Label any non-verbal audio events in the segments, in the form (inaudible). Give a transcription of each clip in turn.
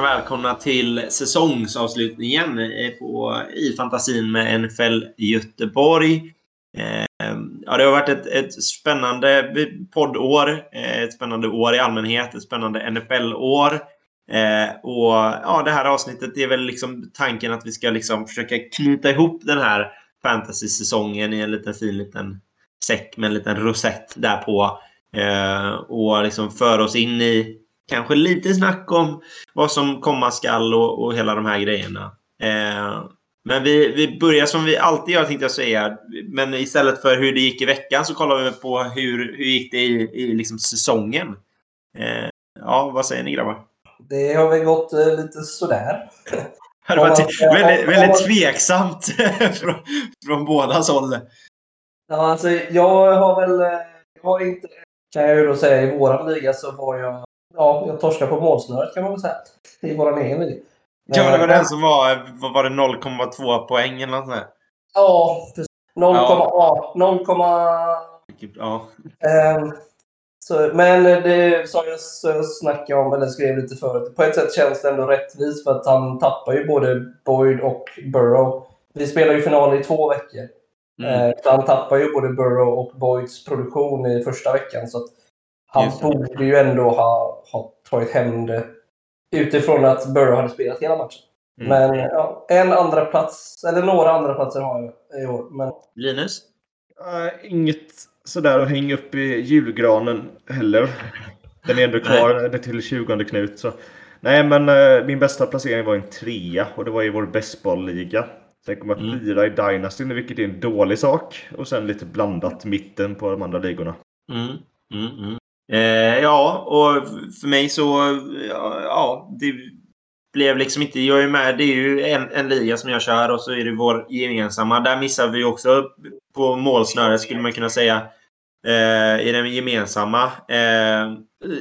och välkomna till säsongsavslutningen eh, på, i fantasin med NFL Göteborg. Eh, ja, det har varit ett, ett spännande poddår, eh, ett spännande år i allmänhet, ett spännande NFL-år. Eh, och ja, det här avsnittet är väl liksom tanken att vi ska liksom försöka knyta ihop den här fantasy-säsongen i en liten fin liten säck med en liten rosett därpå. Eh, och liksom föra oss in i kanske lite snack om vad som komma skall och, och hela de här grejerna. Eh, men vi, vi börjar som vi alltid gör tänkte jag säga. Men istället för hur det gick i veckan så kollar vi på hur, hur gick det i, i liksom säsongen. Eh, ja, vad säger ni grabbar? Det har väl gått eh, lite sådär. (laughs) Det var väldigt, väldigt tveksamt (laughs) från, från båda håll. Ja, alltså, jag har väl... Eh, jag har inte, kan jag ju då säga, i våran liga så var jag... Ja, jag torskade på målsnöret kan man väl säga. I våran egen liga. Ja, det var den som var, vad var det 0,2 poäng eller något sånt Ja, precis. 0,8. 0, ja. Um, så, men det som jag, så jag snackade om, eller skrev lite förut, på ett sätt känns det ändå rättvist för att han tappar ju både Boyd och Burrow. Vi spelar ju final i två veckor. Mm. Eh, han tappar ju både Burrow och Boyds produktion i första veckan. Så han borde ju ändå ha, ha tagit hem det utifrån att Burrow hade spelat hela matchen. Mm. Men ja, en andra plats eller några andra platser har jag i år. Men... Linus? Uh, inget sådär att hänga upp i julgranen heller. Den är ändå kvar Nej. till 20 Knut. Så. Nej, men uh, min bästa placering var en trea och det var i vår bästbollliga. Sen kom jag mm. fyra i Dynasty, vilket är en dålig sak. Och sen lite blandat mitten på de andra ligorna. Mm. Mm, mm. Eh, ja, och för mig så... Ja, ja, det blev liksom inte... Jag är med. Det är ju en, en liga som jag kör och så är det vår gemensamma. Där missar vi också på målsnöret skulle man kunna säga. Eh, I den gemensamma. Eh,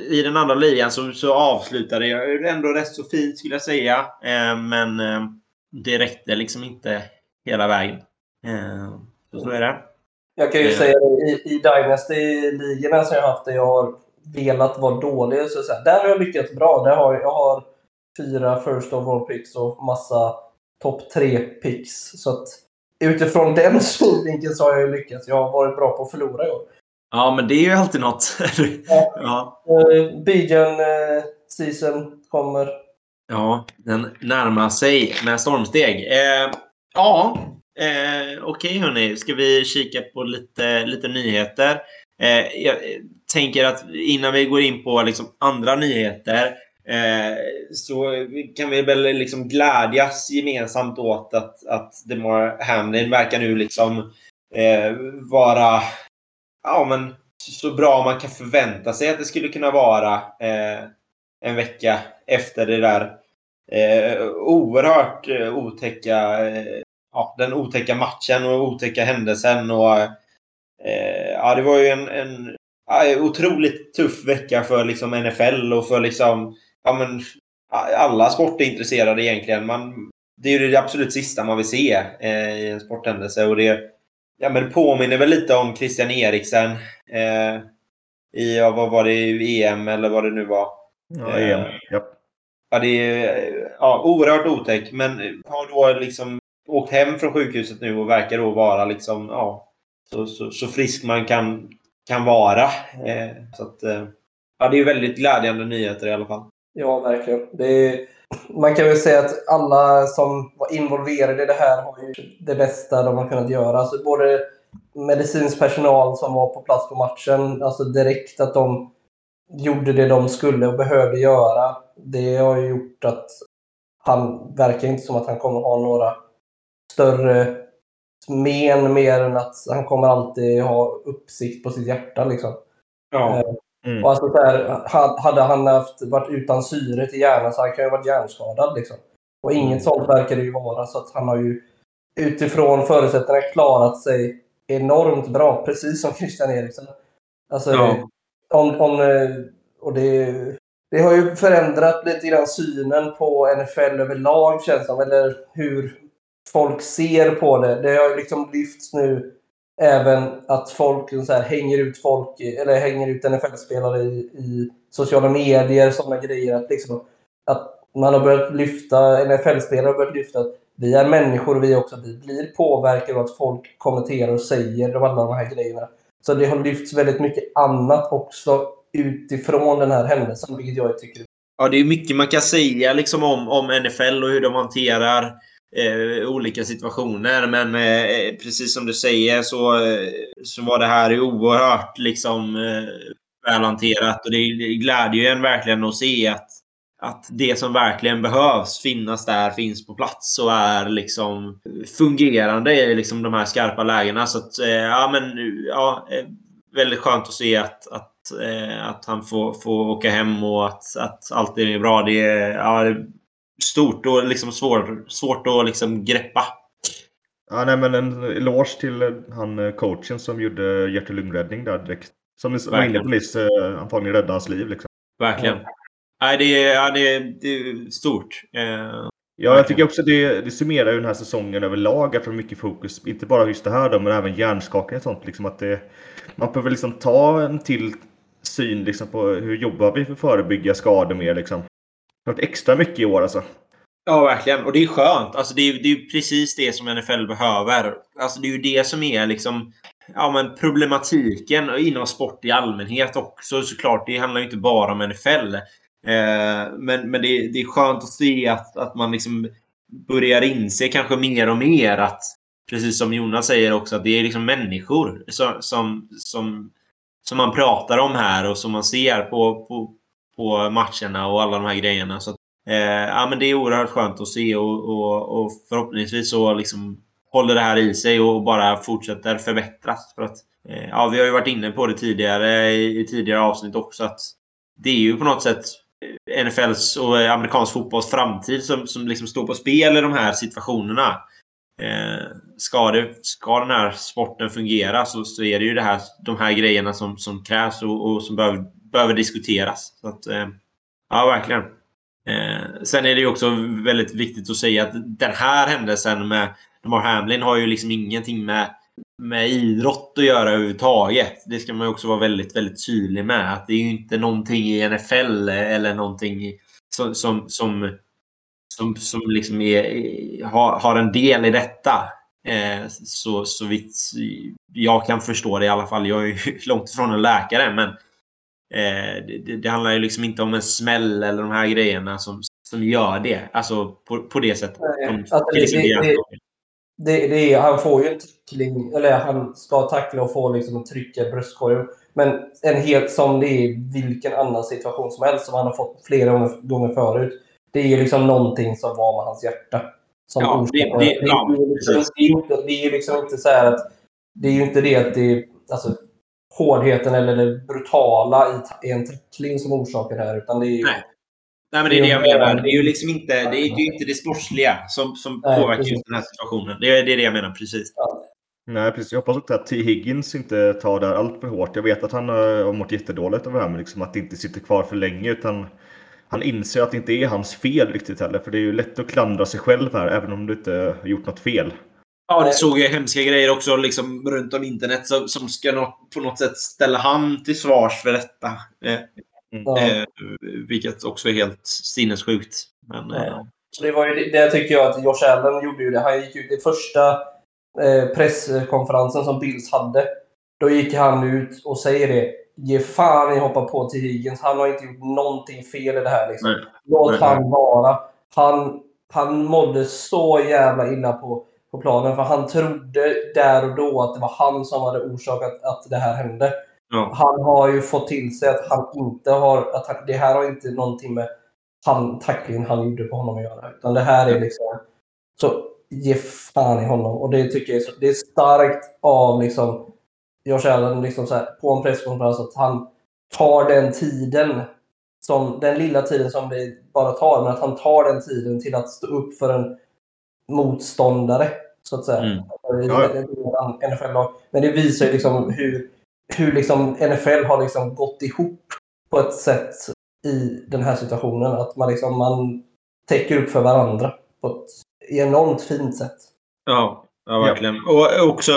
I den andra ligan så, så avslutade jag ändå rätt så fint skulle jag säga. Eh, men eh, det räckte liksom inte hela vägen. Eh, så, så är det. Jag kan ju säga det, i, i Dynasty-ligorna som jag har haft där jag har velat vara dålig, så, här, där har jag lyckats bra. Där har, jag har fyra first overall picks och massa topp tre picks. Så att utifrån den (laughs) synvinkeln så har jag lyckats. Jag har varit bra på att förlora i år. Ja, men det är ju alltid något. (laughs) ja. ja. Uh, Bijan uh, season kommer. Ja, den närmar sig med stormsteg. Eh, ja, Eh, Okej okay, hörni, ska vi kika på lite, lite nyheter? Eh, jag tänker att innan vi går in på liksom andra nyheter eh, så kan vi väl liksom glädjas gemensamt åt att, att DeMar Hamlin verkar nu liksom eh, vara ja, men så bra man kan förvänta sig att det skulle kunna vara eh, en vecka efter det där eh, oerhört eh, otäcka eh, ja, den otäcka matchen och otäcka händelsen. Och, eh, ja, det var ju en, en ja, otroligt tuff vecka för liksom NFL och för liksom, ja, men, alla sportintresserade egentligen. Man, det är ju det absolut sista man vill se eh, i en sporthändelse. Och det, ja, men det påminner väl lite om Christian Eriksen eh, i, ja, vad var det, EM eller vad det nu var. Ja, EM. Ja. Ja, det är ja, oerhört otäckt, men har då liksom åkt hem från sjukhuset nu och verkar då vara liksom, ja, så, så, så frisk man kan, kan vara. Eh, så att, eh, ja, det är väldigt glädjande nyheter i alla fall. Ja, verkligen. Är, man kan väl säga att alla som var involverade i det här har ju det bästa de har kunnat göra. Alltså både medicinsk personal som var på plats på matchen, alltså direkt att de gjorde det de skulle och behövde göra. Det har ju gjort att han verkar inte som att han kommer ha några större men mer än att han kommer alltid ha uppsikt på sitt hjärta. Liksom. Ja. Eh, mm. Och alltså, så här, hade han haft, varit utan syre till hjärnan så han kan ju varit hjärnskadad. Liksom. Och inget mm. sånt verkar det ju vara. Så att han har ju utifrån förutsättningarna klarat sig enormt bra, precis som Christian Eriksson. Alltså, ja. om, om, eh, och det, det har ju förändrat lite grann synen på NFL överlag känns det som. Eller hur folk ser på det. Det har liksom lyfts nu även att folk liksom så här, hänger ut folk, eller hänger ut NFL-spelare i, i, sociala medier, sådana grejer. Att, liksom, att man har börjat lyfta, NFL-spelare har börjat lyfta att vi är människor och vi också vi blir påverkade av att folk kommenterar och säger alla de här grejerna. Så det har lyfts väldigt mycket annat också utifrån den här händelsen, vilket jag tycker Ja, det är mycket man kan säga liksom om, om NFL och hur de hanterar eh, olika situationer. Men eh, eh, precis som du säger så, eh, så var det här oerhört liksom, eh, välhanterat. Och det, det glädjer ju en verkligen att se att, att det som verkligen behövs finnas där finns på plats och är liksom fungerande i liksom de här skarpa lägena. Så att, eh, ja, men, ja, eh, väldigt skönt att se att, att, att han får, får åka hem och att, att allt är bra. Det ja, det stort och liksom svår, svårt att liksom greppa. Ja, nej, men en eloge till han coachen som gjorde hjärt-lungräddning där direkt. Som var inne på nyss, antagligen räddade hans liv. Liksom. Verkligen. Ja. Nej, det är, ja, det är, det är stort. Eh, ja, jag tycker också det, det summerar ju den här säsongen överlag. Att det mycket fokus, inte bara just det här då, men även hjärnskakning och sånt. Liksom att det, man behöver liksom ta en till syn liksom på hur jobbar vi för att förebygga skador mer. Liksom. Varit extra mycket i år alltså. Ja, verkligen. Och det är skönt. Alltså, det, är, det är precis det som NFL behöver. Alltså, det är ju det som är liksom ja, men problematiken inom sport i allmänhet också såklart. Det handlar ju inte bara om NFL. Eh, men men det, det är skönt att se att, att man liksom börjar inse kanske mer och mer att precis som Jonas säger också att det är liksom människor som, som, som, som man pratar om här och som man ser på, på, på matcherna och alla de här grejerna. Så att, eh, ja, men det är oerhört skönt att se och, och, och förhoppningsvis så liksom håller det här i sig och bara fortsätter förbättras. För att, eh, ja, vi har ju varit inne på det tidigare i, i tidigare avsnitt också att det är ju på något sätt eh, NFLs och eh, amerikansk fotbolls framtid som, som liksom står på spel i de här situationerna. Eh, ska, det, ska den här sporten fungera så, så är det ju det här, de här grejerna som, som krävs och, och som behöver, behöver diskuteras. Så att, eh, ja, verkligen. Eh, sen är det ju också väldigt viktigt att säga att den här händelsen med Mar Hamlin har ju liksom ingenting med, med idrott att göra överhuvudtaget. Det ska man ju också vara väldigt, väldigt tydlig med. Att det är ju inte någonting i NFL eller någonting som, som, som, som, som liksom är, har, har en del i detta. Eh, så, så vitt jag kan förstå det i alla fall. Jag är ju (laughs) långt ifrån en läkare, men eh, det, det, handlar ju liksom inte om en smäll eller de här grejerna som, som gör det. Alltså på, på det sättet. Nej, alltså det, det, det, det är, han får ju en tackling, eller han ska tackla och få liksom i bröstkorgen. Men en helt som det är i vilken annan situation som helst som han har fått flera gånger, gånger förut. Det är ju liksom någonting som var med hans hjärta. Som ja, det, det, det, ja, det, är liksom, det, är är liksom inte så att... Det är ju inte det att det alltså, hårdheten eller det brutala i en tackling som orsakar det här. Utan det är ju, Nej. Nej, men det är det jag menar. Det är ju liksom inte det, är, ju inte det sportsliga som, som Nej, påverkar just den här situationen. Det är, det är det jag menar, precis. Ja. Nej, precis. Jag hoppas också att T. Higgins inte tar det här allt för hårt. Jag vet att han har mått jättedåligt över det här, men liksom att det inte sitter kvar för länge. Utan han inser att det inte är hans fel riktigt heller. För det är ju lätt att klandra sig själv här, även om du inte har gjort något fel. Ja, det såg jag hemska grejer också liksom, runt om internet som, som ska nå, på något sätt ställa han till svars för detta. Eh, Mm. Eh, vilket också är helt sinnessjukt. Men, ja. eh. det var ju det tycker jag att Josh Allen gjorde ju det. Han gick ut i första eh, presskonferensen som Bills hade. Då gick han ut och säger det. Ge fan i hoppa på till Higgins. Han har inte gjort någonting fel i det här. Liksom. Låt han vara. Han, han mådde så jävla illa på, på planen. För han trodde där och då att det var han som hade orsakat att det här hände. Ja. Han har ju fått till sig att han inte har... Att det här har inte någonting med han, tacklingen han gjorde på honom att göra. Utan det här är liksom... Så ge fan i honom. Och det tycker jag är, så, det är starkt av liksom Josh Allen liksom så här, på en presskonferens att han tar den tiden, som, den lilla tiden som det bara tar, men att han tar den tiden till att stå upp för en motståndare. Så att säga. Mm. Ja. Men det visar ju liksom hur hur liksom NFL har liksom gått ihop på ett sätt i den här situationen. Att man, liksom, man täcker upp för varandra på ett enormt fint sätt. Ja, ja verkligen. Ja. Och också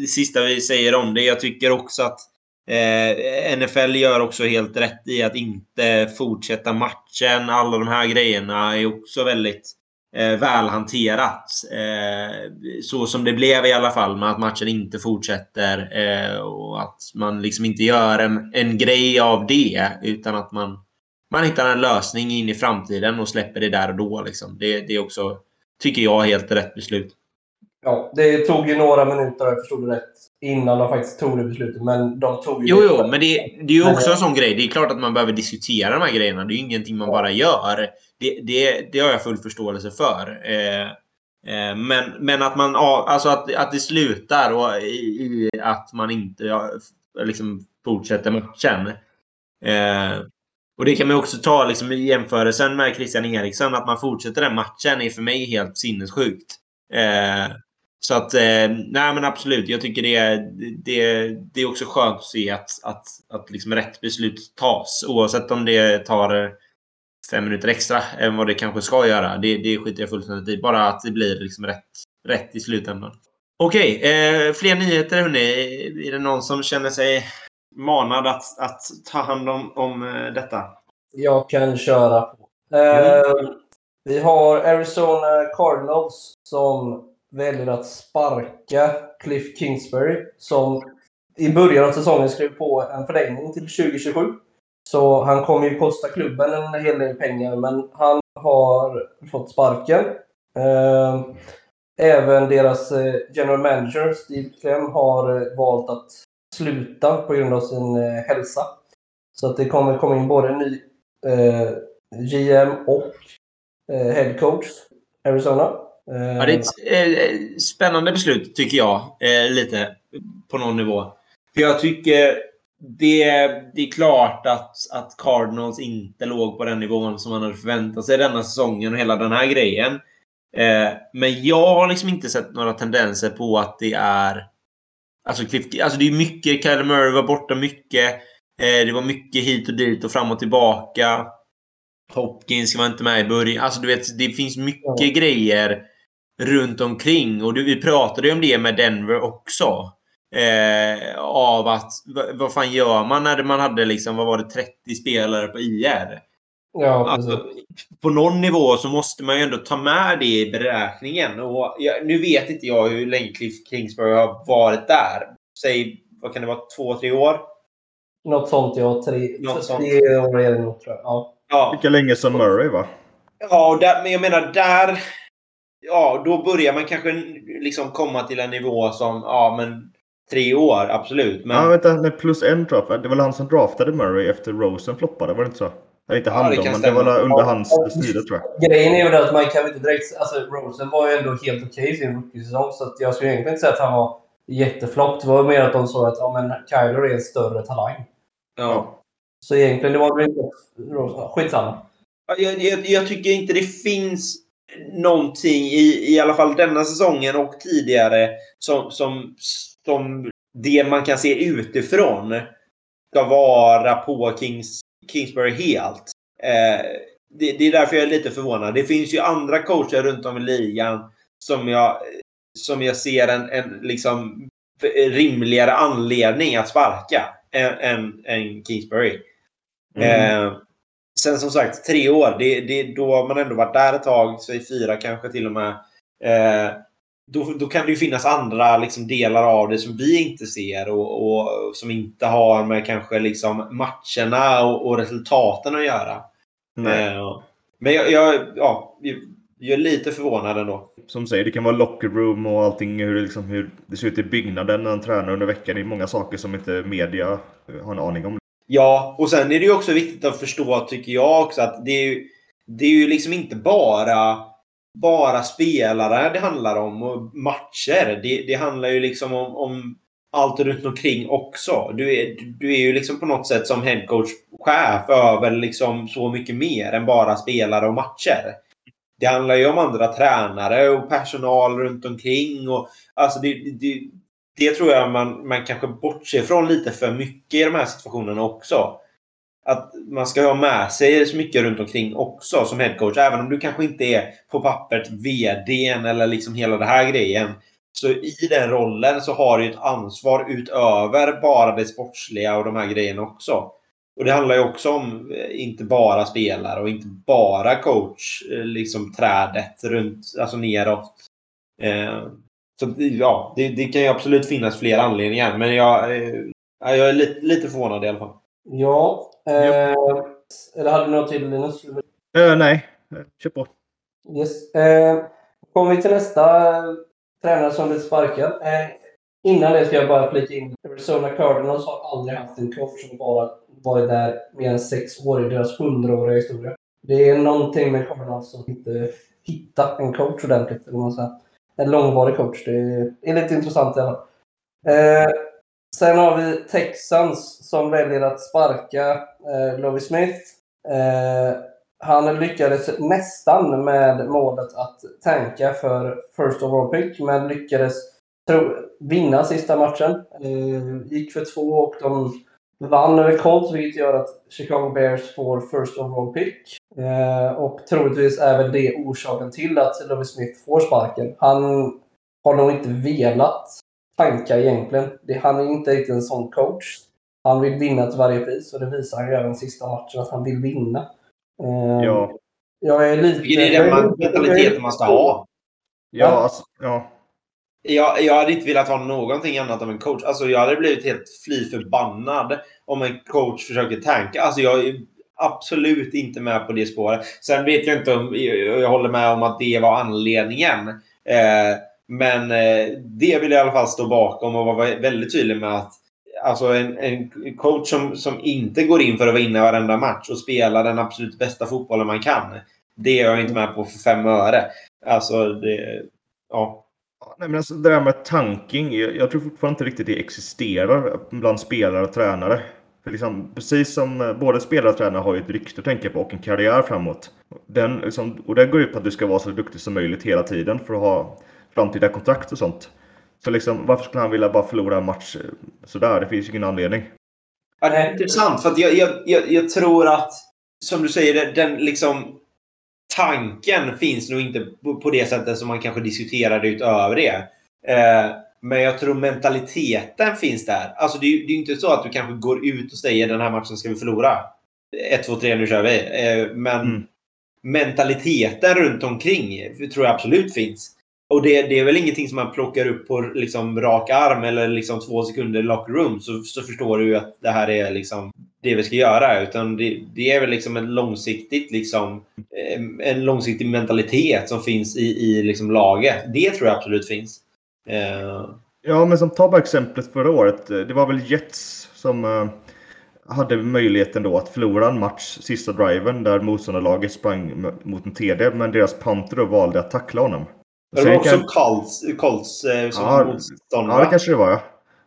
det sista vi säger om det. Jag tycker också att Eh, NFL gör också helt rätt i att inte fortsätta matchen. Alla de här grejerna är också väldigt eh, välhanterat. Eh, så som det blev i alla fall med att matchen inte fortsätter eh, och att man liksom inte gör en, en grej av det utan att man, man hittar en lösning in i framtiden och släpper det där och då. Liksom. Det, det är också, tycker jag, helt rätt beslut. Ja, det tog ju några minuter, jag förstod det rätt, innan de faktiskt tog det beslutet. Men de tog ju Jo, det. jo, men det, det är ju också en sån grej. Det är klart att man behöver diskutera de här grejerna. Det är ju ingenting man bara gör. Det, det, det har jag full förståelse för. Eh, eh, men, men att man alltså att, att det slutar och i, i att man inte ja, liksom fortsätter matchen. Eh, och det kan man också ta liksom, i jämförelsen med Christian Eriksson. Att man fortsätter den matchen är för mig helt sinnessjukt. Eh, så att, eh, nej men absolut. Jag tycker det är, det, det är också skönt att se att, att, att liksom rätt beslut tas. Oavsett om det tar fem minuter extra än vad det kanske ska göra. Det, det skiter jag fullständigt i. Bara att det blir liksom rätt, rätt i slutändan. Okej, eh, fler nyheter hörni. Är det någon som känner sig manad att, att ta hand om, om eh, detta? Jag kan köra på. Eh, Vi har Arizona Cardinals som väljer att sparka Cliff Kingsbury som i början av säsongen skrev på en förlängning till 2027. Så han kommer ju kosta klubben en hel del pengar, men han har fått sparken. Ehm, även deras eh, general manager, Steve Clem, har eh, valt att sluta på grund av sin eh, hälsa. Så att det kommer komma in både en ny GM och headcoach head coach Arizona. Eh, Ja, det är ett eh, spännande beslut tycker jag. Eh, lite på någon nivå. För jag tycker det, det är klart att, att Cardinals inte låg på den nivån som man hade förväntat sig denna säsongen och hela den här grejen. Eh, men jag har liksom inte sett några tendenser på att det är... Alltså, Cliff, alltså det är mycket. Kyler Murray var borta mycket. Eh, det var mycket hit och dit och fram och tillbaka. Hopkins var inte med i början. Alltså du vet, det finns mycket Ja. grejer runt omkring. Och du, vi pratade ju om det med Denver också. Eh, av att, vad, vad fan gör man när man hade liksom, vad var det, 30 spelare på IR? ja. Alltså, på någon nivå så måste man ju ändå ta med det i beräkningen. Och jag, nu vet inte jag hur länge Cliff Kingsbury har varit där. Säg, vad kan det vara, två, tre år? Något sånt, ja. Tre, Något sånt. tre år är det nog, tror jag. Ja. Ja, Lika länge som Murray va? ja och där, men jag menar där... Ja, då börjar man kanske liksom komma till en nivå som, ja men tre år, absolut. Men, Ja, vänta, nej, plus en draft. Det var väl han som draftade Murray efter Rosen floppade, var det inte så? Eller inte Ja, han det då, men det var under Ja. hans styre tror jag. Grejen är ju att man kan inte direkt... Alltså, Rosen var ju ändå helt okej i sin rookie-säsong, så att jag skulle egentligen inte säga att han var jätteflopp. Det var mer att de sa att ja, men Kyler är en större talang. ja. Så egentligen, det var väl inte Rosen. Skitsamma. Ja, Jag, jag, jag tycker inte det finns någonting i, i alla fall denna säsongen och tidigare som, som, som det man kan se utifrån ska vara på Kings, Kingsbury helt. Eh, det, det är därför jag är lite förvånad. Det finns ju andra coacher runt om i ligan som jag, som jag ser en, en liksom rimligare anledning att sparka än, än, än Kingsbury. Mm. Eh, sen som sagt, tre år. Det, det, då har man ändå varit där ett tag. Säg fyra kanske till och med. Eh, då, då kan det ju finnas andra liksom, delar av det som vi inte ser och, och som inte har med kanske liksom, matcherna och, och resultaten att göra. Eh, men jag, jag, ja, jag är lite förvånad ändå. Som säger, det kan vara locker room och allting, hur det, liksom, hur det ser ut i byggnaden när han tränar under veckan. Det är många saker som inte media har en aning om. Ja, och sen är det ju också viktigt att förstå, tycker jag också, att det är ju, det är ju liksom inte bara, bara spelare det handlar om och matcher. Det, det handlar ju liksom om, om allt runt omkring också. Du är, du är ju liksom på något sätt som headcoach chef över liksom så mycket mer än bara spelare och matcher. Det handlar ju om andra tränare och personal runt omkring. Och, alltså det, det, det tror jag man, man kanske bortser från lite för mycket i de här situationerna också. Att man ska ha med sig så mycket runt omkring också som headcoach. Även om du kanske inte är på pappret VDn eller liksom hela den här grejen. Så i den rollen så har du ett ansvar utöver bara det sportsliga och de här grejerna också. Och det handlar ju också om eh, inte bara spelare och inte bara coach, eh, liksom trädet runt, alltså neråt. Eh, Eh, så ja, det, det, kan ju absolut finnas fler anledningar, men jag, eh, jag är lite, lite förvånad i alla fall. Ja. Eh, eller hade du något till Linus? Uh, nej, kör på. Yes. Eh, kommer vi till nästa tränare som blir sparkad. Eh, innan det ska jag bara flika in. Arizona Cardinals har aldrig haft en coach som bara varit där mer än sex år i deras hundraåriga historia. Det är någonting med Cardinals som inte hittar en coach ordentligt. Eller man säger. En långvarig coach. Det är, lite intressant i alla fall. Eh, sen har vi Texans som väljer att sparka eh, Lovie Smith. Eh, han lyckades nästan med målet att tanka för First overall pick, men lyckades tro, vinna sista matchen. Eh, gick för två och de vann över Colts, vilket gör att Chicago Bears får First overall pick. Eh, och troligtvis är väl det orsaken till att Lovie Smith får sparken. Han har nog inte velat tanka egentligen. Det, han är inte riktigt en sån coach. Han vill vinna till varje pris och det visar han ju även sista matchen att han vill vinna. Eh, ja. Jag är lite... Det är den mentaliteten man ska ha. Ja, alltså, ja. Jag, jag hade inte velat ha någonting annat av en coach. Alltså, jag hade blivit helt fly förbannad om en coach försöker tanka. Alltså, jag är absolut inte med på det spåret. Sen vet jag inte om... Jag håller med om att det var anledningen. Eh, men eh, det vill jag i alla fall stå bakom och vara väldigt tydlig med att alltså en, en coach som, som inte går in för att vinna varenda match och spela den absolut bästa fotbollen man kan. Det är jag inte med på för fem öre. Alltså, det... Ja. Nej, men alltså, det där med tanking, jag, jag tror fortfarande inte riktigt det existerar bland spelare och tränare. För liksom, precis som eh, både spelare och tränare har ju ett rykte att tänka på och en karriär framåt. Den, liksom, och det går ut på att du ska vara så duktig som möjligt hela tiden för att ha framtida kontrakt och sånt. Så liksom, varför skulle han vilja bara förlora en match eh, sådär? Det finns ju ingen anledning. Ja, det är intressant. För jag, jag, jag, jag, tror att, som du säger, den liksom tanken finns nog inte på det sättet som man kanske diskuterade utöver det. Eh, men jag tror mentaliteten finns där. Alltså det är ju inte så att du kanske går ut och säger den här matchen ska vi förlora. 1, 2, 3, nu kör vi. Eh, men mm. mentaliteten runt omkring tror jag absolut finns. Och det, det, är väl ingenting som man plockar upp på liksom rak arm eller liksom två sekunder i locker room så, så förstår du att det här är liksom det vi ska göra. Utan det, det är väl liksom en långsiktigt liksom eh, en långsiktig mentalitet som finns i, i liksom laget. Det tror jag absolut finns. Uh... Ja, men som ta bara exemplet förra året. Det var väl Jets som uh, hade möjligheten då att förlora en match sista driven där motståndarlaget sprang mot en TD men deras panter valde att tackla honom. Det var också kan... Colts, Colts som ja, motståndare. Ja, det kanske det var. Ja.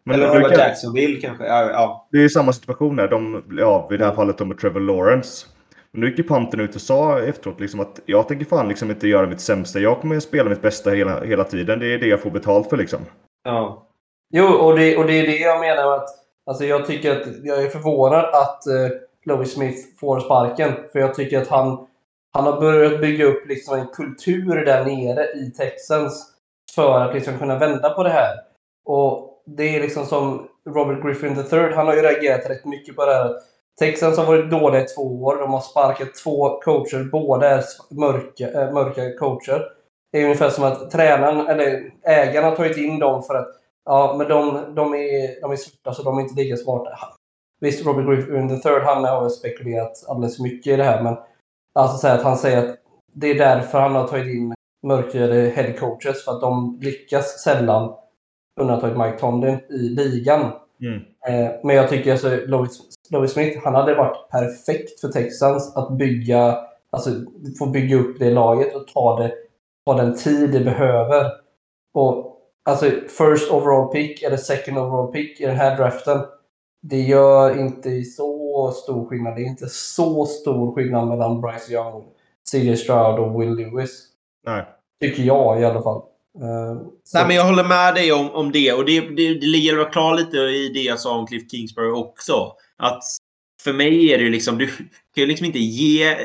Men Eller var kan... Jacksonville kanske. Ja, ja. Det är samma situation där. De, ja, vid det här fallet med Trevor Lawrence. Men nu gick ju Pantern ut och sa efteråt liksom att jag tänker fan liksom inte göra mitt sämsta. Jag kommer att spela mitt bästa hela, hela tiden. Det är det jag får betalt för liksom. Ja. Jo, och det, och det är det jag menar att alltså jag tycker att jag är förvånad att uh, Louis Smith får sparken. För jag tycker att han han har börjat bygga upp liksom en kultur där nere i Texans för att liksom kunna vända på det här. Och det är liksom som Robert Griffin III, han har ju reagerat rätt mycket på det här. Texans har varit dåliga i två år. De har sparkat två coacher. Båda är mörka, äh, mörka coacher. Det är ungefär som att tränaren, eller ägarna har tagit in dem för att ja, men de, de, är, de är svarta så de är inte lika smarta. Visst, Robert Griffin III, han har väl spekulerat alldeles för mycket i det här, men Alltså så att han säger att det är därför han har tagit in mörkhyade headcoaches. för att de lyckas sällan, undantaget Mike Tomlin, i ligan. Mm. Eh, men jag tycker alltså Lovis, Smith, han hade varit perfekt för Texans att bygga, alltså få bygga upp det laget och ta, det, ta den tid det behöver. Och alltså first overall pick eller second overall pick i den här draften, det gör inte så stor skillnad. Det är inte så stor skillnad mellan Bryce Young, CJ Stroud och Will Lewis. Nej. Tycker jag i alla fall. Uh, Nej, men jag håller med dig om, om det. Och det, det, det ligger väl klar lite i det jag sa om Cliff Kingsbury också. Att för mig är det liksom... Du kan ju liksom inte ge...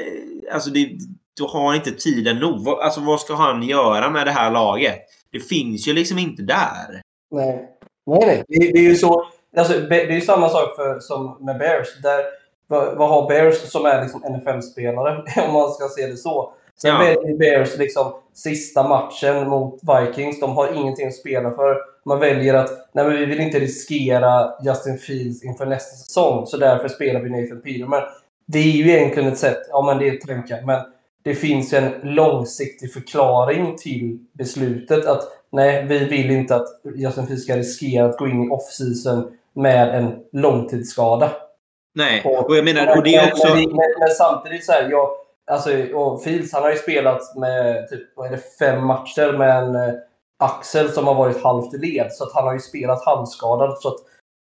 Alltså det, du har inte tiden nog. Alltså vad ska han göra med det här laget? Det finns ju liksom inte där. Nej, nej, nej. Det, det är ju så. Alltså, det är ju samma sak för, som med Bears. Där, vad, vad har Bears som är liksom NFL-spelare, (laughs) om man ska se det så? Sen Ja. Bears liksom sista matchen mot Vikings. De har ingenting att spela för. Man väljer att nej, men vi vill inte riskera Justin Fields inför nästa säsong, så därför spelar vi Nathan Peterman. Det är ju egentligen ett sätt, ja men det är tankar, men det finns en långsiktig förklaring till beslutet att nej, vi vill inte att Justin Fields ska riskera att gå in i off-season med en långtidsskada. Nej, Och- och jag menar, och det är också... Men, men, men samtidigt så här, jag, alltså, och Fields han har ju spelat med typ, vad är det, fem matcher med en eh, axel som har varit halvt i led. Så att han har ju spelat halvskadad. Så att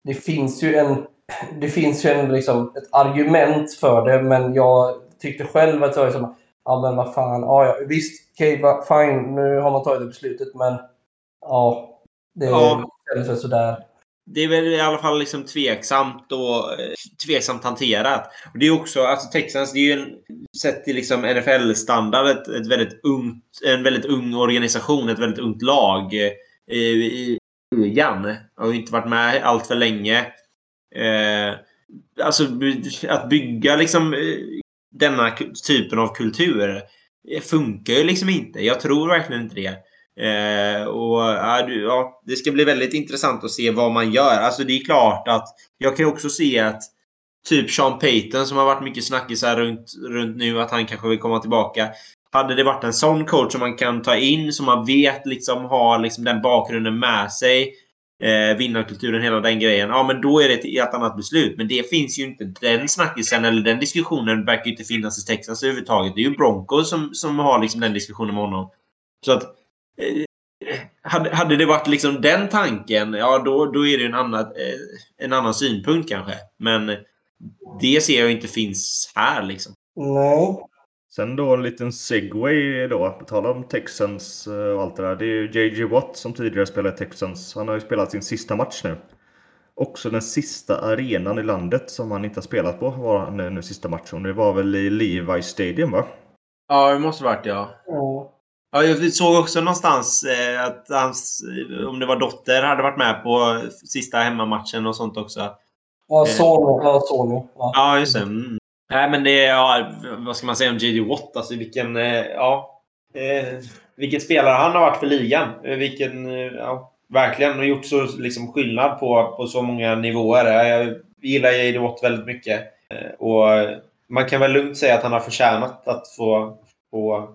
det finns ju en, (clears throat) det finns ju en, liksom, ett argument för det, men jag tyckte själv att jag liksom, ja men vad fan, ja, ja visst, okej, va- fine, nu har man tagit det beslutet, men ja, det Ja. känns väl sådär. Det är väl i alla fall liksom tveksamt och eh, tveksamt hanterat. Och det är också, alltså Texans, det är ju en, sett till liksom NFL-standard ett, ett väldigt ungt, en väldigt ung organisation, ett väldigt ungt lag eh, i ligan. Har ju inte varit med allt för länge. Eh, alltså att bygga liksom eh, denna typen av kultur eh, funkar ju liksom inte. Jag tror verkligen inte det. Eh, och ja, du, ja, Det ska bli väldigt intressant att se vad man gör. Alltså det är klart att jag kan också se att typ Sean Payton som har varit mycket snackisar runt, runt nu att han kanske vill komma tillbaka. Hade det varit en sån coach som man kan ta in som man vet liksom har liksom den bakgrunden med sig. Eh, vinnarkulturen, hela den grejen. Ja, men då är det ett helt annat beslut. Men det finns ju inte. Den snackisen eller den diskussionen verkar ju inte finnas i Texas överhuvudtaget. Det är ju Broncos som, som har liksom den diskussionen med honom. Så att hade, hade det varit liksom den tanken, ja då, då är det en annan, eh, en annan synpunkt kanske. Men det ser jag inte finns här liksom. Nej. Sen då en liten segway då, på tal om Texans eh, och allt det där. Det är ju JJ Watt som tidigare spelade Texans. Han har ju spelat sin sista match nu. Också den sista arenan i landet som han inte har spelat på var nu, nu sista matchen. Det var väl i Levi Stadium va? Ja, det måste varit ja. Ja. Ja, jag såg också någonstans eh, att hans, om det var dotter, hade varit med på sista hemmamatchen och sånt också. Ja, Eh. Sony. Ja, Sony. Ja. Ja, just det. Mm. Nej, men det är, ja, vad ska man säga om J.D. Watt? Alltså vilken, eh, ja. Eh, vilket spelare han har varit för ligan. Vilken, ja, verkligen har gjort så liksom skillnad på, på så många nivåer. Jag gillar J.D. Watt väldigt mycket. Och man kan väl lugnt säga att han har förtjänat att få, få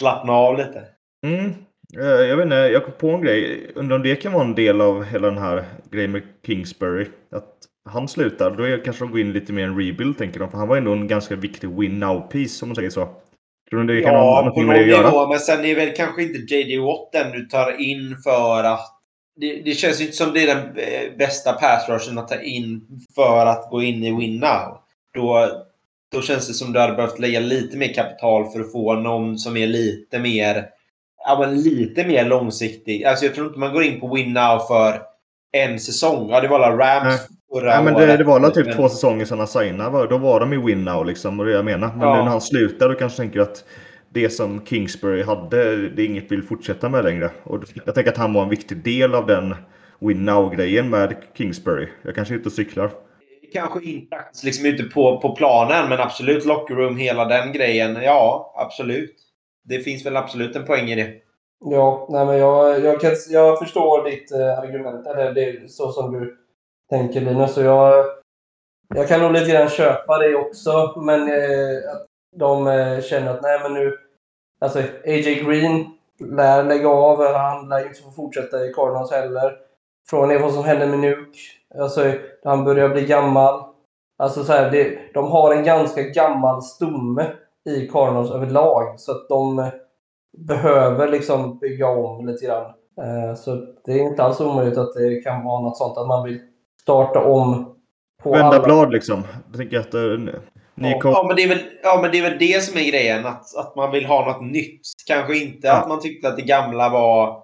slappna av lite. Mm. Eh, Jag vet inte, jag kom på en grej. Undrar om det kan vara en del av hela den här grejen med Kingsbury. Att han slutar, då är, kanske de går in lite mer en rebuild tänker de. För han var ändå en ganska viktig win now-piece om man säger så. Tror du det kan ha Ja, på någonting någon med det att göra? nivå. Men sen är väl kanske inte J.D. Watt den du tar in för att... Det, det känns inte som det är den eh, bästa pass rushen att ta in för att gå in i win now. Då, då känns det som du hade behövt lägga lite mer kapital för att få någon som är lite mer... Ja, men lite mer långsiktig. Alltså jag tror inte man går in på win now för en säsong. Ja, det var alla Rams Nej. förra Ja, men det, året. det var väl typ Men- två säsonger sedan han signade. Då var de i win now liksom. Och det jag menar. Men Ja. nu när han slutar då kanske tänker att det som Kingsbury hade, det är inget vi vill fortsätta med längre. Och jag tänker att han var en viktig del av den win now-grejen med Kingsbury. Jag kanske är ute och cyklar. Kanske inte liksom ute på, på planen, men absolut locker room, hela den grejen. Ja, absolut. Det finns väl absolut en poäng i det. Ja, nej, men jag, jag, kan, jag förstår ditt eh, argument, eller det är så som du tänker Linus. Och jag, jag kan nog lite grann köpa det också, men eh, att de eh, känner att nej men nu... Alltså AJ Green lär lägga av, eller han lär inte få fortsätta i Cardinals heller. Frågan är vad som händer med Nuke. Alltså, han börjar bli gammal. Alltså så här, det, de har en ganska gammal stomme i Cardinals överlag, så att de eh, behöver liksom bygga om lite grann. Eh, Så det är inte alls omöjligt att det kan vara något sånt att man vill starta om på Vända alla. blad liksom. Jag tänker att uh, ny Ja. Ja men, det är väl, ja, men det är väl det som är grejen. Att, att man vill ha något nytt. Kanske inte Ja. att man tyckte att det gamla var eh,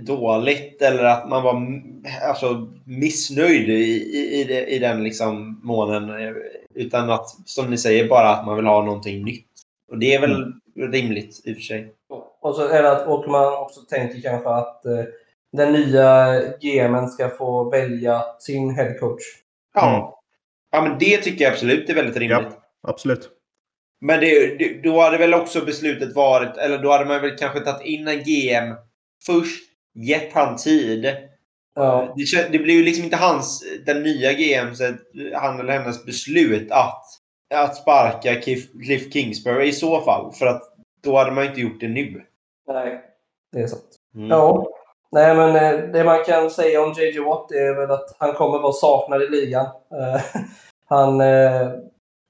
dåligt eller att man var mm, alltså, missnöjd i, i, i, det, i den liksom månen. Utan att, som ni säger, bara att man vill ha någonting nytt. Och det är väl rimligt i och för sig. Och så är det att och man också tänker kanske att eh, den nya GMen ska få välja sin headcoach. Ja. Mm. ja, men det tycker jag absolut är väldigt rimligt. Absolut. Men det, det, då hade väl också beslutet varit, eller då hade man väl kanske tagit in en GM först, gett han tid. Ja, Det, kän- det blir ju liksom inte hans, den nya GMs, han eller hennes beslut att, att sparka Cliff, Cliff Kingsbury i så fall. För att då hade man inte gjort det nu. nej. Det är sant. Mm. Ja. Nej, men eh, det man kan säga om JJ Watt är väl att han kommer vara saknad i ligan. Eh, (laughs) Han eh,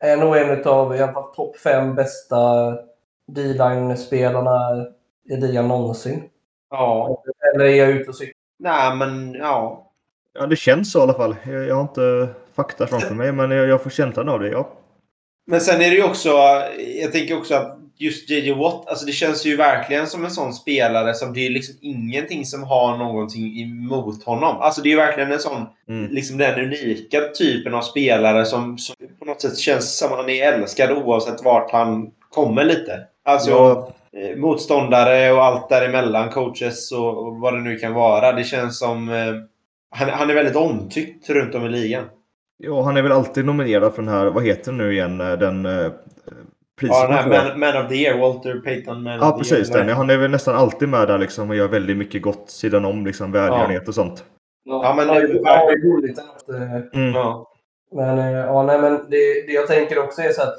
är nog en av i alla fall topp fem bästa D-line-spelarna i ligan någonsin. Ja. Eller är jag ute och cyklar? Nej, men ja. Ja, det känns så i alla fall. Jag, jag har inte fakta framför mig, men jag, jag får känslan av det. Ja. Men sen är det ju också, jag tänker också att just JJ Watt, alltså det känns ju verkligen som en sån spelare som det är liksom ingenting som har någonting emot honom. Alltså det är ju verkligen en sån, Mm. liksom den unika typen av spelare som, som på något sätt känns som att han är älskad oavsett vart han kommer lite. Alltså Ja. Eh, motståndare och allt däremellan, coaches och, och vad det nu kan vara. Det känns som, eh, han, han är väldigt omtyckt runt om i ligan. ja, han är väl alltid nominerad för den här, vad heter den nu igen, den eh, priset Ja, den här får. man, man of the year, Walter Payton Man Ja, of the precis. Den. Han är väl nästan alltid med där liksom och gör väldigt mycket gott sidan om, liksom välgörenhet och sånt. Ja, men det- ju roligt att, eh, Mm. Ja. Men, eh, ja, nej, men det, det jag tänker också är så att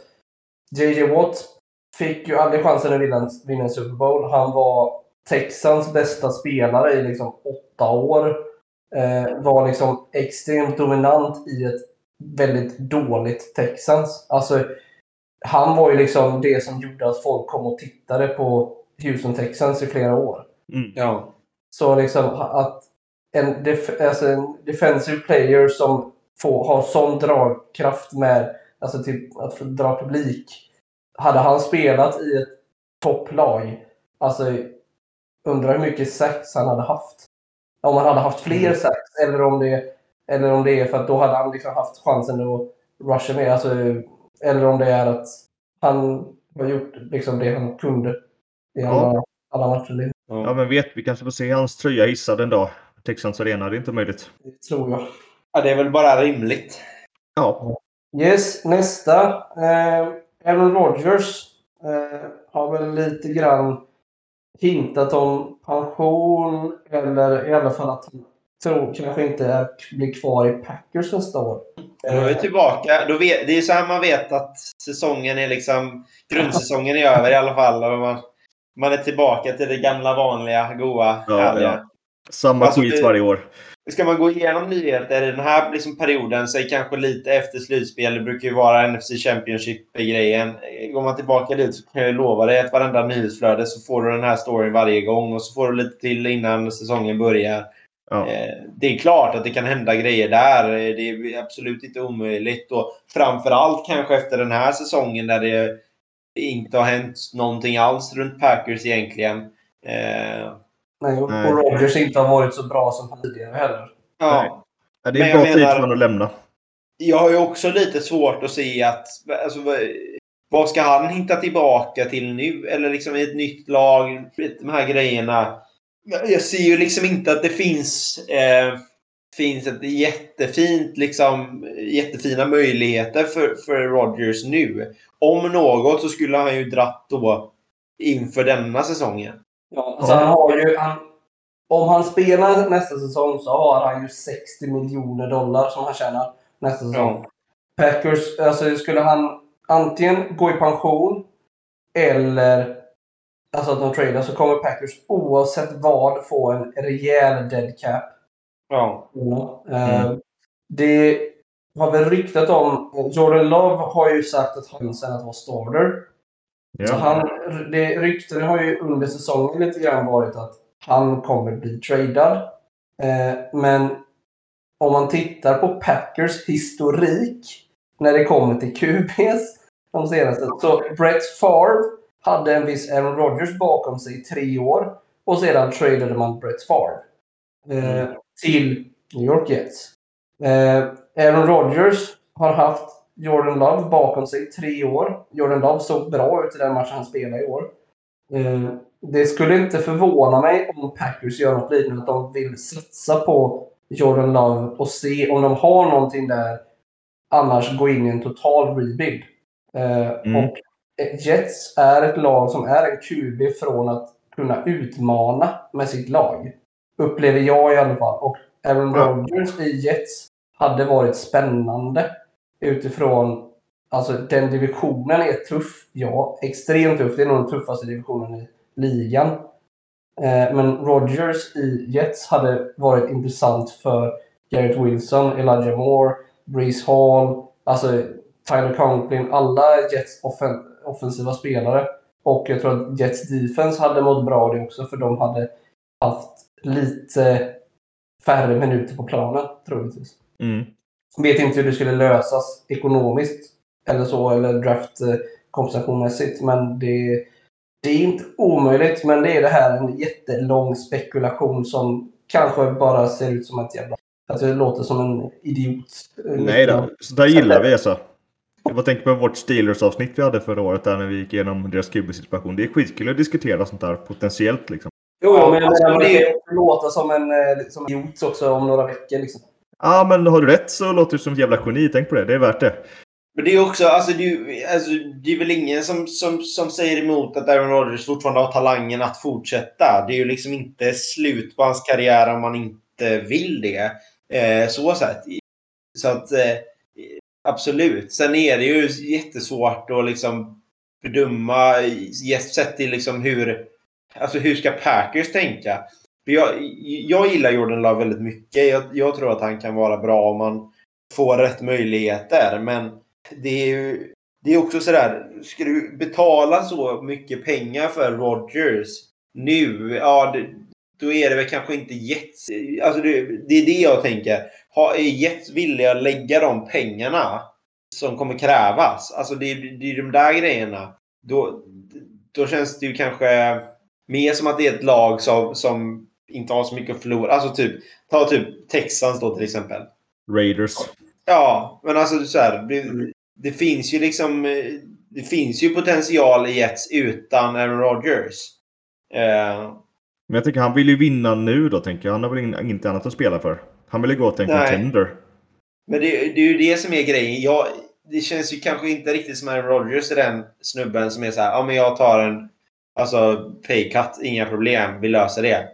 JJ Watt fick ju aldrig chansen att vinna, vinna en Super Bowl. Han var Texans bästa spelare i liksom åtta år. Eh, var liksom extremt dominant i ett väldigt dåligt Texans. Alltså, han var ju liksom det som gjorde att folk kom och tittade på Houston Texans i flera år. Mm. Ja. Så liksom att en, def, alltså en defensive player som får, har sån dragkraft med alltså till att få dra publik. Hade han spelat i ett topplag, alltså undrar hur mycket sex han hade haft. Om han hade haft fler Mm. sex eller om det, eller om det är för att då hade han liksom haft chansen att rusha med. Alltså, eller om det är att han har gjort liksom det han kunde i alla, alla matcher. Ja, men vet, vi kanske får se hans tröja hissad en dag. Texans arena, det är inte möjligt. Det tror jag. ja, det är väl bara rimligt. Ja, Yes, nästa. Eh, Aaron Rodgers eh, har väl lite grann hintat om pension eller i alla fall att han tror kanske inte blir kvar i Packers nästa år. Då är vi tillbaka. Då vet, det är så här man vet att säsongen är liksom... Grundsäsongen är över i alla fall. Och man, man är tillbaka till det gamla vanliga, goa, Ja, härliga. ja. samma Alltså, skit det- varje år. Ska man gå igenom nyheter i den här liksom perioden, så är kanske lite efter slutspel, det brukar ju vara NFC Championship-grejen. Går man tillbaka dit så kan jag lova dig att varenda nyhetsflöde så får du den här storyn varje gång och så får du lite till innan säsongen börjar. Ja. Eh, Det är klart att det kan hända grejer där. Eh, Det är absolut inte omöjligt. Och framförallt kanske efter den här säsongen där det inte har hänt någonting alls runt Packers egentligen. Nej, och Nej. Rodgers inte har varit så bra som tidigare heller. Ja. Ja, det Men är jag en bra tid menar- för honom att lämna. Jag har ju också lite svårt att se att... Alltså, vad- ska han hitta tillbaka till nu? Eller liksom i ett nytt lag? De här grejerna. Jag jag ser ju liksom inte att det finns... Eh, finns ett jättefint, liksom, jättefina möjligheter för, för Rodgers nu. Om något så skulle han ju dratt då inför denna säsongen. Ja, alltså han har ju, han, om han spelar nästa säsong så har han ju 60 miljoner dollar som han tjänar nästa säsong. Packers, alltså skulle han antingen gå i pension eller alltså att de tradar så kommer Packers oavsett vad få en rejäl dead cap. Ja. Eh, Mm. Det har väl ryktat om, Jordan Love har ju sagt att han sen att vara starter. Så Ja. han, det, rykten har ju under säsongen lite grann varit att han kommer bli tradad. Eh, men om man tittar på Packers historik när det kommer till QBs de senaste. Så Brett Favre hade en viss Aaron Rodgers bakom sig i tre år och sedan tradade man Brett Favre eh, till New York Jets. Eh, Aaron Rodgers har haft Jordan Love bakom sig tre år. Jordan Love såg bra ut i den matchen han spelade i år. Eh, det skulle inte förvåna mig om Packers gör något liknande, att de vill satsa på Jordan Love och se om de har någonting där. Annars gå in i en total rebuild. Eh, Mm. Och Jets är ett lag som är en QB från att kunna utmana med sitt lag. Upplever jag i alla fall. Och Aaron. Rodgers i Jets hade varit spännande utifrån Alltså den divisionen är tuff. Ja, extremt tuff. Det är nog den tuffaste divisionen i ligan. Eh, men Rodgers i Jets hade varit intressant för Garrett Wilson, Elijah Moore, Breeze Hall, alltså Tyler Conklin, alla Jets offen offensiva spelare. Och jag tror att Jets defense hade mått bra av det också, för de hade haft lite färre minuter på planen, troligtvis. Mm. Vet inte hur det skulle lösas ekonomiskt eller så, eller draftkompensationsmässigt, men det, det är inte omöjligt. Men det är det här en jättelång spekulation som kanske bara ser ut som ett jävla... Alltså det låter som en idiot. Nej då, så där gillar vi alltså. Jag bara tänker på vårt Steelers-avsnitt vi hade förra året där när vi gick igenom deras QB-situation. Det är skitkul att diskutera sånt där potentiellt liksom. Jo, men jag menar, det- låta som en eh, som en idiot också om några veckor. Liksom. Ja, men har du rätt så låter du som ett jävla geni. Tänk på det, det är värt det. Men det är också, alltså det, är ju- alltså det är väl ingen som, som, som säger emot att Aaron Rodgers fortfarande har talangen att fortsätta. Det är ju liksom inte slut på hans karriär om man inte vill det. Eh, så sätt. Så att eh, absolut. Sen är det ju jättesvårt att liksom bedöma sett till liksom hur, alltså hur ska Packers tänka? För jag, jag gillar Jordan Love väldigt mycket. Jag, jag tror att han kan vara bra om man får rätt möjligheter. Men det är ju det är också sådär, ska du betala så mycket pengar för Rodgers nu, ja, det, då är det väl kanske inte Jets. Alltså det, det är det jag tänker. Ha, är Jets villiga att lägga de pengarna som kommer krävas? Alltså det, det är de där grejerna. Då, då känns det ju kanske mer som att det är ett lag som, som inte har så mycket att förlora. Alltså typ, ta typ Texans då till exempel. Raiders. Ja, men alltså så här, det, det finns ju liksom... eh, Det finns ju potential i Jets utan Aaron Rodgers. Eh, Men jag tänker han vill ju vinna nu då, tänker jag. Han har väl in- inte annat att spela för. Han vill ju gå till en Nej. contender. men det, det är ju det som är grejen. Jag, det känns ju kanske inte riktigt som Aaron Rodgers är den snubben som är så här, ja men jag tar en alltså, pay cut, inga problem, vi löser det.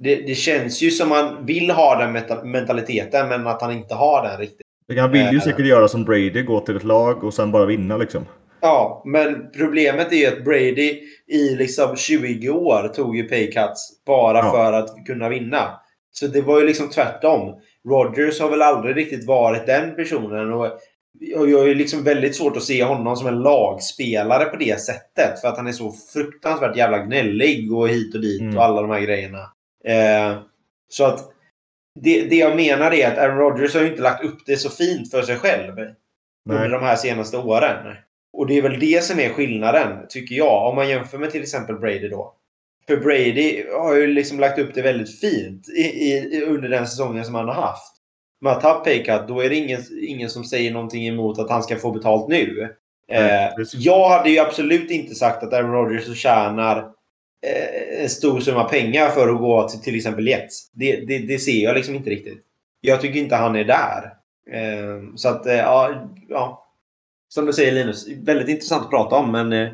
Det, det känns ju som man vill ha den mentaliteten, men att han inte har den riktigt. Han vill ju Eh. säkert göra som Brady, gå till ett lag och sen bara vinna liksom. Ja, men problemet är ju att Brady i liksom 20 år tog ju pay cuts bara Ja. för att kunna vinna. Så det var ju liksom tvärtom. Rodgers har väl aldrig riktigt varit den personen. Och och jag är liksom väldigt svårt att se honom som en lagspelare på det sättet. För att han är så fruktansvärt jävla gnällig och hit och dit Mm. och alla de här grejerna. Eh, så att det, det jag menar är att Aaron Rodgers har ju inte lagt upp det så fint för sig själv under Nej. de här senaste åren. Och det är väl det som är skillnaden, tycker jag, om man jämför med till exempel Brady då. För Brady har ju liksom lagt upp det väldigt fint i, i, under den säsongen som han har haft. Med att ta pay cut, då är det ingen, ingen som säger någonting emot att han ska få betalt nu. Nej, Eh, jag hade ju absolut inte sagt att Aaron Rodgers tjänar eh, en stor summa pengar för att gå till till exempel Jets. Det, det, det ser jag liksom inte riktigt. Jag tycker inte han är där. Eh, så att, eh, ja, ja. Som du säger Linus, väldigt intressant att prata om men eh,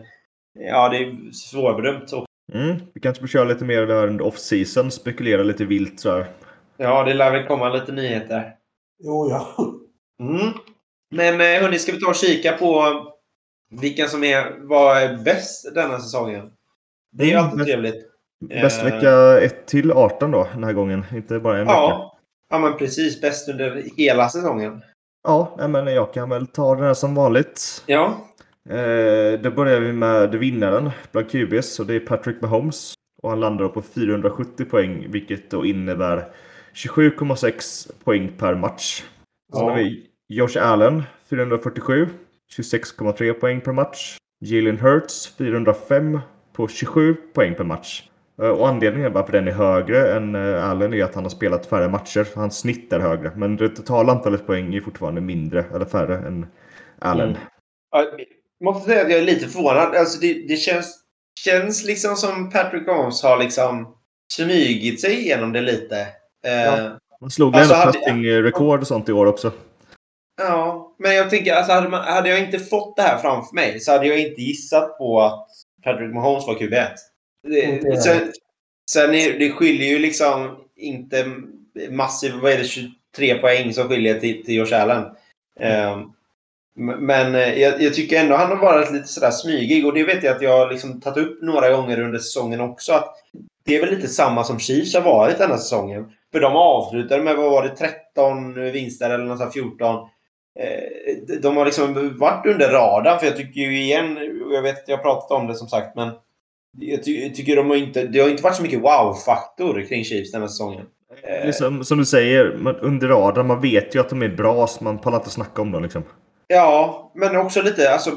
ja, det är svårbedömt. också. Mm. Vi kanske får köra lite mer under off-season, spekulera lite vilt så här. Ja, det lär väl komma lite nyheter. Jo, ja. Mm. Men eh, hörni, ska vi ta och kika på vilka som är, var är bäst denna säsongen? Det är ju Mm, alltid trevligt. Bäst Eh, vecka 1 till 18 då, den här gången. Inte bara en vecka. Ja. ja, men precis. Bäst under hela säsongen. Ja, men jag kan väl ta den här som vanligt. Ja. Eh, då börjar vi med vinnaren bland QBs och det är Patrick Mahomes. Och han landar på 470 poäng, vilket då innebär 27,6 poäng per match. Sen Ja. har vi Josh Allen, 447, 26,3 poäng per match. Jalen Hurts, 405 på 27 poäng per match. Eh, Och anledningen varför den är högre än eh, Allen är att han har spelat färre matcher. Hans snitt är högre. Men det totala antalet poäng är fortfarande mindre, eller färre, än Allen. Mm. Ja, Jag måste säga att jag är lite förvånad. Alltså det, det känns känns liksom som Patrick Mahomes har liksom smygit sig igenom det lite. Eh, Ja. Man slog Alltså, hade- passing-rekord och sånt i år också. Ja, men jag tänker, alltså hade, man, hade jag inte fått det här framför mig så hade jag inte gissat på att Patrick Mahomes var QB1. Inte Det, sen sen är, det skiljer ju liksom inte massivt, vad är det, 23 poäng som skiljer till, till Josh Allen. Ehm, m- men eh, jag, jag tycker ändå han har varit lite sådär smygig och det vet jag att jag har liksom tagit upp några gånger under säsongen också. Att det är väl lite samma som Chiefs har varit den här säsongen. För de avslutade med, vad var det, 13 vinster eller något sånt här 14. Eh, de- har liksom varit under radarn. För jag tycker ju igen, jag vet att jag har pratat om det som sagt, men jag, ty jag tycker de har inte, det har inte varit så mycket wow-faktor kring Chiefs den här säsongen. Liksom, som du säger, man, under radarn, man vet ju att de är bra så man pallar inte snacka om dem liksom. Ja, men också lite, alltså,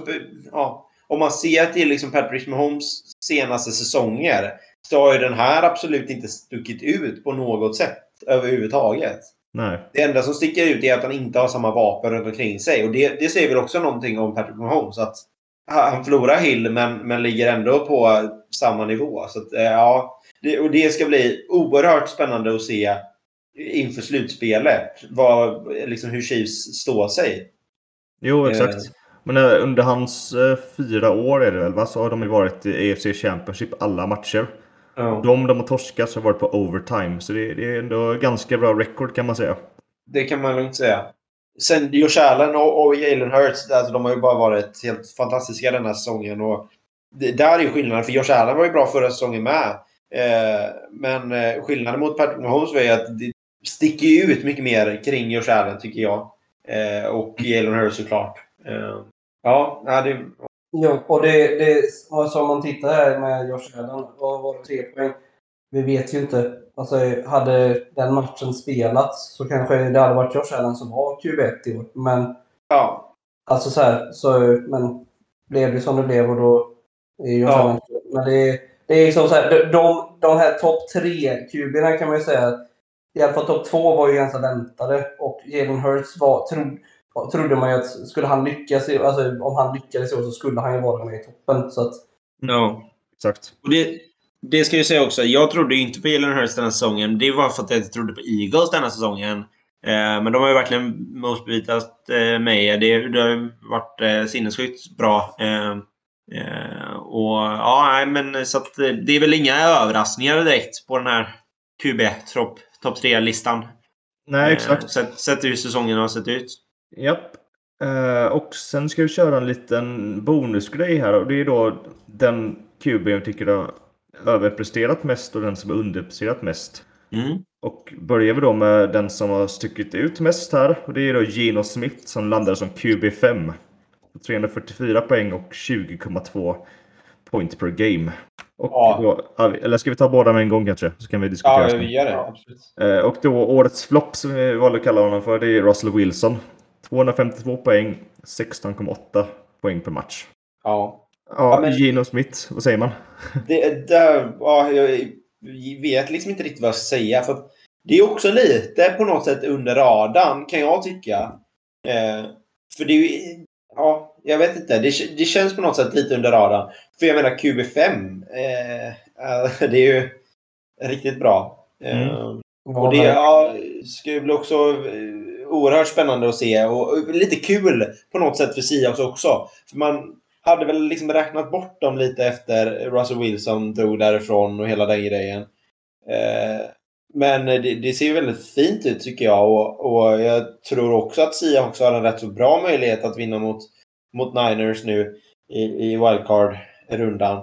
ja, om man ser till liksom Patrick Mahomes senaste säsonger så har ju den här absolut inte stuckit ut på något sätt överhuvudtaget. Nej. Det enda som sticker ut är att han inte har samma vapen runt omkring sig. Och det, det säger väl också någonting om Patrick Mahomes. Att han förlorar Hill men, men ligger ändå på samma nivå. Så att, eh, ja, det, och det ska bli oerhört spännande att se inför slutspelet. Vad, liksom hur Chiefs står sig. Jo, Eh. exakt. Men eh, under hans eh, fyra år är det väl, va? Så har de ju varit i AFC Championship alla matcher. Ja. De de har torskat så har varit på overtime. Så det, det är ändå ganska bra record kan man säga. Det kan man lugnt säga. Sen Josh Allen och, och Jalen Hurts, alltså, de har ju bara varit helt fantastiska den här säsongen. Och det, där är ju skillnaden, för Josh Allen var ju bra förra säsongen med. Eh, men eh, skillnaden mot Patrick Mahomes var ju att det sticker ju ut mycket mer kring Josh Allen, tycker jag. Eh, och Jalen Hurts såklart. Eh, ja, det... Jo, och det, det alltså om man tittar här med Josh Allen, vad var det? Tre poäng? Vi vet ju inte. Alltså, hade den matchen spelats så kanske det hade varit Josh Allen som var QB1 i år. Men Ja, alltså så här, så, men blev det som det blev och då är Josh Ja. Allen Men det, det är liksom så här, de, de, de här topp tre QB'na kan man ju säga, i alla fall topp två var ju ganska väntade och Jalen Hurts var, tro, trodde man ju att skulle han lyckas, alltså om han lyckades i år så skulle han ju vara med i toppen. Så att, no. Exakt. Och det, det ska jag säga också. Jag trodde ju inte på Jalen Hurts den här säsongen. Det var för att jag inte trodde på Eagles den här säsongen. Eh, men de har ju verkligen motbevisat eh, mig. Det, det har ju varit eh, sinnessjukt bra. Eh, eh, och ja, men så att eh, det är väl inga överraskningar direkt på den här QB topp top 3-listan. Nej, exakt. Eh, sett, sett hur säsongen har sett ut. Japp. Eh, och sen ska vi köra en liten bonusgrej här och det är då den QB jag tycker har överpresterat mest och den som har underpresterat mest. Mm. Och börjar vi då med den som har stuckit ut mest här och det är då Geno Smith som landar som QB5. 344 poäng och 20,2 point per game. Och Ja. då, ja, eller ska vi ta båda med en gång kanske? Så kan vi diskutera. sen. gör det. Absolut. Eh, Och då årets flopp som vi valde att kalla honom för, det är Russell Wilson. 252 poäng, 16,8 poäng per match. Ja. Ja, Ja, men- Geno Smith, vad säger man? (laughs) Det, det, ja, jag vet liksom inte riktigt vad jag ska säga. För att det är också lite på något sätt under radarn, kan jag tycka. Eh, för det är ju... Ja, jag vet inte. Det, det känns på något sätt lite under radarn. För jag menar QB5, eh, eh, (laughs) det är ju riktigt bra. Eh, och det ja, ska ju bli också eh, oerhört spännande att se och lite kul på något sätt för Seahawks också. För man hade väl liksom räknat bort dem lite efter Russell Wilson drog därifrån och hela den grejen. Eh, men det, det ser ju väldigt fint ut tycker jag och, och jag tror också att Seahawks har en rätt så bra möjlighet att vinna mot, mot Niners nu i, i wildcard-rundan.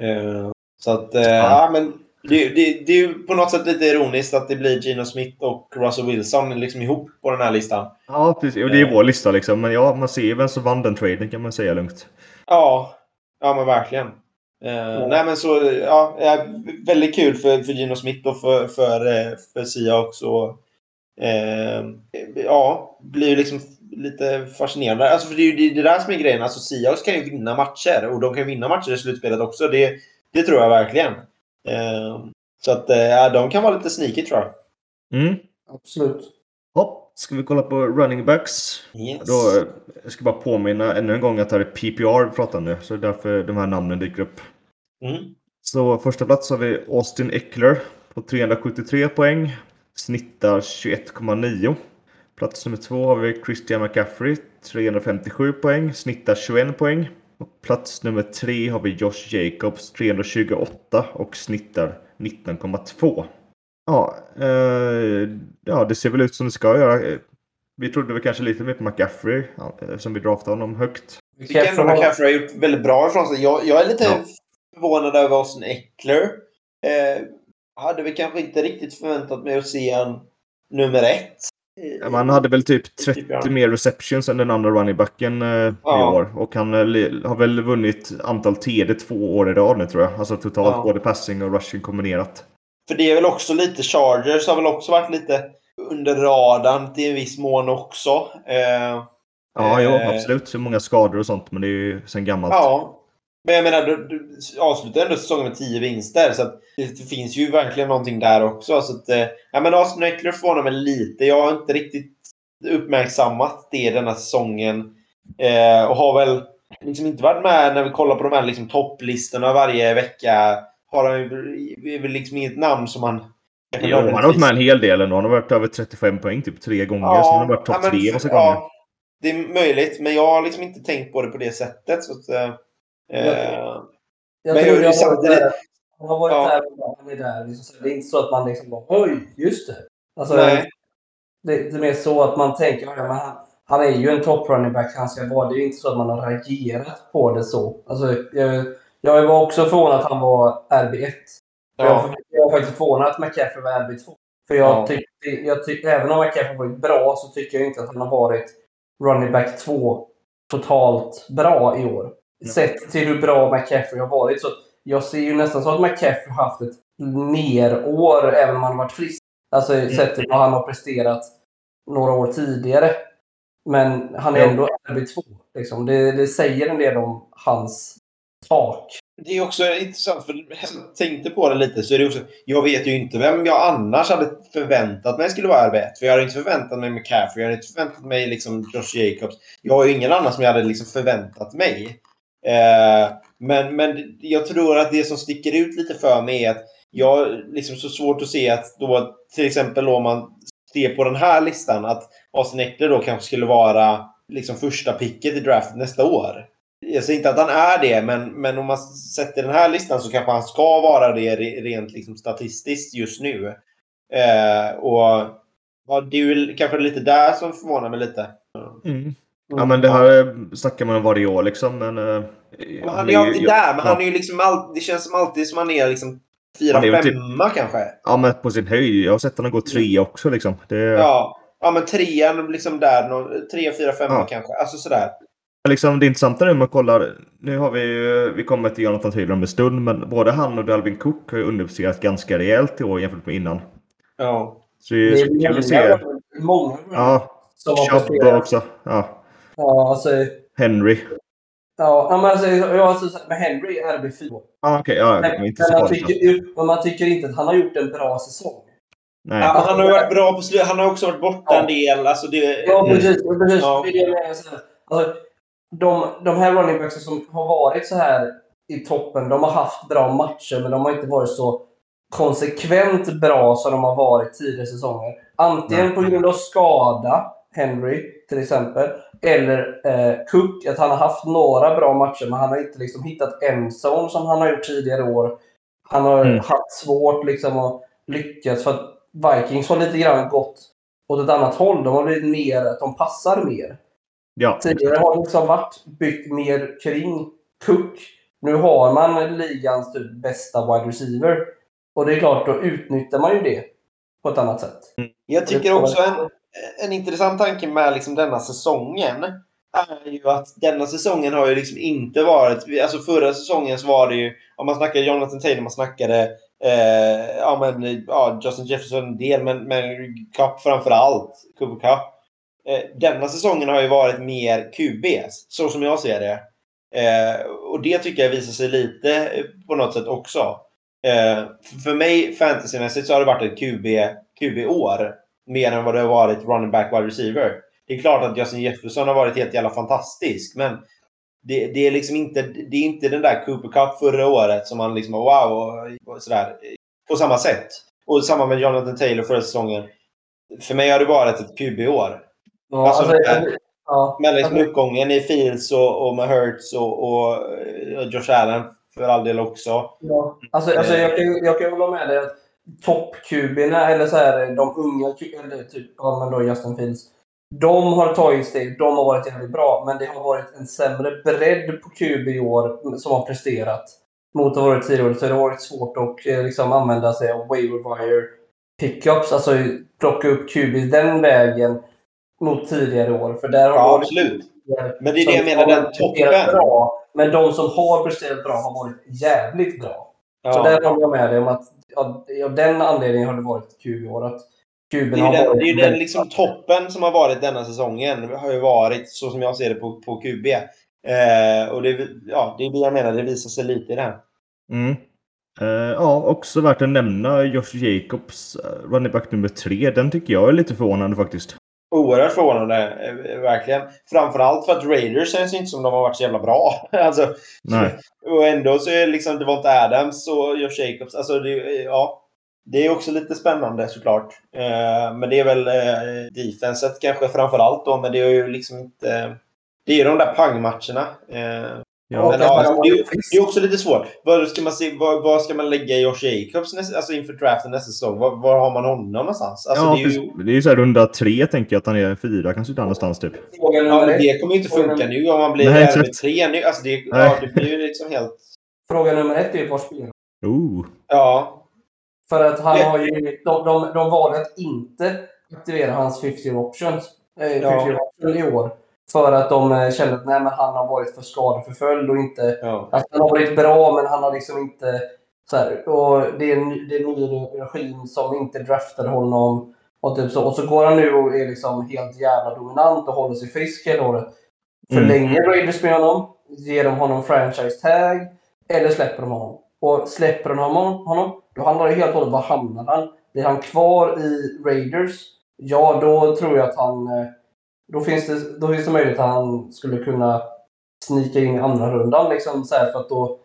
Eh, så att, eh, ja men det, det, det är ju på något sätt lite ironiskt att det blir Gino Smith och Russell Wilson liksom ihop på den här listan. Ja, precis. Och det är vår lista liksom. Men ja, man ser ju vem som vann den traden kan man säga lugnt. Ja, ja men verkligen. Eh, Nej men så, ja, ja, väldigt kul för, för Gino Smith och för, för, eh, för och eh, ja, blir ju liksom lite fascinerande. Alltså för det är ju det, det där som är grejen. Alltså Seahawks kan ju vinna matcher och de kan ju vinna matcher i slutspelet också. Det, det tror jag verkligen. Eh, så att eh, de kan vara lite sneaky tror jag. Mm. Absolut. Hopp, ska vi kolla på running backs? Yes. Då, eh, jag ska bara påminna ännu en gång att det här är PPR vi pratar nu. Så det är därför de här namnen dyker upp. Mm. Så första plats har vi Austin Eckler på 373 poäng. Snittar 21,9. Plats nummer två har vi Christian McCaffrey 357 poäng. Snittar 21 poäng. Och plats nummer tre har vi Josh Jacobs 328 och snittar 19,2. Ja, eh, ja, det ser väl ut som det ska göra. Vi trodde väl kanske lite mer på McCaffrey ja, som vi draftade honom högt. Jag tycker ändå McCaffrey har gjort väldigt bra ifrån sig. Jag, jag är lite Ja. förvånad över Austin Eckler. Eh, hade vi kanske inte riktigt förväntat mig att se en nummer ett. Ja, Man hade väl typ Typ, 30 ja. mer receptions än den andra running backen eh, Ja. i år. Och han eh, har väl vunnit antal TD två år i rad nu tror jag. Alltså totalt Ja. både passing och rushing kombinerat. För det är väl också lite Chargers har väl också varit lite under radarn till en viss mån också. Eh, Ja, jo, Eh. absolut. Så många skador och sånt, men det är ju sen gammalt. Ja. Men jag menar, du, du avslutar ändå säsongen med 10 vinster. Så det, finns ju verkligen någonting där också. Så att, eh, ja, men Austin Eckler förvånar mig lite. Jag har inte riktigt uppmärksammat det denna säsongen. Eh, och har väl liksom inte varit med när vi kollar på de här liksom, topplistorna varje vecka. Har han ju liksom inget namn som han... Jo, han har varit med en hel del ändå. Han har varit över 35 poäng typ tre gånger. så han har varit topp tre massa gånger. ja, Det är möjligt, men jag har liksom inte tänkt på det på det sättet. Så att, eh, eh, Jag Men tror jag- jag samtidigt-. Han har varit Ja. där han är där. Liksom, det är inte så att man liksom bara oj, just det. Alltså, Nej. det, det är mer så att man tänker men han, han är ju en top running back han ska vara. Det är ju inte så att man har reagerat på det så. Alltså, jag, jag var också förvånad att han var RB1. ja. Jag, jag var faktiskt förvånad att McCaffrey var RB2. För jag Ja. tyckte, jag tyckte, även om McCaffrey varit bra så tycker jag inte att han har varit running back 2 totalt bra i år. Sett till hur bra McCaffrey har varit. Så jag ser ju nästan så att McCaffrey har haft ett ner-år även om han har varit frisk. Alltså sett till vad han har presterat några år tidigare. Men han är ändå RB2. Liksom. Det, det säger en del om hans tak. Det är också intressant, för jag tänkte på det lite, så är det också, jag vet ju inte vem jag annars hade förväntat mig skulle vara RB1. För jag hade inte förväntat mig McCaffrey, jag hade inte förväntat mig liksom Josh Jacobs. Jag har ju ingen annan som jag hade liksom förväntat mig. Eh, men, men jag tror att det som sticker ut lite för mig är att jag har liksom så svårt att se att då till exempel om man ser på den här listan att Austin Eckler då kanske skulle vara liksom första picket i draften nästa år. Jag säger inte att han är det, men, men om man sätter den här listan så kanske han ska vara det rent liksom statistiskt just nu. Eh, och ja, Det är väl kanske lite där som förvånar mig lite. Mm. Ja, men det här eh, snackar man om varje år liksom. Men, eh, Men han är ju alltid där, men han är ju liksom all, det känns som alltid som han är liksom fyra, är typ- femma kanske. Ja, men på sin höjd. Jag har sett honom gå trea också liksom. Det, Ja, ja men trean liksom där. nå- Tre, fyra, femma Ja. kanske. Alltså sådär. Liksom, det intressanta nu om man kollar. Nu har vi ju- vi kommer till Jonathan Taylor om en stund. Men både han och Dalvin Cook har ju underpresterat ganska rejält i år jämfört med innan. Ja. Så det Det är är kul att se. många, många Ja, som har presterat. också. Ja, Ja, alltså, Henry. ja, men alltså, jag alltså, med Henry är RB4. Ja, okej. ja, Men, men inte men, man tycker, ju- men man tycker inte att han har gjort en bra säsong. Nej. Ja, men han har ju varit bra på slutet. Han har också varit borta Ja. en del. Alltså det, Ja, Mm. precis. precis. Ja. Det det. Alltså, de, de här running backsen som har varit så här i toppen, de har haft bra matcher, men de har inte varit så konsekvent bra som de har varit tidigare säsonger. Antingen Nej. på grund av skada, Henry till exempel, eller eh, Cook, att han har haft några bra matcher, men han har inte liksom hittat en zone som han har gjort tidigare år. Han har Mm. haft svårt liksom att lyckas, för att Vikings har lite grann gått åt ett annat håll. De har blivit mer, att de passar mer. Ja, Tidigare har det liksom varit byggt mer kring Cook. Nu har man ligans typ bästa wide receiver. Och det är klart, då utnyttjar man ju det på ett annat sätt. Jag tycker också en, en intressant tanke med liksom denna säsongen är ju att denna säsongen har ju liksom inte varit... Alltså förra säsongen så var det ju... Om man snackade Jonathan Taylor, man snackade eh, ja, men, ja, Justin Jefferson en del, men, men Cup framför allt. Cooper Cup. Eh, denna säsongen har ju varit mer QBs, så som jag ser det. Eh, och det tycker jag visar sig lite eh, på något sätt också. Eh, för- för mig fantasymässigt så har det varit ett QB, QB-år. Mer än vad det har varit running back wide receiver. Det är klart att Justin Jefferson har varit helt jävla fantastisk. Men det, det, är liksom inte, det är inte den där Cooper Cup förra året som man liksom wow och, sådär. På samma sätt. Och samma med Jonathan Taylor förra säsongen. För mig har det varit ett QB-år. Ja, Alltså, alltså, ja, Med liksom alltså, uppgången i Fields och, och med Hurts och, och, och Josh Allen för all del också. ja. alltså, alltså jag, kan, jag kan hålla med dig topp-QB'na, eller så här, de unga, eller typ, ja, men då Justin Fields, de har tagit steg, de har varit jävligt bra, men det har varit en sämre bredd på QB i år som har presterat mot vad det varit tidigare. Så det har varit svårt att eh, liksom, använda sig av waiver wire pickups, alltså plocka upp QB den vägen mot tidigare år. För där har Ja, varit absolut. Men det är det jag menar, den toppen. Bra, men de som har presterat bra har varit jävligt bra. Så Ja. där håller jag med dig om att av, den anledningen har det varit ett QB-år. Att Det är ju har den, varit det är den liksom toppen som har varit denna säsongen. har ju varit, så som jag ser det, på, på QB. Eh, och det, ja, det är det jag menar, det visar sig lite i det här. Mm. Eh, ja, också värt att nämna Josh Jacobs, eh, running back nummer tre. Den tycker jag är lite förvånande faktiskt. Oerhört förvånande, eh, verkligen. Framförallt för att Raiders känns inte som de har varit så jävla bra. (laughs) alltså, Nej. Och ändå så är det liksom Devonta Adams och Josh Jacobs. Alltså, det, ja, det är också lite spännande såklart. Eh, men det är väl eh, defenset kanske framförallt då. Men det är ju liksom inte... Det är de där pangmatcherna. Eh, Ja, men, det ja, har alltså, det, är, det också lite svårt. Vad ska man, se, vad, vad ska man lägga Josh Jacobs nästa, alltså inför draften nästa säsong? Var, var har man honom någonstans? Alltså, ja, det är ju, det är ju så här runda tre tänker jag att han är fyra, kanske där någonstans typ. Ja, men det kommer ju inte funka nu om man blir Nej, RB3 exakt. nu. Alltså, det, ja, det blir ju liksom helt... Fråga nummer ett är ju var spelar Oh. Ja, För att han Det- har ju, de, de, de valde att inte aktivera hans 50 options eh, 50 Ja. option i år. För att de eh, kände att nej, men han har varit för skadeförföljd och inte... ja. Alltså, han har varit bra, men han har liksom inte... Så här, och det är en det är en ny regim som inte draftade honom. Och, typ så, och så går han nu och är liksom helt jävla dominant och håller sig frisk hela året. Mm. Förlänger Raiders med honom, ger de honom franchise tag eller släpper de honom. Och släpper de honom, honom då handlar det helt och hållet var hamnar han? Blir han kvar i Raiders? Ja, då tror jag att han... Då finns det, då finns det möjlighet att han skulle kunna snika in andra rundan liksom, så här, för att då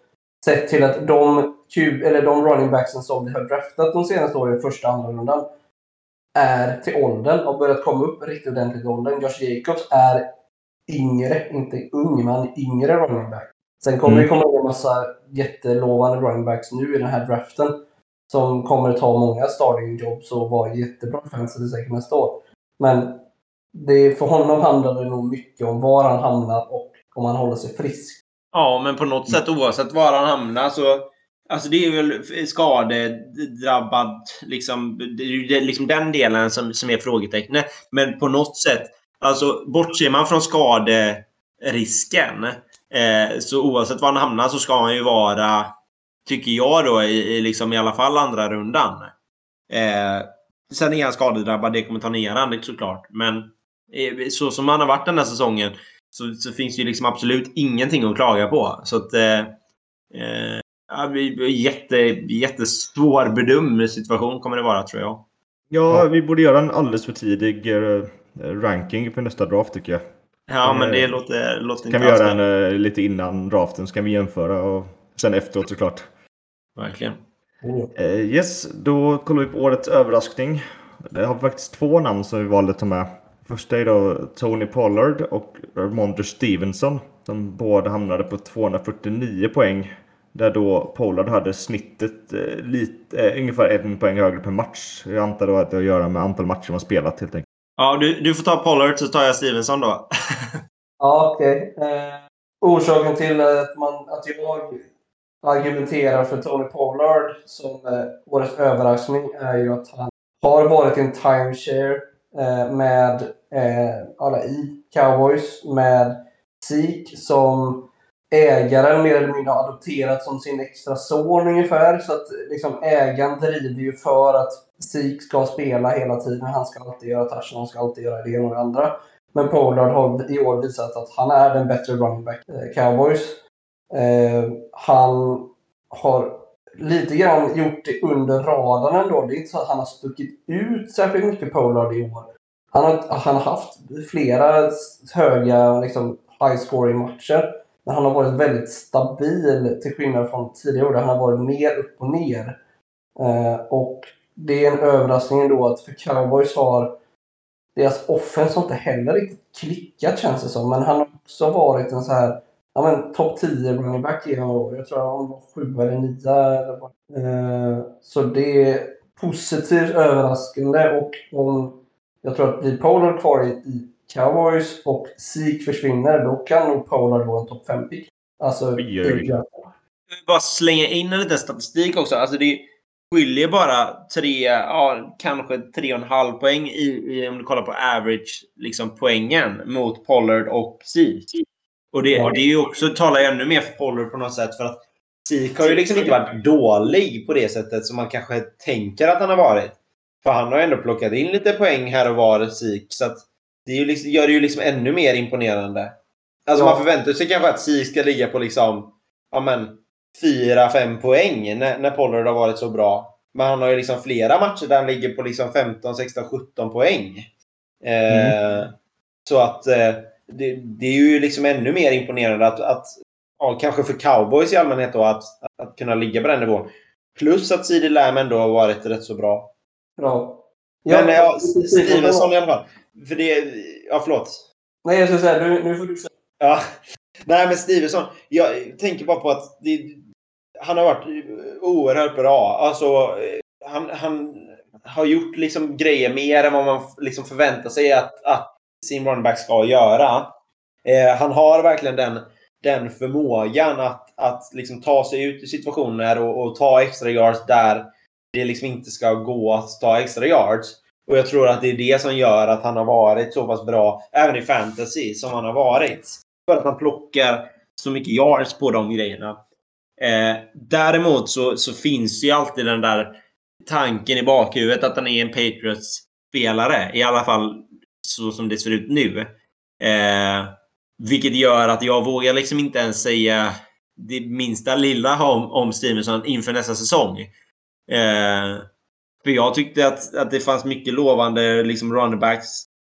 sett till att de, Q, eller de running backsen som vi har draftat de senaste åren i första andra rundan är till åldern och börjat komma upp riktigt ordentligt i åldern. Josh Jacobs är yngre, inte ung, men yngre running back. Sen kommer Mm. det komma en massa jättelovande running backs nu i den här draften som kommer ta många starting jobs och vara jättebra fantasy säkert nästa år. Men det, för honom handlar det nog mycket om var han hamnar och om han håller sig frisk. Ja, men på något sätt oavsett var han hamnar så... Alltså det är väl skadedrabbad, liksom. Det är ju liksom den delen som, som är frågetecknet. Men på något sätt, alltså bortser man från skaderisken eh, så oavsett var han hamnar så ska han ju vara, tycker jag då, i, i, liksom i alla fall andra rundan. Eh, sen är han skadedrabbad, det kommer ta ner han såklart. Men så som han har varit den här säsongen så, så finns det ju liksom absolut ingenting att klaga på. Så att... Eh, eh, vi- jätte, jättesvår bedömd situation kommer det vara, tror jag. Ja, vi borde göra en alldeles för tidig eh, ranking för nästa draft tycker jag. Ja, Eh, men det låter, låter Kan inte vi alls göra en fel. eh, lite innan draften så kan vi jämföra och sen efteråt såklart. Verkligen. Eh, yes, då kollar vi på årets överraskning. Det har faktiskt två namn som vi valde att ta med. Första är då Tony Pollard och Ramondre Stevenson som båda hamnade på 249 poäng. Där då Pollard hade snittet eh, lite, eh, ungefär en poäng högre per match. Jag antar då att det har att göra med antal matcher man spelat helt enkelt. Ja, du, du får ta Pollard så tar jag Stevenson då. (laughs) Ja, okej. Eh, orsaken till att, man, att jag argumenterar för Tony Pollard som eh, årets överraskning är ju att han har varit en timeshare Eh, med eh, alla i Cowboys med Zeke som ägaren mer eller mindre har adopterat som sin extra son ungefär. Så att liksom, ägaren driver ju för att Zeke ska spela hela tiden. Han ska alltid göra touchen, han ska alltid göra det ena och det andra. Men Pollard har i år visat att han är den bättre running back eh, Cowboys. Eh, han har lite grann gjort det under radarn ändå. Det är inte så att han har stuckit ut särskilt mycket Pollard i år. Han har, han har haft flera höga liksom, high scoring matcher. Men han har varit väldigt stabil till skillnad från tidigare år där han har varit mer upp och ner. Eh, och det är en överraskning då att för Cowboys har deras offense inte heller riktigt klickat känns det som. Men han har också varit en så här ja, men topp 10 running back genom år. Jag tror han var 7 eller 9. Eh, så det är positivt överraskande och om jag tror att blir Pollard kvar i Cowboys och Zeke försvinner, då kan nog Pollard vara en topp 5-pick. Alltså, oj, oj. Jag vill bara slänga in en liten statistik också. Alltså det skiljer bara tre, ja, kanske tre och en halv poäng i, i, om du kollar på average liksom, poängen mot Pollard och Zeke. Och det, ja. det är ju också, talar ju ännu mer för Pollard på något sätt. För att Zeke har ju liksom inte varit dålig på det sättet som man kanske tänker att han har varit. För han har ändå plockat in lite poäng här och var, Zeke. Så att det ju liksom, gör det ju liksom ännu mer imponerande. Alltså ja. man förväntar sig kanske att Zeke ska ligga på liksom, ja men, 4-5 poäng när, när Pollard har varit så bra. Men han har ju liksom flera matcher där han ligger på liksom 15, 16, 17 poäng. Eh, mm. Så att eh, det, det, är ju liksom ännu mer imponerande att, att ja, kanske för cowboys i allmänhet då, att, att, kunna ligga på den nivån. Plus att CD Lamb ändå har varit rätt så bra. Ja. Men ja, Stevenson i alla fall. För det... Ja, förlåt. Nej, jag ska säga, nu, nu får du säga. Ja. Nej, men Stevenson. Jag tänker bara på att det, han har varit oerhört bra. Alltså, han, han har gjort liksom grejer mer än vad man liksom förväntar sig att, att sin runback ska göra. Eh, han har verkligen den, den förmågan att, att liksom ta sig ut i situationer och, och ta extra yards där det liksom inte ska gå att ta extra yards. Och jag tror att det är det som gör att han har varit så pass bra, även i fantasy, som han har varit. För att han plockar så mycket yards på de grejerna. Eh, däremot så, så finns ju alltid den där tanken i bakhuvudet att han är en Patriots-spelare. I alla fall så som det ser ut nu. Eh, vilket gör att jag vågar liksom inte ens säga det minsta lilla om, om Stevenson inför nästa säsong. Eh, för jag tyckte att, att det fanns mycket lovande liksom runnerbacks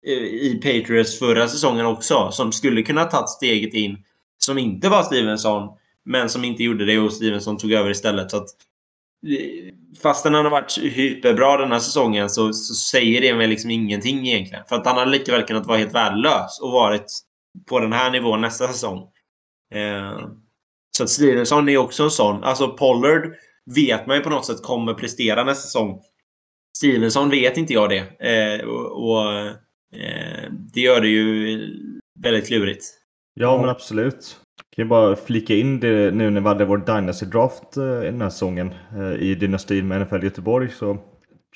eh, i Patriots förra säsongen också. Som skulle kunna tagit steget in. Som inte var Stevenson. Men som inte gjorde det och Stevenson tog över istället. Så att, fastän han har varit hyperbra den här säsongen så, så säger det mig liksom ingenting egentligen. För att han hade lika väl kunnat vara helt värdelös och varit på den här nivån nästa säsong. Eh, så att Stevenson är också en sån. Alltså Pollard vet man ju på något sätt kommer prestera nästa säsong. Stevenson vet inte jag det. Eh, och, och eh, det gör det ju väldigt klurigt. Ja, men absolut. Kan ju bara flika in det nu när vi hade vår Dynasty Draft eh, i den här säsongen eh, i dynastin med NFL Göteborg så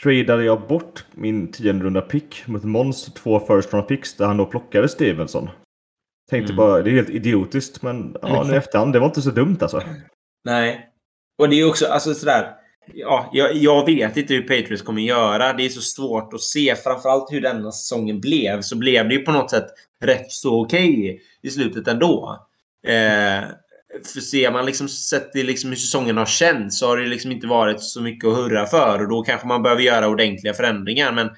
tradade jag bort min tionde runda pick mot Måns två first round picks där han då plockade Stevenson. Tänkte mm. bara, det är helt idiotiskt men ja, nu efterhand, det var inte så dumt alltså. Nej. Och det är också, alltså sådär, ja, jag, jag, vet inte hur Patriots kommer göra. Det är så svårt att se. Framförallt hur denna säsongen blev. Så blev det ju på något sätt rätt så okej okay i slutet ändå. Eh, för ser man liksom sett till liksom hur säsongen har känts så har det liksom inte varit så mycket att hurra för. Och då kanske man behöver göra ordentliga förändringar. Men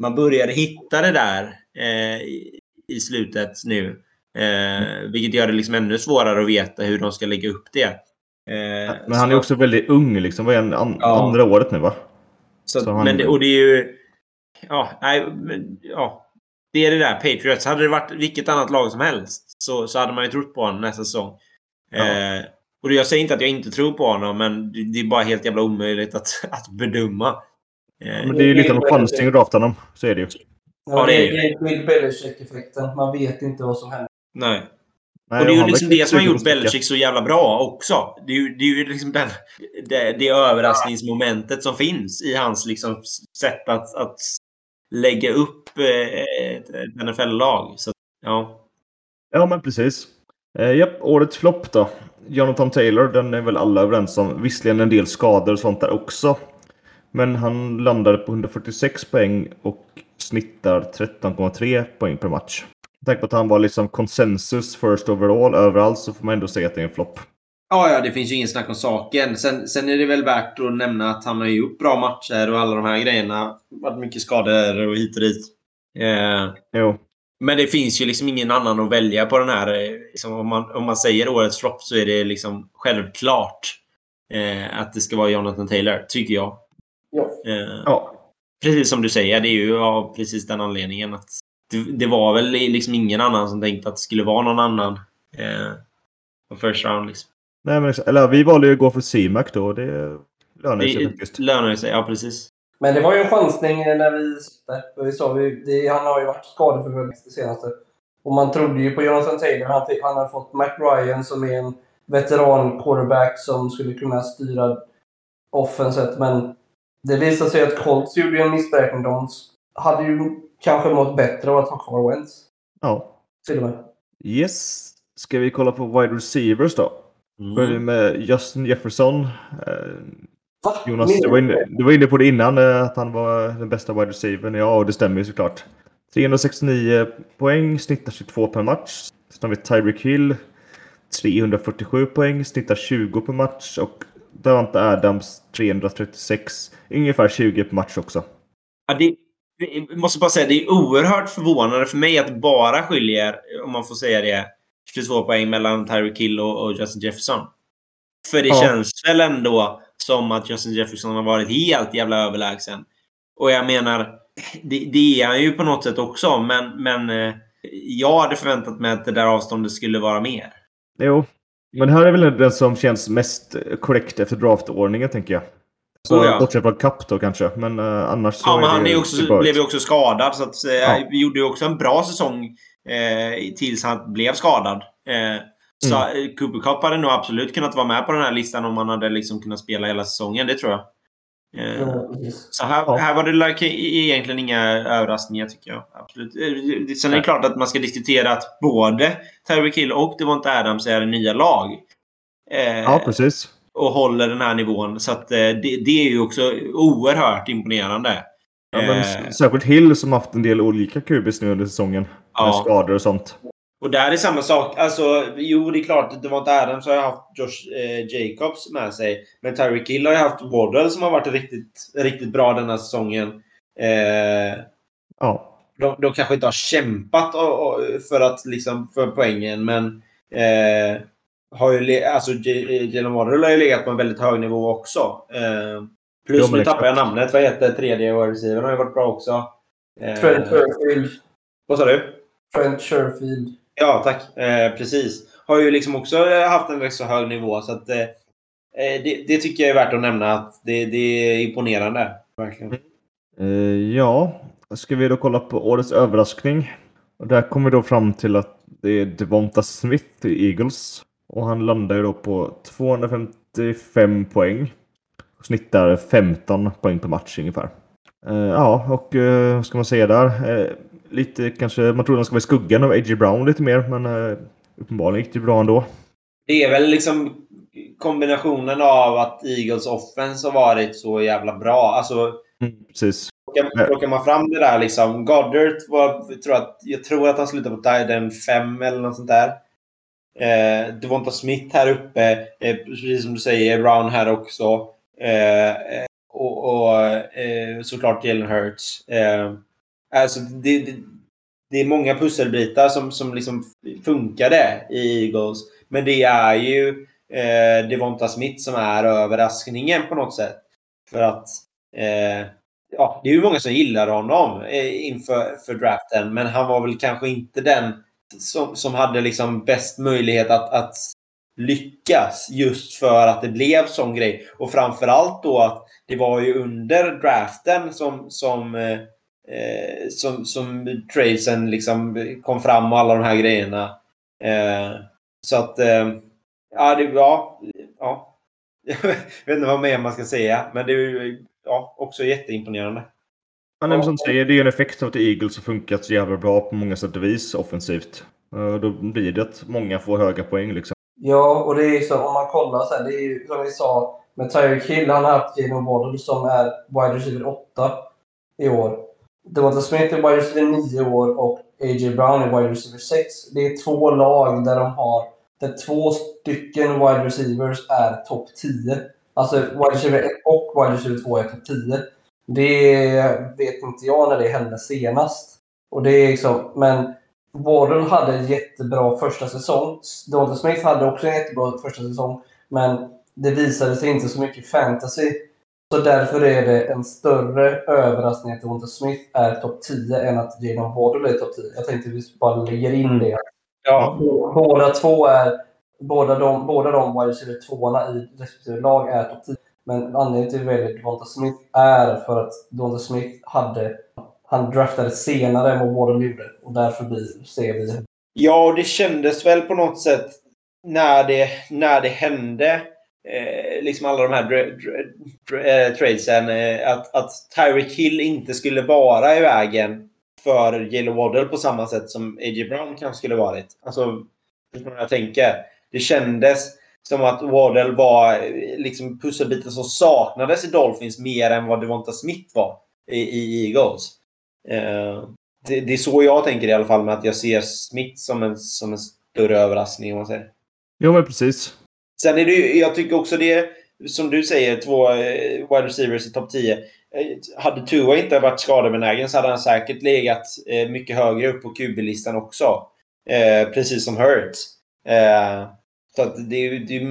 man började hitta det där eh, i slutet nu. Eh, vilket gör det liksom ännu svårare att veta hur de ska lägga upp det. Eh, men han är också väldigt ung liksom. Vad är han? An ja. Andra året nu va? Så, så han... men det, och det är ju... Ja, nej, men, ja. Det är det där. Patriots. Hade det varit vilket annat lag som helst så, så hade man ju trott på honom nästa säsong. Ja. Eh, och jag säger inte att jag inte tror på honom, men det är bara helt jävla omöjligt att, (laughs) att bedöma. Eh, men det är ju lite av en chansning att drafta honom. Så är det ju. Ja, ja det är ju Bill Belichick-effekten. Man vet inte vad som händer. Nej. Nej, och det är ju liksom det som har gjort Belichick så jävla bra också. Det är ju, det är ju liksom den, det, det överraskningsmomentet som finns i hans liksom sätt att, att lägga upp eh, ett NFL-lag. ja. Ja, men precis. Eh, japp, årets flopp då. Jonathan Taylor, den är väl alla överens om. Visserligen en del skador och sånt där också. Men han landade på 146 poäng och snittar 13,3 poäng per match. Med tanke på att han var liksom konsensus first overall överallt så får man ändå säga att det är en flopp. Ja, ja, det finns ju ingen snack om saken. Sen, sen är det väl värt att nämna att han har gjort bra matcher och alla de här grejerna. Varit mycket skador och hit och dit. Eh, jo. Men det finns ju liksom ingen annan att välja på den här. eh, Liksom, om, man, om man säger årets flopp så är det liksom självklart eh, att det ska vara Jonathan Taylor, tycker jag. Ja. Eh, Ja. Precis som du säger, det är ju av precis den anledningen att det, det var väl liksom ingen annan som tänkte att det skulle vara någon annan eh, på first round. Liksom. Nej, men, eller vi valde ju att gå för C-Mac då. och Det lönar sig Det faktiskt. lönar sig, ja precis. Men det var ju en chansning när vi satt. Vi sa, vi, det, han har ju varit skadeförföljd det senaste. Och man trodde ju på Jonathan Taylor. Han, fick, han har fått Mac Ryan som är en veteran quarterback som skulle kunna styra offenset. Men det visade sig att Colts gjorde en missberäkning. De hade ju kanske mått bättre av att ha kvar Wentz. Ja. Till och med. Yes. Ska vi kolla på wide receivers då? Börjar vi Mm. med Justin Jefferson. Va? Jonas, du var, inne, du var inne på det innan, eh, att han var den bästa wide receivern. Ja, och det stämmer ju såklart. 369 poäng, snittar 22 per match. Sen har vi Tyreek Hill. 347 poäng, snittar 20 per match. Och Davante Adams 336. Ungefär 20 per match också. Ja, det, jag måste bara säga, det är oerhört förvånande för mig att bara skiljer, om man får säga det, 22 poäng mellan Tyreek Hill och, och Justin Jefferson. För det Ja. känns väl ändå som att Justin Jefferson har varit helt jävla överlägsen. Och jag menar, det, det är han ju på något sätt också, men, men eh, jag hade förväntat mig att det där avståndet skulle vara mer. Jo, men det här är väl den som känns mest korrekt efter draftordningen, tänker jag. Så Oh ja. bortsett från Cup då kanske, men eh, annars så Ja, men han är också, blev ju också skadad. Så att, eh, Ja. Gjorde ju också en bra säsong eh, tills han blev skadad. Eh, så Mm. Cooper Cup hade nog absolut kunnat vara med på den här listan om han hade liksom kunnat spela hela säsongen. Det tror jag. Eh. Så här, här var det like, egentligen inga överraskningar tycker jag. Absolut. Eh, det- Sen är det klart att man ska diskutera att både Tyreek Hill och Devonta Adams är nya lag. Eh, Ja, precis. och håller den här nivån. Så att, eh, det, det är ju också oerhört imponerande. Ja, men Eh, Särskilt Hill som haft en del olika QBs nu under säsongen. Ja. Med skador och sånt. Och där är samma sak. Alltså, jo, det är klart. Det var inte Adams har haft Josh eh, Jacobs med sig. Men Tyreek Hill har ju haft Waddle som har varit riktigt, riktigt bra den här säsongen. Eh, Ja. de, de kanske inte har kämpat och, och, för, att, liksom, för poängen, men eh, har ju alltså, J- Jalen Waddle har ju legat på en väldigt hög nivå också. Eh, plus, nu tappar jag namnet. Vad heter tredje receiver? har ju varit bra också. Eh, Trent Sherfield. vad sa du? Trent Sherfield. Ja, tack. Eh, precis. Har ju liksom också eh, haft en rätt så hög nivå. Så att, eh, eh, det, det tycker jag är värt att nämna. att Det, det är imponerande. Verkligen. Mm. Eh, ja, ska vi då kolla på årets överraskning. Och där kommer vi då fram till att det är Devonta Smith i Eagles. Och han landar ju då på 255 poäng. Och snittar 15 poäng per match ungefär. Eh, ja, och eh, vad ska man säga där? Eh, Eh, lite kanske, man trodde han skulle vara i skuggan av A.J. Brown lite mer, men eh, uppenbarligen gick det bra ändå. Det är väl liksom kombinationen av att Eagles offense har varit så jävla bra. Alltså, Precis. plockar, plockar man fram det där liksom. Goddard var, jag tror att, jag tror att han slutade på Tiden 5 eller något sånt där. Eh, Devonta Smith här uppe. Eh, precis som du säger, Brown här också. Eh, eh, och och eh, såklart Jalen Hurts. Alltså det, det, det är många pusselbitar som, som liksom funkade i Eagles. Men det är ju eh, Devonta Smith som är överraskningen på något sätt. För att eh, ja, det är ju många som gillar honom eh, inför för draften. Men han var väl kanske inte den som, som hade liksom bäst möjlighet att, att lyckas just för att det blev sån grej. Och framförallt då att det var ju under draften som, som, eh, eh, som, som tradesen liksom kom fram och alla de här grejerna. Eh, så att, eh, ja, det ja, ja. (laughs) Jag vet inte vad mer man ska säga, men det är ju ja, också jätteimponerande. Ja, nej, som säger, det är ju en effekt av att Eagles har funkat så jävla bra på många sätt och vis offensivt. Eh, Då blir det att många får höga poäng liksom. Ja, och det är så om man kollar så här, det är ju som vi sa med Tyreek Hill, han har haft Jalen Waddle som är wide receiver 8 i år. Devonta Smith är wide receiver 9 år och A.J. Brown är wide receiver 6. Det är två lag där de har, där två stycken wide receivers är topp 10. Alltså wide receiver 1 och wide receiver 2 är topp 10. Det vet inte jag när det hände senast. Och det är liksom, men Waddle hade en jättebra första säsong. Devonta Smith hade också en jättebra första säsong. Men det visade sig inte så mycket fantasy. Så därför är det en större överraskning att Donald Smith är topp 10 än att Jalen Waddle är topp 10. Jag tänkte att vi bara lägger in det. Ja. Båda två är... Båda de, båda de wide receiver tvåorna i respektive lag är topp 10. Men anledningen till att vi väljer Devonta Smith är för att Devonta Smith hade... Han draftade senare än vad Waddle gjorde. Och därför blir, ser vi... Ja, och det kändes väl på något sätt när det, när det hände. Eh, liksom alla de här dra, dra, dra, eh, tradesen. Eh, att, att Tyreek Hill inte skulle vara i vägen för Jalen Waddle på samma sätt som A.J. Brown kanske skulle varit. Alltså, hur jag tänker? Det kändes som att Waddle var eh, liksom pusselbiten som saknades i Dolphins mer än vad Devonta Smith var i, i Eagles. Eh, det, det, är så jag tänker i alla fall med att jag ser Smith som en, som en större överraskning om man säger. Jo men precis. Sen är det ju, jag tycker också det, som du säger, två eh, wide receivers i topp 10. Eh, hade Tua inte varit skadebenägen så hade han säkert legat eh, mycket högre upp på QB-listan också. precis som Hurts. så att det är, det är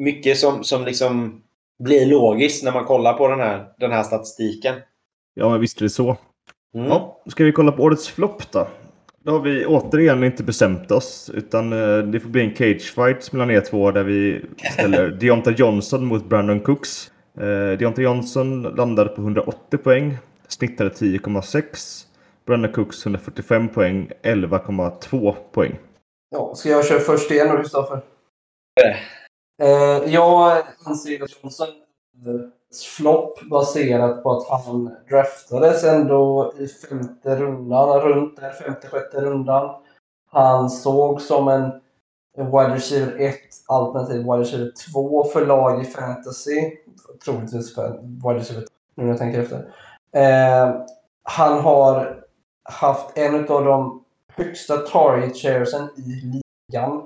mycket som, som liksom blir logiskt när man kollar på den här, den här statistiken. Ja, visst är det så. Mm. Ja, ska vi kolla på årets flopp då? Då har vi återigen inte bestämt oss. Utan eh, det får bli en cage fight mellan er två där vi ställer (laughs) Deonta Johnson mot Brandon Cooks. Eh, Deonta Johnson landade på 180 poäng. Snittade 10,6. Brandon Cooks 145 poäng. 11,2 poäng. Ja, ska jag köra först igen då, Kristoffer? Eh, jag anser att Johnson flopp baserat på att han draftades ändå i femte rundan, runt där femte, sjätte rundan. Han såg som en wide receiver 1 alternativ wide receiver 2 för lag i fantasy. Troligtvis för wide receiver nu när jag tänker efter. Eh, han har haft en av de högsta target sharesen i ligan.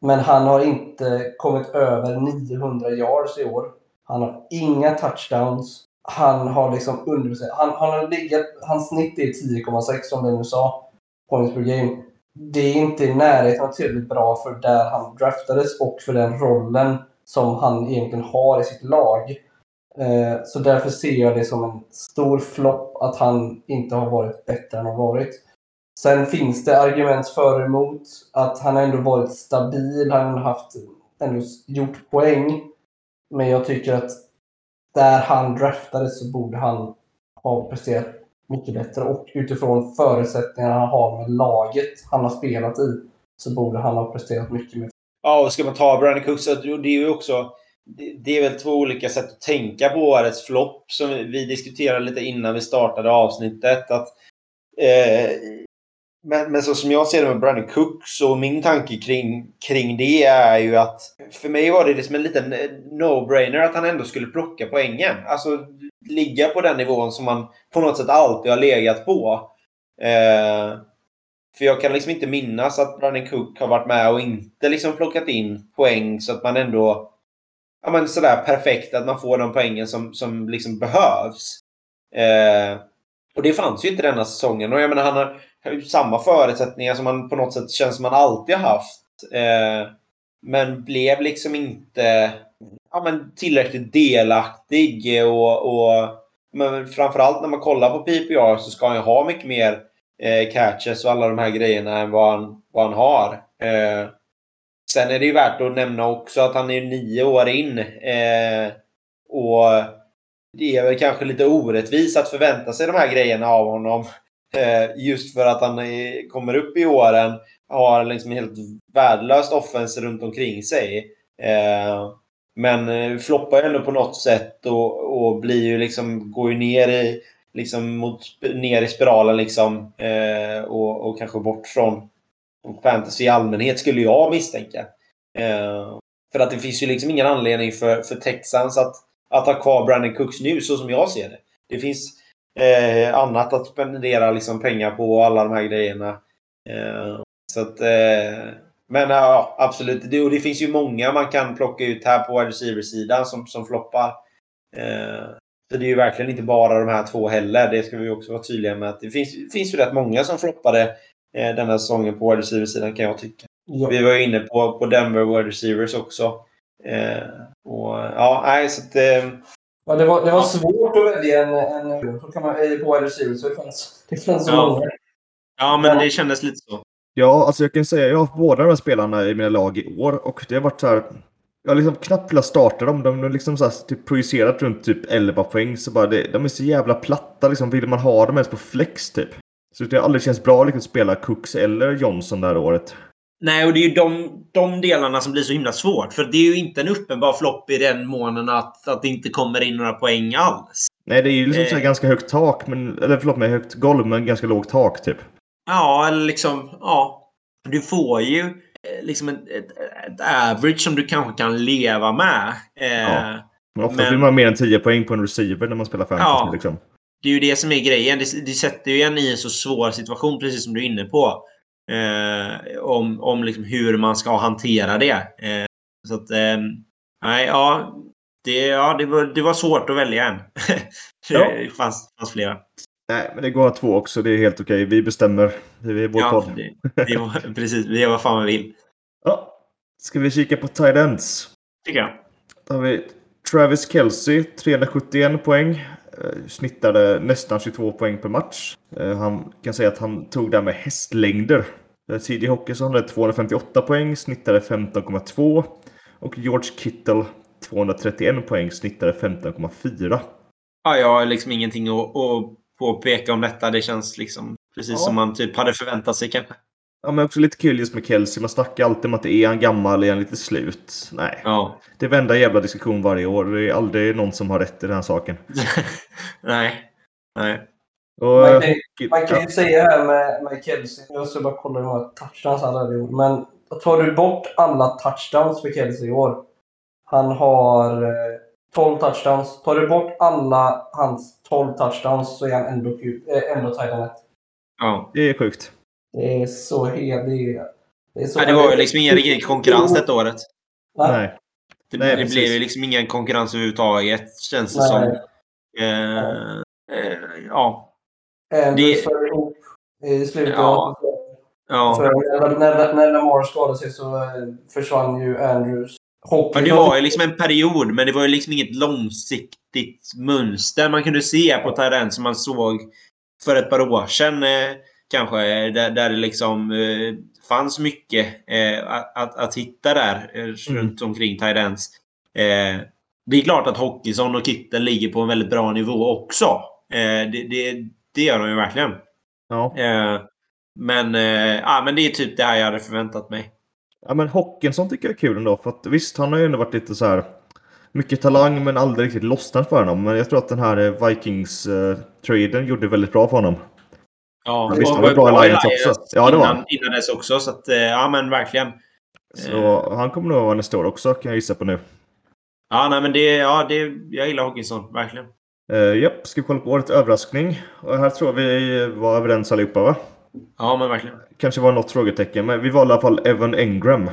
Men han har inte kommit över 900 yards i år. Han har inga touchdowns. Han har liksom underpresterat. Han, han har legat, hans snitt är 10,6 som vi nu sa. Points per game. Det är inte i närheten av tillräckligt bra för där han draftades och för den rollen som han egentligen har i sitt lag. Eh, så därför ser jag det som en stor flopp att han inte har varit bättre än han varit. Sen finns det argument för och emot. Att han ändå varit stabil. Han har haft, ändå gjort poäng. Men jag tycker att där han draftades så borde han ha presterat mycket bättre. Och utifrån förutsättningarna han har med laget han har spelat i så borde han ha presterat mycket mer. Ja, och ska man ta Brandon Cooks, det är ju också... Det är väl två olika sätt att tänka på årets flopp som vi diskuterade lite innan vi startade avsnittet. Att, eh, men, men så som jag ser det med Brandon Cooks och min tanke kring, kring det är ju att för mig var det liksom en liten no-brainer att han ändå skulle plocka poängen. Alltså ligga på den nivån som man på något sätt alltid har legat på. Eh, för jag kan liksom inte minnas att Brandon Cook har varit med och inte liksom plockat in poäng så att man ändå ja, men sådär perfekt att man får de poängen som, som liksom behövs. Eh, och det fanns ju inte denna säsongen. Och jag menar, han har, samma förutsättningar som man på något sätt känns som man alltid har haft. Eh, men blev liksom inte ja, men tillräckligt delaktig. Och, och, men framförallt när man kollar på PPR så ska han ju ha mycket mer eh, catches och alla de här grejerna än vad han, vad han har. Eh, sen är det ju värt att nämna också att han är nio år in. Eh, och det är väl kanske lite orättvist att förvänta sig de här grejerna av honom. Eh, just för att han kommer upp i åren har liksom helt värdelöst offens runt omkring sig. Eh, men eh, floppar ju ändå på något sätt och, och blir ju liksom, går ju ner i, liksom mot, ner i spiralen liksom. Eh, och, och kanske bort från fantasy i allmänhet skulle jag misstänka. Eh, för att det finns ju liksom ingen anledning för, för Texans att, att ha kvar Brandon Cooks nu så som jag ser det. Det finns eh, annat att spendera liksom pengar på och alla de här grejerna. Eh, så att, eh, men ja, absolut. Det, och det finns ju många man kan plocka ut här på wide receiver-sidan som, som floppar. Eh, så det är ju verkligen inte bara de här två heller. Det ska vi också vara tydliga med. Att det finns, finns ju rätt många som floppade eh, denna säsongen på wide receiver-sidan kan jag tycka. Ja. Vi var ju inne på, på Denver wide receivers också. Eh, och, ja, nej, så att, eh, Ja, det, var, det var Ja. svårt att välja en, en så kan man, eh, på wide receiver, så det fanns, det fanns så Ja. många. ja, men det kändes lite så. Ja, alltså jag kan säga jag har haft båda de här spelarna i mina lag i år och det har varit så här. Jag har liksom knappt velat starta dem. De har liksom så här, typ projicerat runt typ 11 poäng. Så bara det, de är så jävla platta liksom. Vill man ha dem ens på flex typ? Så det har aldrig känts bra liksom, att spela Cooks eller Johnson det här året. Nej, och det är ju de, de delarna som blir så himla svårt. För det är ju inte en uppenbar flopp i den månaden att, att det inte kommer in några poäng alls. Nej, det är ju liksom så här Eh. ganska högt tak. Men, eller förlåt mig, högt golv men ganska lågt tak typ. Ja, eller liksom, ja. Du får ju eh, liksom ett, ett, ett average som du kanske kan leva med. Eh, Ja. Men ofta Men- vill man mer än 10 poäng på en receiver när man spelar fantasy Ja. liksom. Det är ju det som är grejen. Det, det sätter ju en i en så svår situation, precis som du är inne på. Eh, om om liksom hur man ska hantera det. Eh, så att, eh, nej, ja. Det, ja, det, var, det var svårt att välja en. (laughs) Ja. det fanns, fanns flera. Nej, men det går att två också. Det är helt okej. Vi bestämmer. Det är vår Ja, podd. det, det var, (laughs) precis. Vi gör vad fan vi vill. Ja. Ska vi kika på tight ends? Tycker jag. Då har vi Travis Kelce, 371 poäng. Eh, Snittade nästan 22 poäng per match. Eh, Han kan säga att han tog det här med hästlängder. Eh, TJ Hawkinson hade 258 poäng, snittade 15,2. Och George Kittle 231 poäng, snittade 15,4. Ja, jag har liksom ingenting att, att påpeka om detta. Det känns liksom precis Ja. som man typ hade förväntat sig kanske. Ja, men också lite kul just med Kelce. Man snackar alltid om att det är han gammal, är han lite slut? Nej, Ja. det är varenda jävla diskussion varje år. Det är aldrig någon som har rätt i den här saken. (laughs) Nej. Nej. Och, Man eh, kan, man kan ju säga här med, med Kelsey, jag ska bara kolla hur många touchdowns han hade i år. Men tar du bort alla touchdowns för Kelsey i år. Han har eh, 12 touchdowns. Tar du bort alla hans 12 touchdowns så är han ändå, eh, ändå tight. Ja. det är sjukt. Det är så helt... Det, är- det, så det var ju liksom ingen riktig konkurrens detta året. Nej. Nej. Det, Nej, det blev ju liksom ingen konkurrens överhuvudtaget, känns det Nej. som. Eh, eh, ja. Andrews Det- föll ihop i slutet. Ja. Ja. För när, när, när Lamar skadade sig så eh, försvann ju Andrews. ja. Det var ju liksom en period, men det var ju liksom inget långsiktigt mönster man kunde se på Tyrant som man såg för ett par år sedan. Kanske, eh, där, där det liksom eh, fanns mycket eh, att, att, hitta där eh, runt omkring Tyrants. Eh, det är klart att Hockeysson och Kittel ligger på en väldigt bra nivå också. Eh, det, det, det gör de ju verkligen. Ja. Eh, men, ja, men det är typ det här jag hade förväntat mig. Ja men Hockinson tycker jag är kul ändå. För att visst, han har ju ändå varit lite så här mycket talang men aldrig riktigt lossnat för honom. Men jag tror att den här Vikings-traden gjorde väldigt bra för honom. Ja, Men visst, var bra i Lions också. Ja, det var innan, innan dess också. Så att, eh, ja, men verkligen. Så han kommer nog vara nästa år också kan jag gissa på nu. Ja, nej, men det, ja, det, jag gillar Hockinson. Verkligen. Uh, japp, ska vi kolla på årets överraskning. Och här tror vi var överens allihopa va? Ja, men verkligen. Kanske var något frågetecken, men vi valde i alla fall Evan Engram.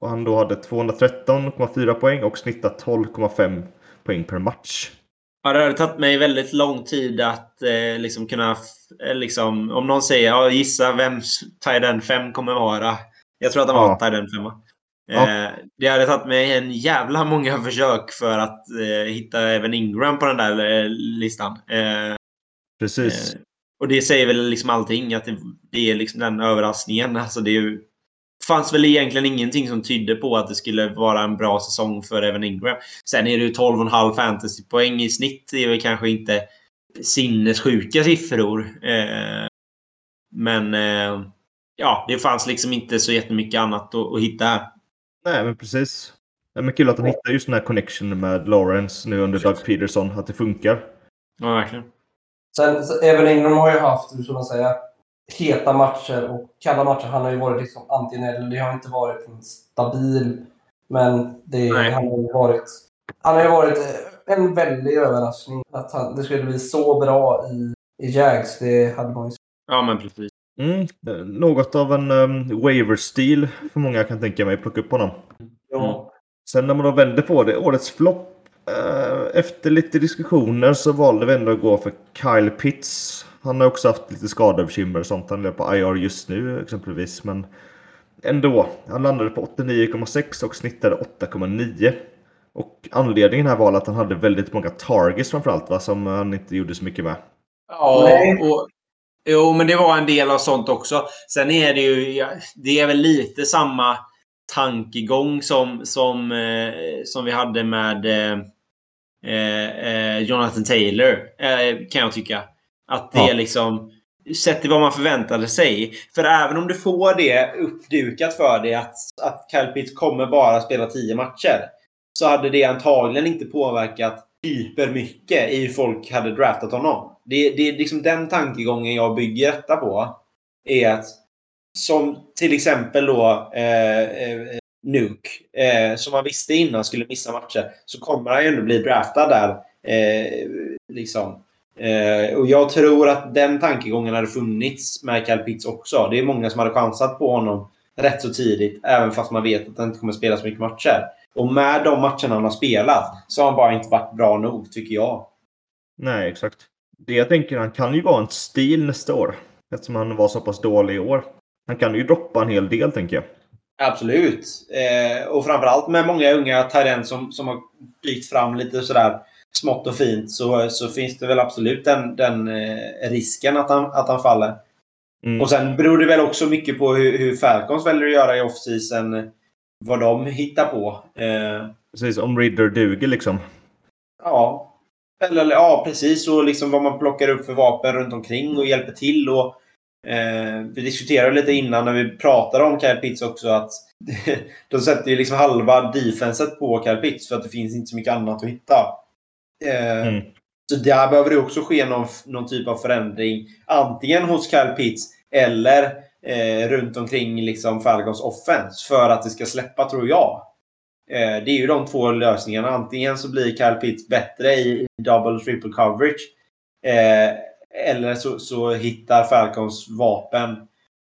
Och han då hade 213,4 poäng och snittat 12,5 poäng per match. Ja, det tagit mig väldigt lång tid att eh, liksom kunna... Eh, liksom, om någon säger ja, gissa vems Tiden 5 kommer vara. Jag tror att han Ja. var Tiden 5. Ja. Eh, det hade tagit mig en jävla många försök för att eh, hitta även Ingram på den där eh, listan. Precis. Och det säger väl liksom allting, att det, det är liksom den överraskningen. Alltså det är ju, fanns väl egentligen ingenting som tydde på att det skulle vara en bra säsong för Evan Ingram. Sen är det ju 12,5 fantasypoäng i snitt. Det är väl kanske inte sinnessjuka siffror. Eh, men eh, ja, det fanns liksom inte så jättemycket annat att, att hitta här. Nej, men precis. Ja, men kul att han hittar just den här connection med Lawrence nu under Doug Peterson. Att det funkar. Ja, verkligen. Sen, så Evan Ingram har ju haft, hur ska man säga, heta matcher och kalla matcher. Han har ju varit liksom antingen eller. Det har inte varit en stabil, men det, Nej. han har ju varit... Han har ju varit eh, en väldig överraskning. Att han, det skulle bli så bra i, i Jags, det hade man ju Ja, men precis. Mm, något av en um, waiver-stil för många kan tänka mig plocka upp honom. Ja. Sen när man då vände på det, årets flopp. eh, efter lite diskussioner så valde vi ändå att gå för Kyle Pitts. Han har också haft lite skadebekymmer och sånt. Han är på IR just nu exempelvis. Men ändå. Han landade på 89,6 och snittade 8,9. Och anledningen här var att han hade väldigt många targets framförallt va? Som han inte gjorde så mycket med. Ja, och, jo men det var en del av sånt också. Sen är det ju, det är väl lite samma tankegång som, som, eh, som vi hade med eh, eh, eh Jonathan Taylor, eh, kan jag tycka. Att det ja. är liksom sett till vad man förväntade sig. För även om du får det uppdukat för dig att, att Kyle Pitts kommer bara spela 10 matcher. Så hade det antagligen inte påverkat hypermycket i hur folk hade draftat honom. Det, det är liksom den tankegången jag bygger detta på. Är att som till exempel då eh, eh, Nuke, eh, som man visste innan skulle missa matcher, så kommer han ju ändå bli draftad där. Eh, liksom. Eh, och jag tror att den tankegången hade funnits med Cal Pitts också. Det är många som hade chansat på honom rätt så tidigt, även fast man vet att han inte kommer spela så mycket matcher. Och med de matcherna han har spelat så har han bara inte varit bra nog, tycker jag. Nej, exakt. Det jag tänker, han kan ju vara en stil nästa år. Eftersom han var så pass dålig i år. Han kan ju droppa en hel del, tänker jag. Absolut. Eh, och framförallt med många unga Tyrend som, som har dykt fram lite sådär smått och fint så, så finns det väl absolut den, den eh, risken att han, att han faller. Mm. Och sen beror det väl också mycket på hur, hur Falcons väljer att göra i off-season. Vad de hittar på. Eh, precis, om Ridder duger liksom. Ja. Eller, ja, precis. Och liksom vad man plockar upp för vapen runt omkring och hjälper till. Och, eh, vi diskuterade lite innan när vi pratade om Kyle Pitts också att (laughs) de sätter ju liksom halva defenset på Kyle Pitts för att det finns inte så mycket annat att hitta. Eh, mm. Så där behöver det också ske någon, någon typ av förändring. Antingen hos Kyle Pitts eller eh, runt omkring liksom Falcons offense. För att det ska släppa, tror jag. Eh, det är ju de två lösningarna. Antingen så blir Kyle Pitts bättre i double triple coverage. Eh, eller så, så hittar Falcons vapen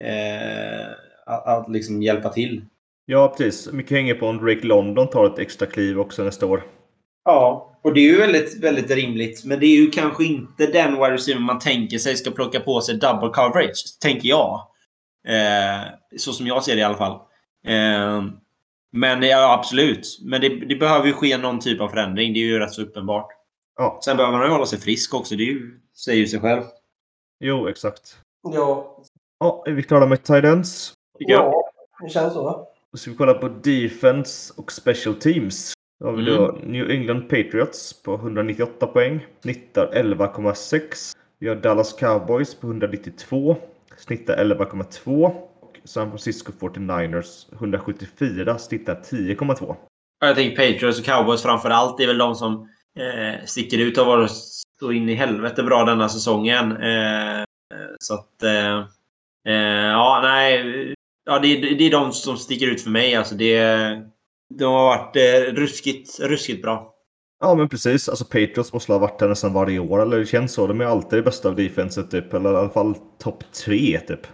eh, att, att liksom hjälpa till. Ja, precis. Mycket hänger på om Drake London tar ett extra kliv också nästa år. Ja, och det är ju väldigt, väldigt rimligt. Men det är ju kanske inte den wide receiver man tänker sig ska plocka på sig double coverage, tänker jag. Eh, så som jag ser det i alla fall. Eh, men ja, absolut. Men det, det, behöver ju ske någon typ av förändring. Det är ju rätt så uppenbart. Ja. Sen behöver man ju hålla sig frisk också. Det ju, säger ju sig själv. Jo, exakt. Ja. Ja, är vi klara med Tidens? Ja, det känns så. Då ska vi kolla på Defense och Special Teams. Då har vi då mm. New England Patriots på 198 poäng. Snittar 11,6. Vi har Dallas Cowboys på 192. Snittar 11,2. Och San Francisco 49ers 174. Snittar 10,2. Jag tänker Patriots och Cowboys framför allt. Det är väl de som eh, sticker ut och har varit så in i helvete bra denna säsongen. Eh, så att... Eh, eh ja, nej. Ja, det, det är de som sticker ut för mig. Alltså det, de har varit eh, ruskigt, ruskigt bra. Ja, men precis. Alltså Patriots måste ha varit där nästan varje år, eller det känns så. De är alltid det bästa av defenset, typ. Eller i alla fall topp tre, typ.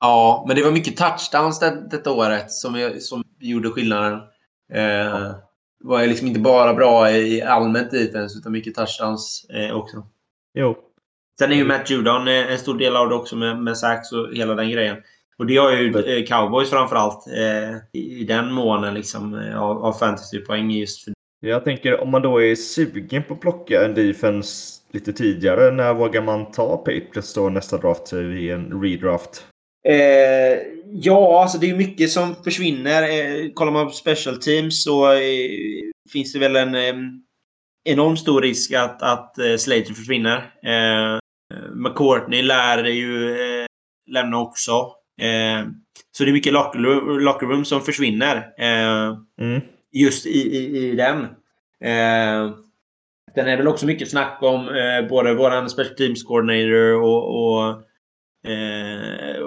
Ja, men det var mycket touchdowns det, detta året som, som gjorde skillnaden. Eh, ja. var liksom inte bara bra i allmänt defense, utan mycket touchdowns eh, också. Jo. Sen är ju Matt Judon eh, en stor del av det också med, med sax och hela den grejen. Och det har ju eh, cowboys framförallt eh, i den månen liksom, eh, av, av fantasypoäng just för jag tänker om man då är sugen på att plocka en defense lite tidigare, när vågar man ta Patriots då nästa draft vid en redraft? Eh, ja, alltså det är mycket som försvinner. Eh, kollar man på special teams så eh, finns det väl en eh, enormt stor risk att, att eh, Slater försvinner. Eh, McCourtney lär ju lämna också. Eh, så det är mycket locker locker room som försvinner. Eh, mm. Just i, i, i den. Eh, den är väl också mycket snack om eh, både våran special teams coordinator och, och, eh,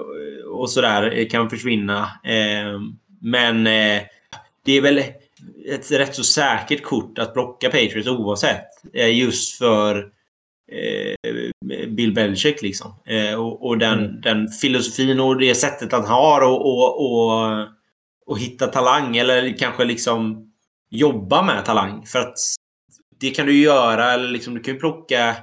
och sådär kan försvinna. Eh, men eh, det är väl ett rätt så säkert kort att plocka Patriots oavsett. Just för Bill Belichick liksom. Eh, och, och den, mm. den, filosofin och det sättet han har och, och, och, och hitta talang eller kanske liksom jobba med talang. För att det kan du göra eller liksom du kan ju plocka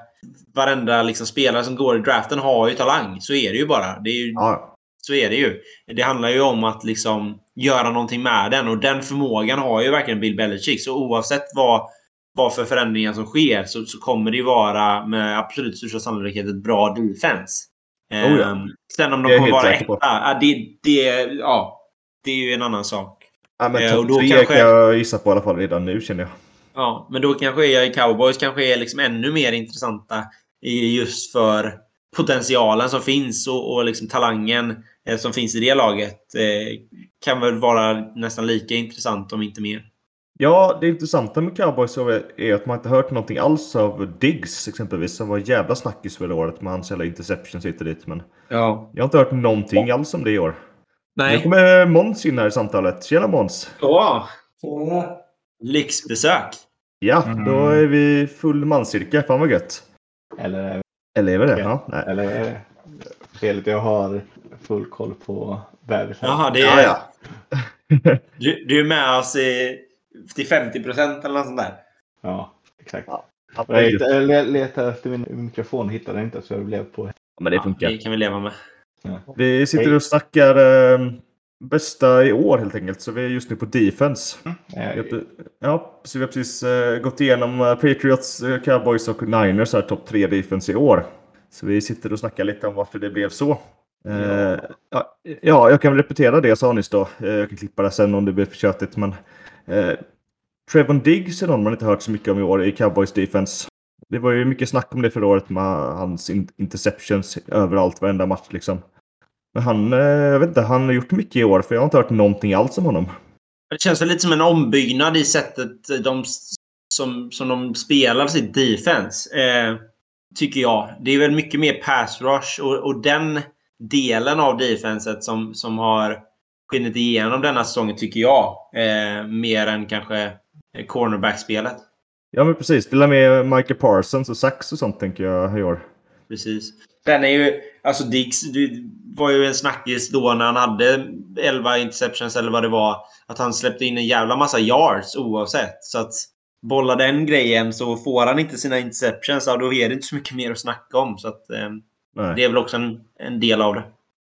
varenda liksom, spelare som går i draften har ju talang. Så är det ju bara. Det är ju, Ja, Så är det ju. Det handlar ju om att liksom göra någonting med den och den förmågan har ju verkligen Bill Belichick. Så oavsett vad, vad för förändringar som sker så, så kommer det ju vara med absolut största sannolikhet ett bra defense. Oh ja. Ehm, sen om de kommer vara etta, det, det, ja, det är ju en annan sak. ja men Eh, och topp då tre kanske- kan jag gissa på i alla fall redan nu känner jag. Ja, men då kanske jag i Cowboys kanske är liksom ännu mer intressanta just för potentialen som finns och, och liksom talangen eh, som finns i det laget eh, kan väl vara nästan lika intressant om inte mer. Ja, det intressanta med Cowboys är att man inte hört någonting alls av Diggs exempelvis. Som var jävla snackis förra året med hans jävla interceptions hit och dit. Men Ja. jag har inte hört någonting alls om det i år. Nu Nej. kommer Måns in här i samtalet. Tjena Måns! Tjena. lyxbesök. Ja, Mm. då är vi full manscirkel. Fan vad gött. Eller, Eller är vi det? Ja. Ja. Nej. eller felet jag har full koll på bebisar. Jaha, det Ja, är... ja. Du, du är med oss i, till 50 procent eller något sånt där. Ja, exakt. Ja, Jag letade efter min mikrofon hittade inte så jag blev på. men det Ja, funkar. det kan vi leva med. Vi sitter och snackar eh, bästa i år helt enkelt. Så vi är just nu på defense. Pre- Ja, så vi har precis eh, gått igenom eh, Patriots, eh, Cowboys och Niners här topp tre defense i år. Så vi sitter och snackar lite om varför det blev så. Eh, ja, ja, jag kan väl repetera det jag sa nyss då. Eh, jag kan klippa det sen om det blir för tjötigt. Men eh, Trevon Diggs är någon man inte hört så mycket om i år i Cowboys defense. Det var ju mycket snack om det förra året med hans in- interceptions överallt, varenda match liksom. Men han, eh, jag vet inte, han har gjort mycket i år för jag har inte hört någonting alls om honom. Det känns väl lite som en ombyggnad i sättet de, som, som de spelar sitt defense. Eh, tycker jag. Det är väl mycket mer pass rush och, och den delen av defenset som, som har skinit igenom denna säsongen tycker jag. Eh, mer än kanske cornerback-spelet. Ja men precis, det är med Michael Parsons och Sax och sånt tänker jag i år. Precis. Den är ju... Alltså det var ju en snackis då när han hade 11 interceptions eller vad det var. Att han släppte in en jävla massa yards oavsett. Så att bolla den grejen så får han inte sina interceptions, ja, då är det inte så mycket mer att snacka om. Så att, eh, det är väl också en, en del av det.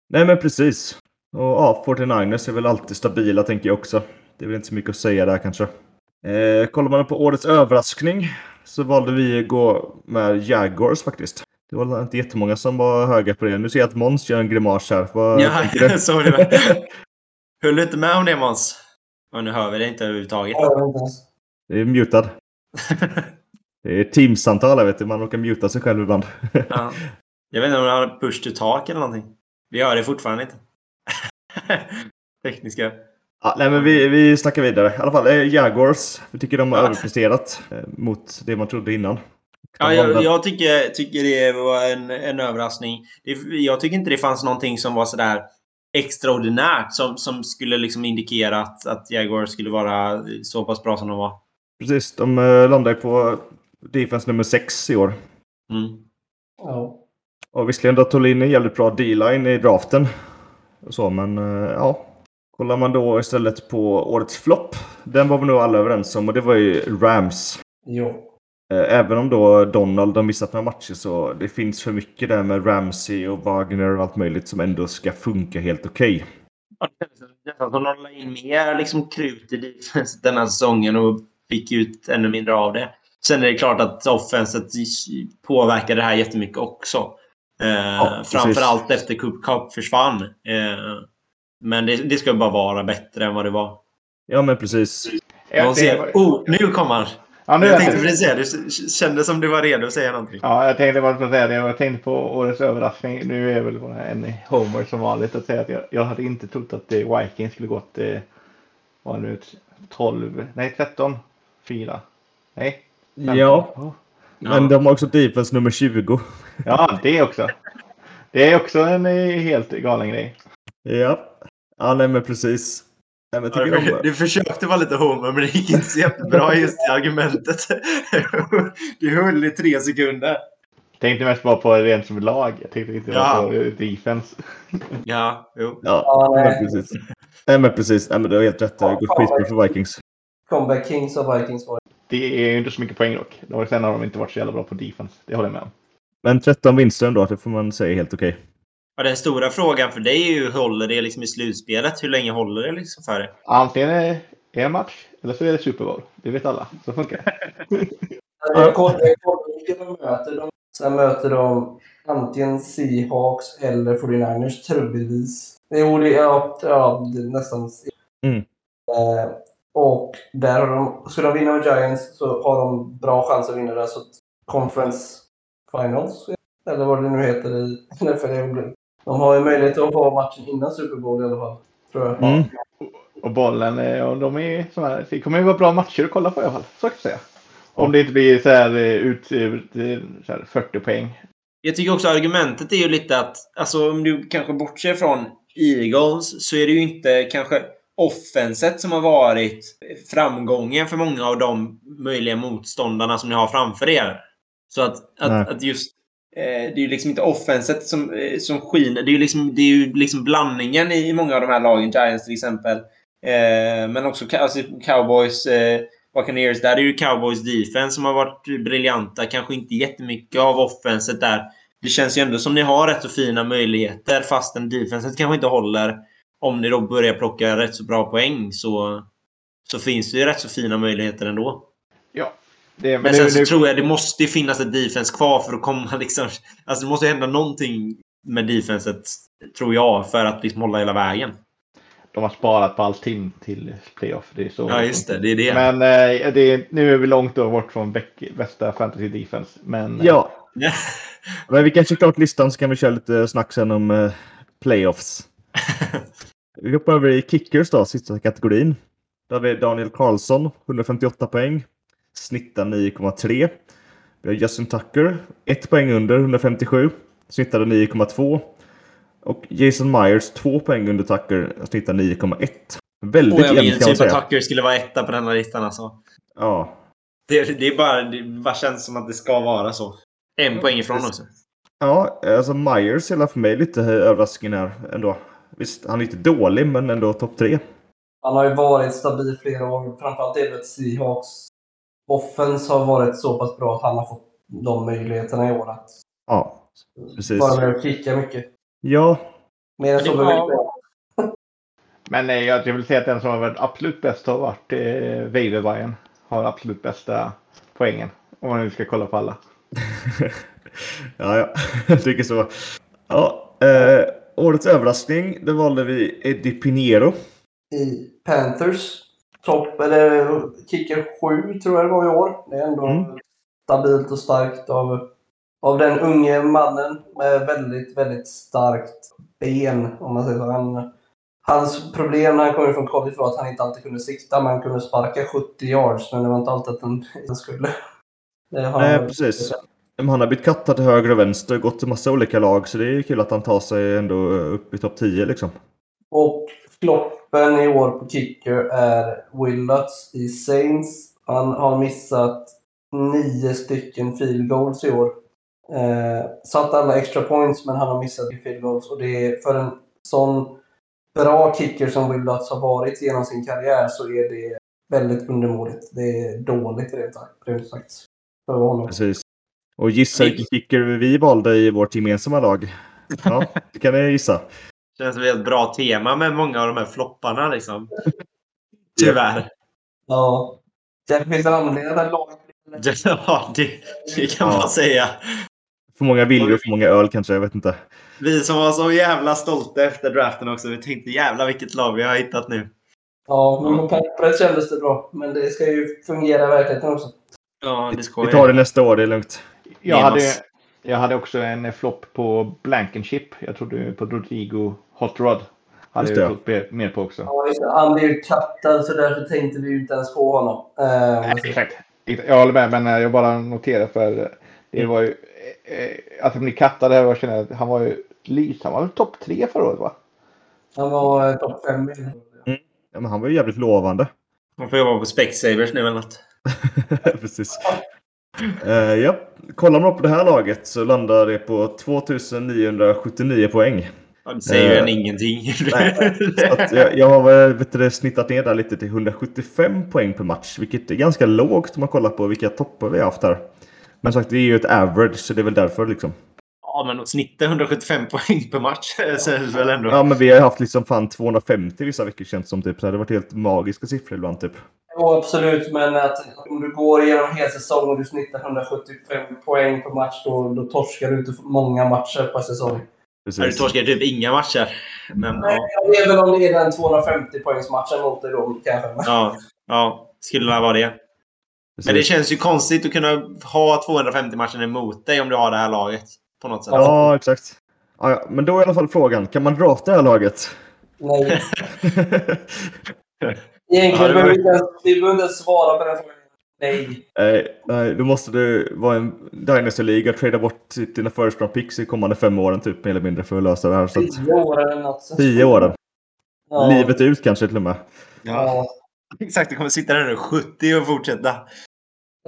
Nej men precis. Och ja, 49ers är väl alltid stabila tänker jag också. Det är väl inte så mycket att säga där kanske. Eh, kollar man på årets överraskning så valde vi att gå med Jaguars faktiskt. Det var inte jättemånga som var höga på det. Nu ser jag att Måns gör en grimas här. Vad Ja, du? (laughs) så är det. väl. Höll du inte med om det Måns? Nu hör vi det inte överhuvudtaget. Det är mutad. (laughs) Det är Teams-samtal här vet du. Man råkar muta sig själv ibland. ja. Jag vet inte om det har push to talk eller någonting. Vi hör det fortfarande inte. (laughs) Tekniska. Ja, nej, men vi, vi snackar vidare. I alla fall eh, Jaguars. Vi tycker de har Ja. överpresterat eh, mot det man trodde innan. Ja, De jag, jag tycker, tycker det var en, en överraskning. Det, jag tycker inte det fanns någonting som var sådär extraordinärt som, som skulle liksom indikera att, att Jaguar skulle vara så pass bra som de var. Precis, de eh, landar ju på defense nummer 6 i år. Mm. Ja. Och visserligen då tog in en jävligt bra D-line i draften. Och så, men eh, ja. Kollar man då istället på årets flopp. Den var vi nog alla överens om och det var ju Rams. Jo. Eh, Även om då Donald har missat några matcher så det finns för mycket där med Ramsey och Wagner och allt möjligt som ändå ska funka helt okej. Ja, det nästan som de la in mer liksom, krut i defense den här säsongen och fick ut ännu mindre av det. Sen är det klart att offenset påverkar det här jättemycket också. Eh, precis. framförallt efter Cup Cup försvann. Eh, men det, det ska bara vara bättre än vad det var. Ja men precis. Jag ser, oh, nu kommer han! ja, nu Jag jag tänkte precis säga, du kände som du var redo att säga någonting. ja, jag tänkte bara säga det. Jag tänkte på årets överraskning. Nu är jag väl en homer som vanligt att säga att jag, jag hade inte trott att eh, Vikings skulle gått eh, var det nu 12, nej 13, 4. Nej. 15. Ja, Oh. Men de har också defense nummer 20. (laughs) Ja, det också. Det är också en eh, helt galen grej. Ja. Ja, nej men precis. Nej, men jag tycker Du, du försökte vara lite homer, men det gick inte så jättebra just i argumentet. (laughs) Du höll i tre sekunder. Tänkte mest bara på rent som lag. Jag tänkte inte Ja. bara på eh, defense. (laughs) Ja, jo. Ja, Ja, men nej. precis. Nej men precis. Nej, men du har helt rätt. Det gått skitbra för Vikings. Comeback Kings och Vikings var Det är ju inte så mycket poäng dock. Och sen har de inte varit så jävla bra på defense. Det håller jag med om. Men 13 vinster ändå, det får man säga är helt okej. Ja, den stora frågan för dig är ju håller det liksom i slutspelet? Hur länge håller det liksom för dig? Antingen är det en match eller så är det Super Bowl. Det vet alla. Så funkar det. Jag kollar vilka de möter. De, sen möter de antingen Seahawks eller 49ers troligtvis. Jo, det, ja, ja, det är nästan. Mm. Och där har de, skulle de vinna med Giants så har de bra chans att vinna. Så Conference Finals, eller vad det nu heter i NFL. De har ju möjlighet att ha matchen innan Super Bowl i alla fall. Tror jag. Mm. Och bollen, eh, och de är såna här, det kommer ju vara bra matcher att kolla på i alla fall. Så kan jag säga. Om det inte blir så här, eh, ut, ut eh, så här 40 poäng. Jag tycker också argumentet är ju lite att, alltså om du kanske bortser från Eagles så är det ju inte kanske offenset som har varit framgången för många av de möjliga motståndarna som ni har framför er. Så att, att, att just eh, det är ju liksom inte offenset som, eh, som skiner. Det är ju liksom, det är ju liksom blandningen i många av de här lagen. Giants till exempel. Eh, men också alltså, Cowboys, eh, Buccaneers. Där är ju Cowboys defense som har varit briljanta. Kanske inte jättemycket av offenset där. Det känns ju ändå som ni har rätt så fina möjligheter fastän defenset kanske inte håller. Om ni då börjar plocka rätt så bra poäng så, så finns det ju rätt så fina möjligheter ändå. Ja. Det, Men sen så det, tror jag det måste ju finnas ett defense kvar för att komma (laughs) liksom... Alltså det måste hända någonting med defenset, tror jag, för att liksom hålla hela vägen. de har sparat på allting till playoff. Det är så. Ja, just det. Det är det. Men eh, det är, nu är vi långt bort från bästa fantasy defense. Men eh, Ja, (laughs) men vi kan köra klart listan så kan vi köra lite snack sen om eh, playoffs. Vi hoppar över i kickers då, sista kategorin. Där har vi Daniel Karlsson, 158 poäng. Snittar 9,3. Vi har Justin Tucker, 1 poäng under, 157. Snittade 9,2. Och Jason Myers, 2 poäng under Tucker, snittar 9,1. Väldigt Och jag jämnt kan man säga. Tucker skulle vara etta på den här listan alltså. Ja, Det, det är bara... Det bara känns som att det ska vara så. En poäng ifrån också. Ja, alltså Myers är för mig lite överraskningen här ändå. Visst, han är inte dålig, men ändå topp tre. Han har ju varit stabil flera år. Framförallt är det att Seahawks offense har varit så pass bra att han har fått de möjligheterna i år att Ja, precis. vara med och kicka mycket. Ja, Mer än så behöver. (laughs) Men eh, jag vill säga att den som har varit absolut bäst har varit eh, Weiderbayern. Har absolut bästa poängen. Om man nu ska kolla på alla. (laughs) ja, ja. (laughs) jag tycker så. Ja, eh, årets överraskning, det valde vi Eddie Pinheiro. I Panthers topp, eller kicker 7 tror jag det var i år. Det är ändå Mm. stabilt och starkt av, av den unge mannen med väldigt, väldigt starkt ben. Om man säger så. Han, hans problem när han kom från college var att han inte alltid kunde sikta. Man kunde sparka 70 yards, men det var inte alltid att den (laughs) skulle. Nej, precis. Han har blivit kattad till höger och vänster, gått till massa olika lag, så det är kul att han tar sig ändå upp i topp 10 liksom. Och floppen i år på kicker är Will Lutz i Saints. Han har missat nio stycken field goals i år. Eh, satt alla extra points, men han har missat i field goals. Och det är för en sån bra kicker som Will Lutz har varit genom sin karriär så är det väldigt undermåligt. Det är dåligt rent sagt. Rent sagt för honom. Precis. Och gissa vilken kicker vi valde i vårt gemensamma lag. Ja, det kan ni gissa. (laughs) Känns som ett bra tema med många av de här flopparna liksom. Tyvärr. Ja. Det finns en anledning att det här laget (laughs) Ja, det, det kan Ja. man säga. För många viljor, för många öl kanske, jag vet inte. Vi som var så jävla stolta efter draften också. Vi tänkte jävla vilket lag vi har hittat nu. Ja, men på pappret kändes det bra. Men det ska ju fungera i verkligheten också. Ja, det Vi skojar. tar det nästa år, det är lugnt. Jag hade, jag hade också en flopp på Blankenship. Jag trodde på Rodrigo Hot Rod. Hade Just det. jag trott mer- på också. Ja. Han blev ju kattad så därför tänkte vi ju inte ens på honom. Eh, Nej, exakt. Jag håller med, men eh, jag bara noterar för det var ju... eh, Att han blir kattad här, jag känner att han var ju lys. Han var väl topp tre förra året va? han var eh, topp fem. Ja, men han var ju jävligt lovande. Man får jobba på Specsavers nu eller något. (laughs) Precis. (laughs) Uh, ja. Kollar man på det här laget så landar det på 2979 poäng. Ja, det säger ju Eh, en ingenting. (laughs) nej. Så jag, jag har väl, vet du, snittat ner där lite till 175 poäng per match, vilket är ganska lågt om man kollar på vilka toppar vi har haft här. Men sagt, det är ju ett average, så det är väl därför liksom. Ja, men att snitta 175 poäng per match (laughs) känns väl ändå... Ja, men vi har haft liksom fan 250 vissa veckor känns som typ. Så det har varit helt magiska siffror ibland typ. Ja, absolut. Men att om du går igenom en hel säsong och du snittar 175 poäng per match, då, då torskar du inte många matcher per säsong. Ja, du torskar typ inga matcher. Men, Nej, ja. det är väl om det är den 250-poängsmatchen mot dig då, kanske. Ja, ja, skulle det vara det. Men det känns ju konstigt att kunna ha 250 matcher emot dig om du har det här laget. På något sätt. Ja, exakt. Ja, ja, men då är i alla fall frågan, kan man drafta det här laget? Nej. (laughs) Egentligen det behöver vi inte ens- svara på den frågan. Nej. Nej, nej, då måste du vara en Dynasty League och trada bort dina first round picks i kommande fem åren typ mer eller mindre för att lösa det här. Så att, Tio år eller något. tio åren. Ja. Livet ut kanske till och med. Ja. (laughs) Exakt, du kommer sitta där nu 70 och fortsätta.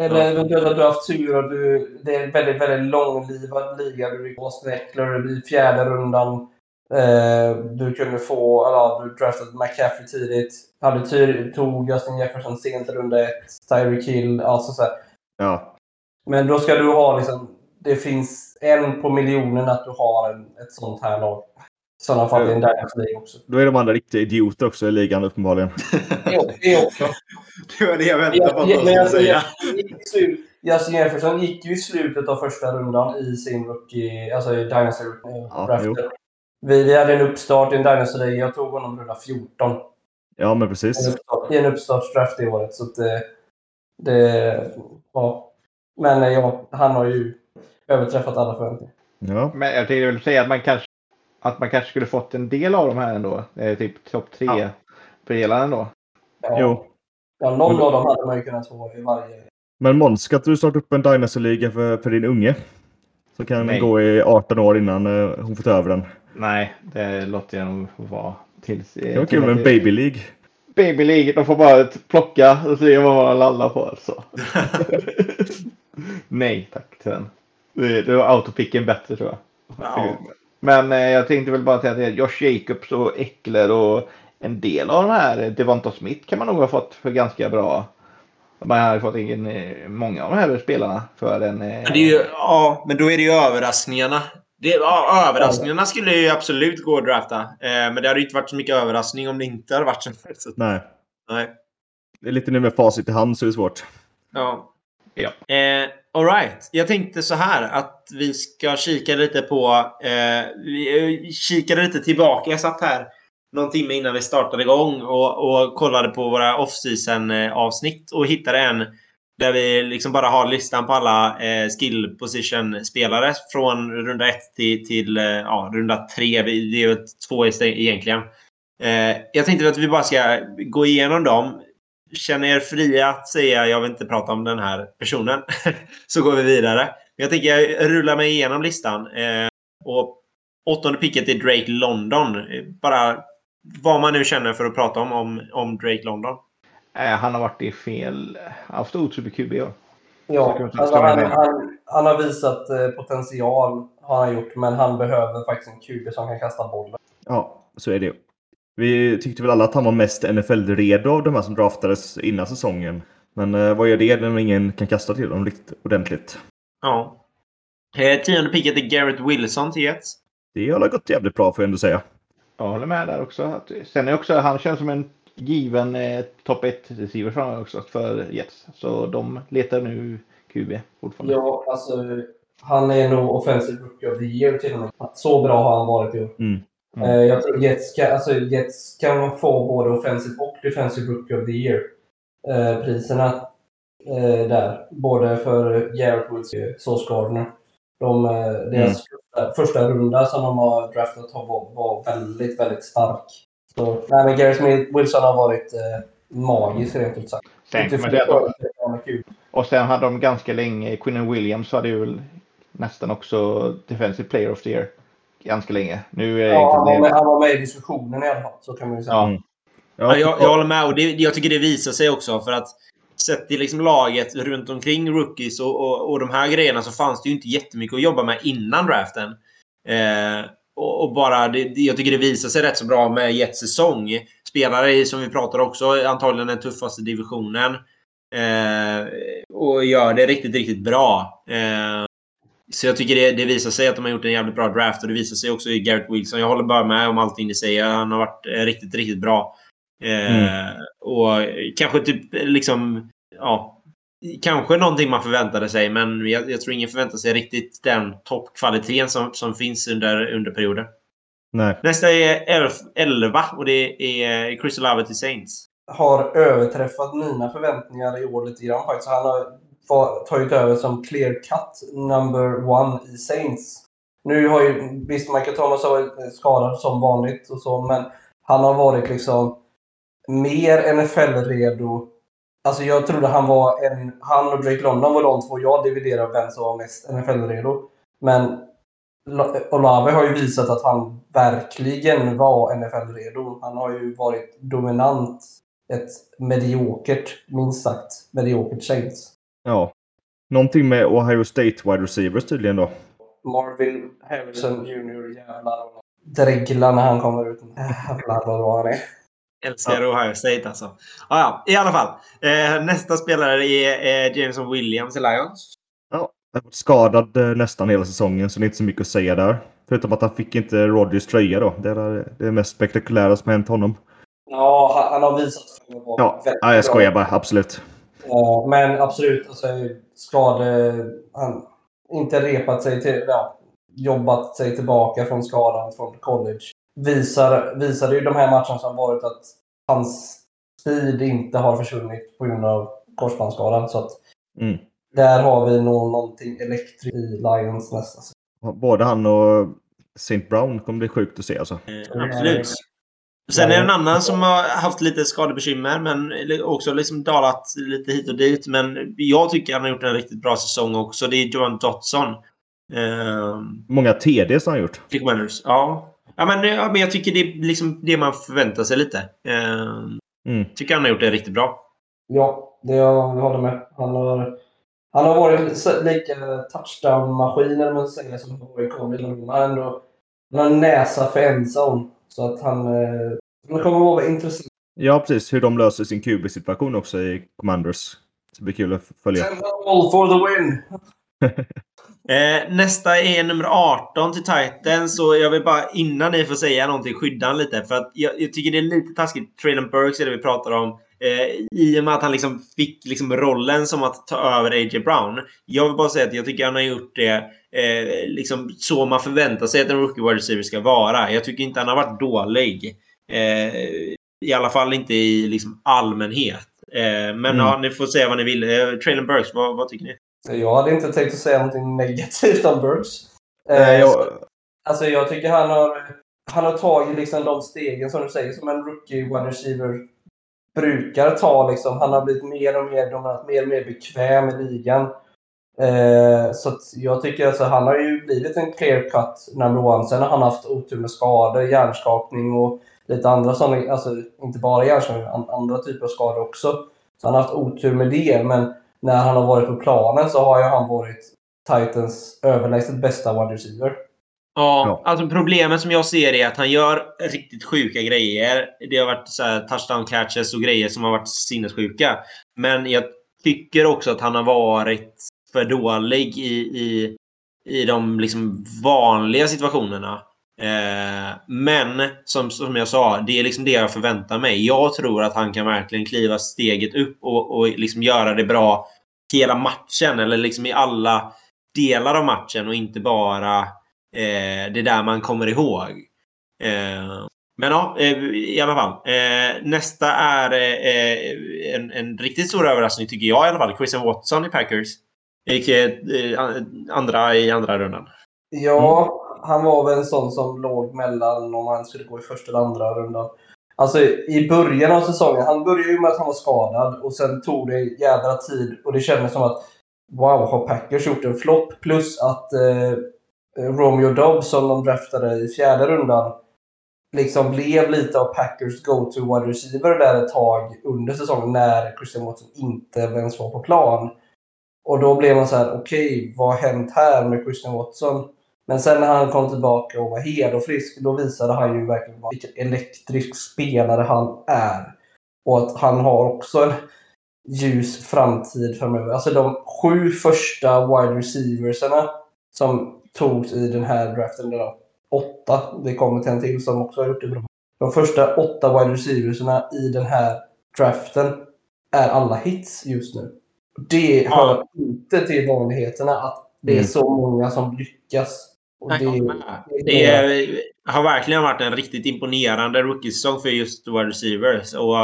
Eller Ja. eventuellt att du har haft tur och du, det är en väldigt, väldigt långlivad liga. Du gick Austin Eckler i fjärde rundan. Eh, du kunde få, ja, du draftade McCaffrey tidigt. Hade tur, tog Justin Jefferson sent i runda ett. Tyreek Hill, alltså så här. Ja, Men då ska du ha liksom, det finns en på miljonen att du har en, ett sånt här lag. I sådana fall i en Dynasty League också. då är de andra riktiga idioter också i ligan uppenbarligen. (laughs) Jo, det också. Det var det jag väntade på att de men skulle jag- säga. Justin Jefferson gick ju i slutet av första rundan i sin rookie, alltså i Dynasty Ja, draften. Vi, vi hade en uppstart i en Dynasty League. Jag tog honom runda 14. Ja, men En precis. uppstart, I en uppstartsdraft i året. Så att det, det, ja. Men eh, ja, han har ju överträffat alla förväntningar. Ja, Men jag tänkte väl säga att man kanske, att man kanske skulle fått en del av de här ändå. Eh, typ topp tre Ja. spelaren då. Ja. jo. Ja, någon av dem hade man ju kunnat få i varje. Men Måns, ska du starta upp en Dynasty League för, för din unge? Så kan den Nej. gå i 18 år innan eh, hon får ta över den. Nej, det låter jag nog vara. Tills, Det var kul med en Baby League. Baby League, de får bara plocka och se vad man lallar på alltså. (laughs) Nej tack till den. Det- var autopicken bättre tror jag. Ja. Men eh, jag tänkte väl bara säga att Josh Jacobs och Eckler och en del av de här, eh, Devonta Smith kan man nog ha fått för ganska bra. Man har fått in eh, många av de här spelarna för en... eh, Men det är ju, ja, men då är det ju överraskningarna. Det, ja, överraskningarna skulle ju absolut gå att drafta. Eh, men det hade ju inte varit så mycket överraskning om det inte hade varit så. Nej, nej. det är lite nu med facit i hand så är det svårt. Ja. Ja. Eh, all right. Jag tänkte så här att vi ska kika lite på... Eh, vi kikade lite tillbaka. Jag satt här någon timme innan vi startade igång och, och kollade på våra off-season eh, avsnitt och hittade en där vi liksom bara har listan på alla eh, skill position spelare från runda 1 till, till eh, ja, runda 3. Det är ju två egentligen. Eh, jag tänkte att vi bara ska gå igenom dem känner er fria att säga jag vill inte prata om den här personen. (laughs) så går vi vidare. Jag tänker jag rullar mig igenom listan. Eh, och åttonde picket är Drake London. Eh, bara vad man nu känner för att prata om, om, om Drake London eh, han har varit i fel... Haft otur med QB i år. Ja, alltså han, han, han har visat eh, potential, har han gjort, men han behöver faktiskt en QB som kan kasta bollen. Ja, så är det ju. Vi tyckte väl alla att han var mest NFL-redo av de här som draftades innan säsongen. Men eh, vad gör det när ingen kan kasta till dem riktigt ordentligt? Ja. Eh, tionde picket är Garrett Wilson till Jets. Det har gått jävligt bra får jag ändå säga. Jag håller med där också. Sen är också, han känns som en given eh, topp 1 receiver framöver också för Jets. Så de letar nu QB fortfarande. Ja, alltså han är nog offensive rookie of the year till och med. Så bra har han varit i år. Mm. Mm. Eh, jag tror Jets kan, alltså Jets kan få både offensive och defensive rookie of the year eh, priserna eh, där. Både för Garrett Wilson och Sauce Gardner. De, eh, deras första, första runda som de har draftat har var, var väldigt, väldigt stark. Så, nej, men Garrett Smith- Wilson har varit eh, magisk rent ut sagt. Sen säga att de, och sen hade de ganska länge, Quinnen Williams hade ju väl nästan också Defensive Player of the Year. Ganska länge. Nu är Ja, han, var det med, han var med i diskussionen i alla fall. Så kan man ju säga. Ja. Ja, jag, jag håller med. Och det, jag tycker det visar sig också. För att sett till liksom laget runt omkring rookies och, och, och de här grejerna så fanns det ju inte jättemycket att jobba med innan draften. Eh, och, och bara, det, jag tycker det visar sig rätt så bra med Jets säsong. Spelare i, som vi pratar också, antagligen den tuffaste divisionen. Eh, och gör det riktigt, riktigt bra. Eh, så jag tycker det, det visar sig att de har gjort en jävligt bra draft och det visar sig också i Garrett Wilson. Jag håller bara med om allting ni säger. Han har varit eh, riktigt, riktigt bra. Eh, Och kanske typ liksom, ja, kanske någonting man förväntade sig, men jag, jag tror ingen förväntar sig riktigt den toppkvaliteten som, som finns under, under perioder. Nej. Nästa är 11 och det är Crystal Love till Saints. Har överträffat mina förväntningar i år lite grann faktiskt. Han har tagit över som clear cut number one i Saints. Nu har ju, visst Michael Thomas har varit skadad som vanligt och så, men han har varit liksom mer NFL-redo. Alltså jag trodde han var en... Han och Drake London var de två jag dividerade vem som var mest NFL-redo. Men Olave har ju visat att han verkligen var NFL-redo. Han har ju varit dominant. Ett mediokert, minst sagt, mediokert Saints. Ja. Någonting med Ohio State wide receivers tydligen då. Marvin Harrison Jr. Jävlar. Dreglar när han kommer ut. Jävlar vad bra han är. Älskar ja. Ohio State alltså. Ah, ja, i alla fall. Eh, nästa spelare är eh, Jameson Williams i Lions. Ja, skadad eh, nästan hela säsongen så det är inte så mycket att säga där. Förutom att han fick inte Rodgers tröja då. Det är det mest spektakulära som hänt honom. Ja, han, han har visat. Ja, ja, jag skojar bara. Absolut. Ja, men absolut. Alltså, skade... Han inte repat sig till... Ja, jobbat sig tillbaka från skadan från college. Visar, visade ju de här matcherna som varit att hans speed inte har försvunnit på grund av korsbandsskadan. Så att mm. Där har vi nog någonting elektriskt i Lions nästa säsong. Både han och St. Brown kommer bli sjukt att se alltså. Eh, absolut. Sen är det en annan som har haft lite skadebekymmer men också liksom dalat lite hit och dit. Men jag tycker han har gjort en riktigt bra säsong också. Det är Johan Dotson. Uh, Många TDs har han gjort. Winners. Ja. Ja, men, ja, men jag tycker det är liksom det man förväntar sig lite. Uh, mm. tycker han har gjort det riktigt bra. Ja, det jag håller med. Han har, han har varit lika touchdown-maskin, eller man säger, som han var i college. Han har ändå han har en näsa för endzone. Så att han, eh, han kommer att vara intressant. Ja, precis. Hur de löser sin QB-situation också i Commanders. det blir kul att följa. All for the win! (laughs) eh, nästa är nummer 18 till Titans. Så jag vill bara innan ni får säga någonting skydda han lite. För att jag, jag, tycker det är lite taskigt. Traylon Burks är det vi pratar om. Eh, I och med att han liksom fick liksom rollen som att ta över A.J. Brown. Jag vill bara säga att jag tycker han har gjort det eh, liksom så man förväntar sig att en rookie wide receiver ska vara. Jag tycker inte han har varit dålig. Eh, I alla fall inte i liksom allmänhet. Eh, men mm. ja, ni får säga vad ni vill. Eh, Traylon Burks, vad, vad, tycker ni? Jag hade inte tänkt att säga någonting negativt om Burks. Eh, jag... Alltså jag tycker han har, han har tagit liksom de stegen som du säger som en rookie wide receiver brukar ta. Liksom. Han har blivit mer och mer dominant, mer och mer bekväm i ligan. Eh, så jag tycker alltså han har ju blivit en clear cut number one. Sen har han haft otur med skador, hjärnskakning och lite andra sådana, alltså inte bara hjärnskakning, andra typer av skador också. Så han har haft otur med det, men när han har varit på planen så har ju han varit Titans överlägset bästa wide receiver. Ja, alltså problemet som jag ser är att han gör riktigt sjuka grejer. Det har varit så touchdown catches och grejer som har varit sinnessjuka. Men jag tycker också att han har varit för dålig i, i, i de liksom vanliga situationerna. Eh, men som, som jag sa, det är liksom det jag förväntar mig. Jag tror att han kan verkligen kliva steget upp och, och liksom göra det bra hela matchen eller liksom i alla delar av matchen och inte bara eh, det där man kommer ihåg. Eh, men ja, eh, i alla fall. Eh, nästa är eh, en, en riktigt stor överraskning tycker jag i alla fall. Christian Watson i Packers. Gick eh, eh, andra i andra rundan. Ja han var väl en sån som låg mellan om han skulle gå i första eller andra rundan. Alltså i början av säsongen, han började ju med att han var skadad och sen tog det jädra tid och det kändes som att wow, har Packers gjort en flopp? Plus att eh, Romeo Dobbs som de draftade i fjärde rundan liksom blev lite av Packers go-to wide receiver där ett tag under säsongen när Christian Watson inte ens var på plan. Och då blev man så här, okej, okay, vad har hänt här med Christian Watson? Men sen när han kom tillbaka och var hel och frisk, då visade han ju verkligen vilken elektrisk spelare han är. Och att han har också en ljus framtid framöver. Alltså de sju första wide receiversarna som togs i den här draften. Då, åtta, det kommer till en till som också har gjort det bra. De första åtta wide receiversarna i den här draften är alla hits just nu. Det Ja. hör inte till vanligheterna att det är Mm. så många som lyckas. Det. Det har verkligen varit en riktigt imponerande rookie-säsong för just wide receivers. Och,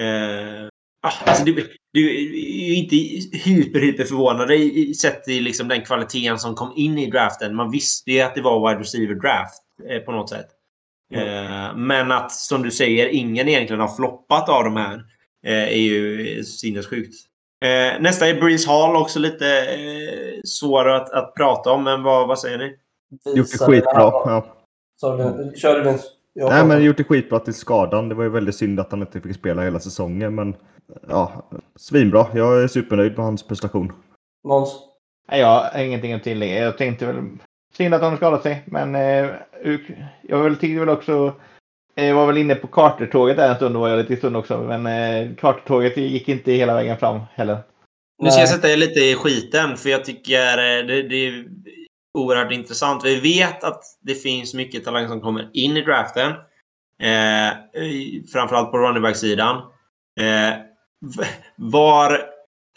eh, ah, alltså du, du är inte hyper, hyper förvånad sett till liksom den kvaliteten som kom in i draften. Man visste ju att det var wide receiver-draft eh, på något sätt. Eh, men att, som du säger, ingen egentligen har floppat av de här eh, är ju sinnessjukt. Eh, nästa är Breeze Hall, också lite eh, svår att, att prata om, men vad, vad säger ni? Gjort det skitbra. han Ja. Så den, körde den... jag Nej, men gjort det skitbra till skadan. Det var ju väldigt synd att han inte fick spela hela säsongen. Men ja, svinbra. Jag är supernöjd med hans prestation. Måns? Nej, jag har ingenting att tillägga. Jag tänkte väl synd att de skadade sig, men eh, jag väl tyckte väl också jag var väl inne på Carter-tåget där en stund, var jag lite i stund också, men eh, Carter-tåget gick inte hela vägen fram heller. Nu ska jag sätta er lite i skiten, för jag tycker eh, det, det är oerhört intressant. Vi vet att det finns mycket talang som kommer in i draften. Eh, framförallt på running back-sidan. Eh, var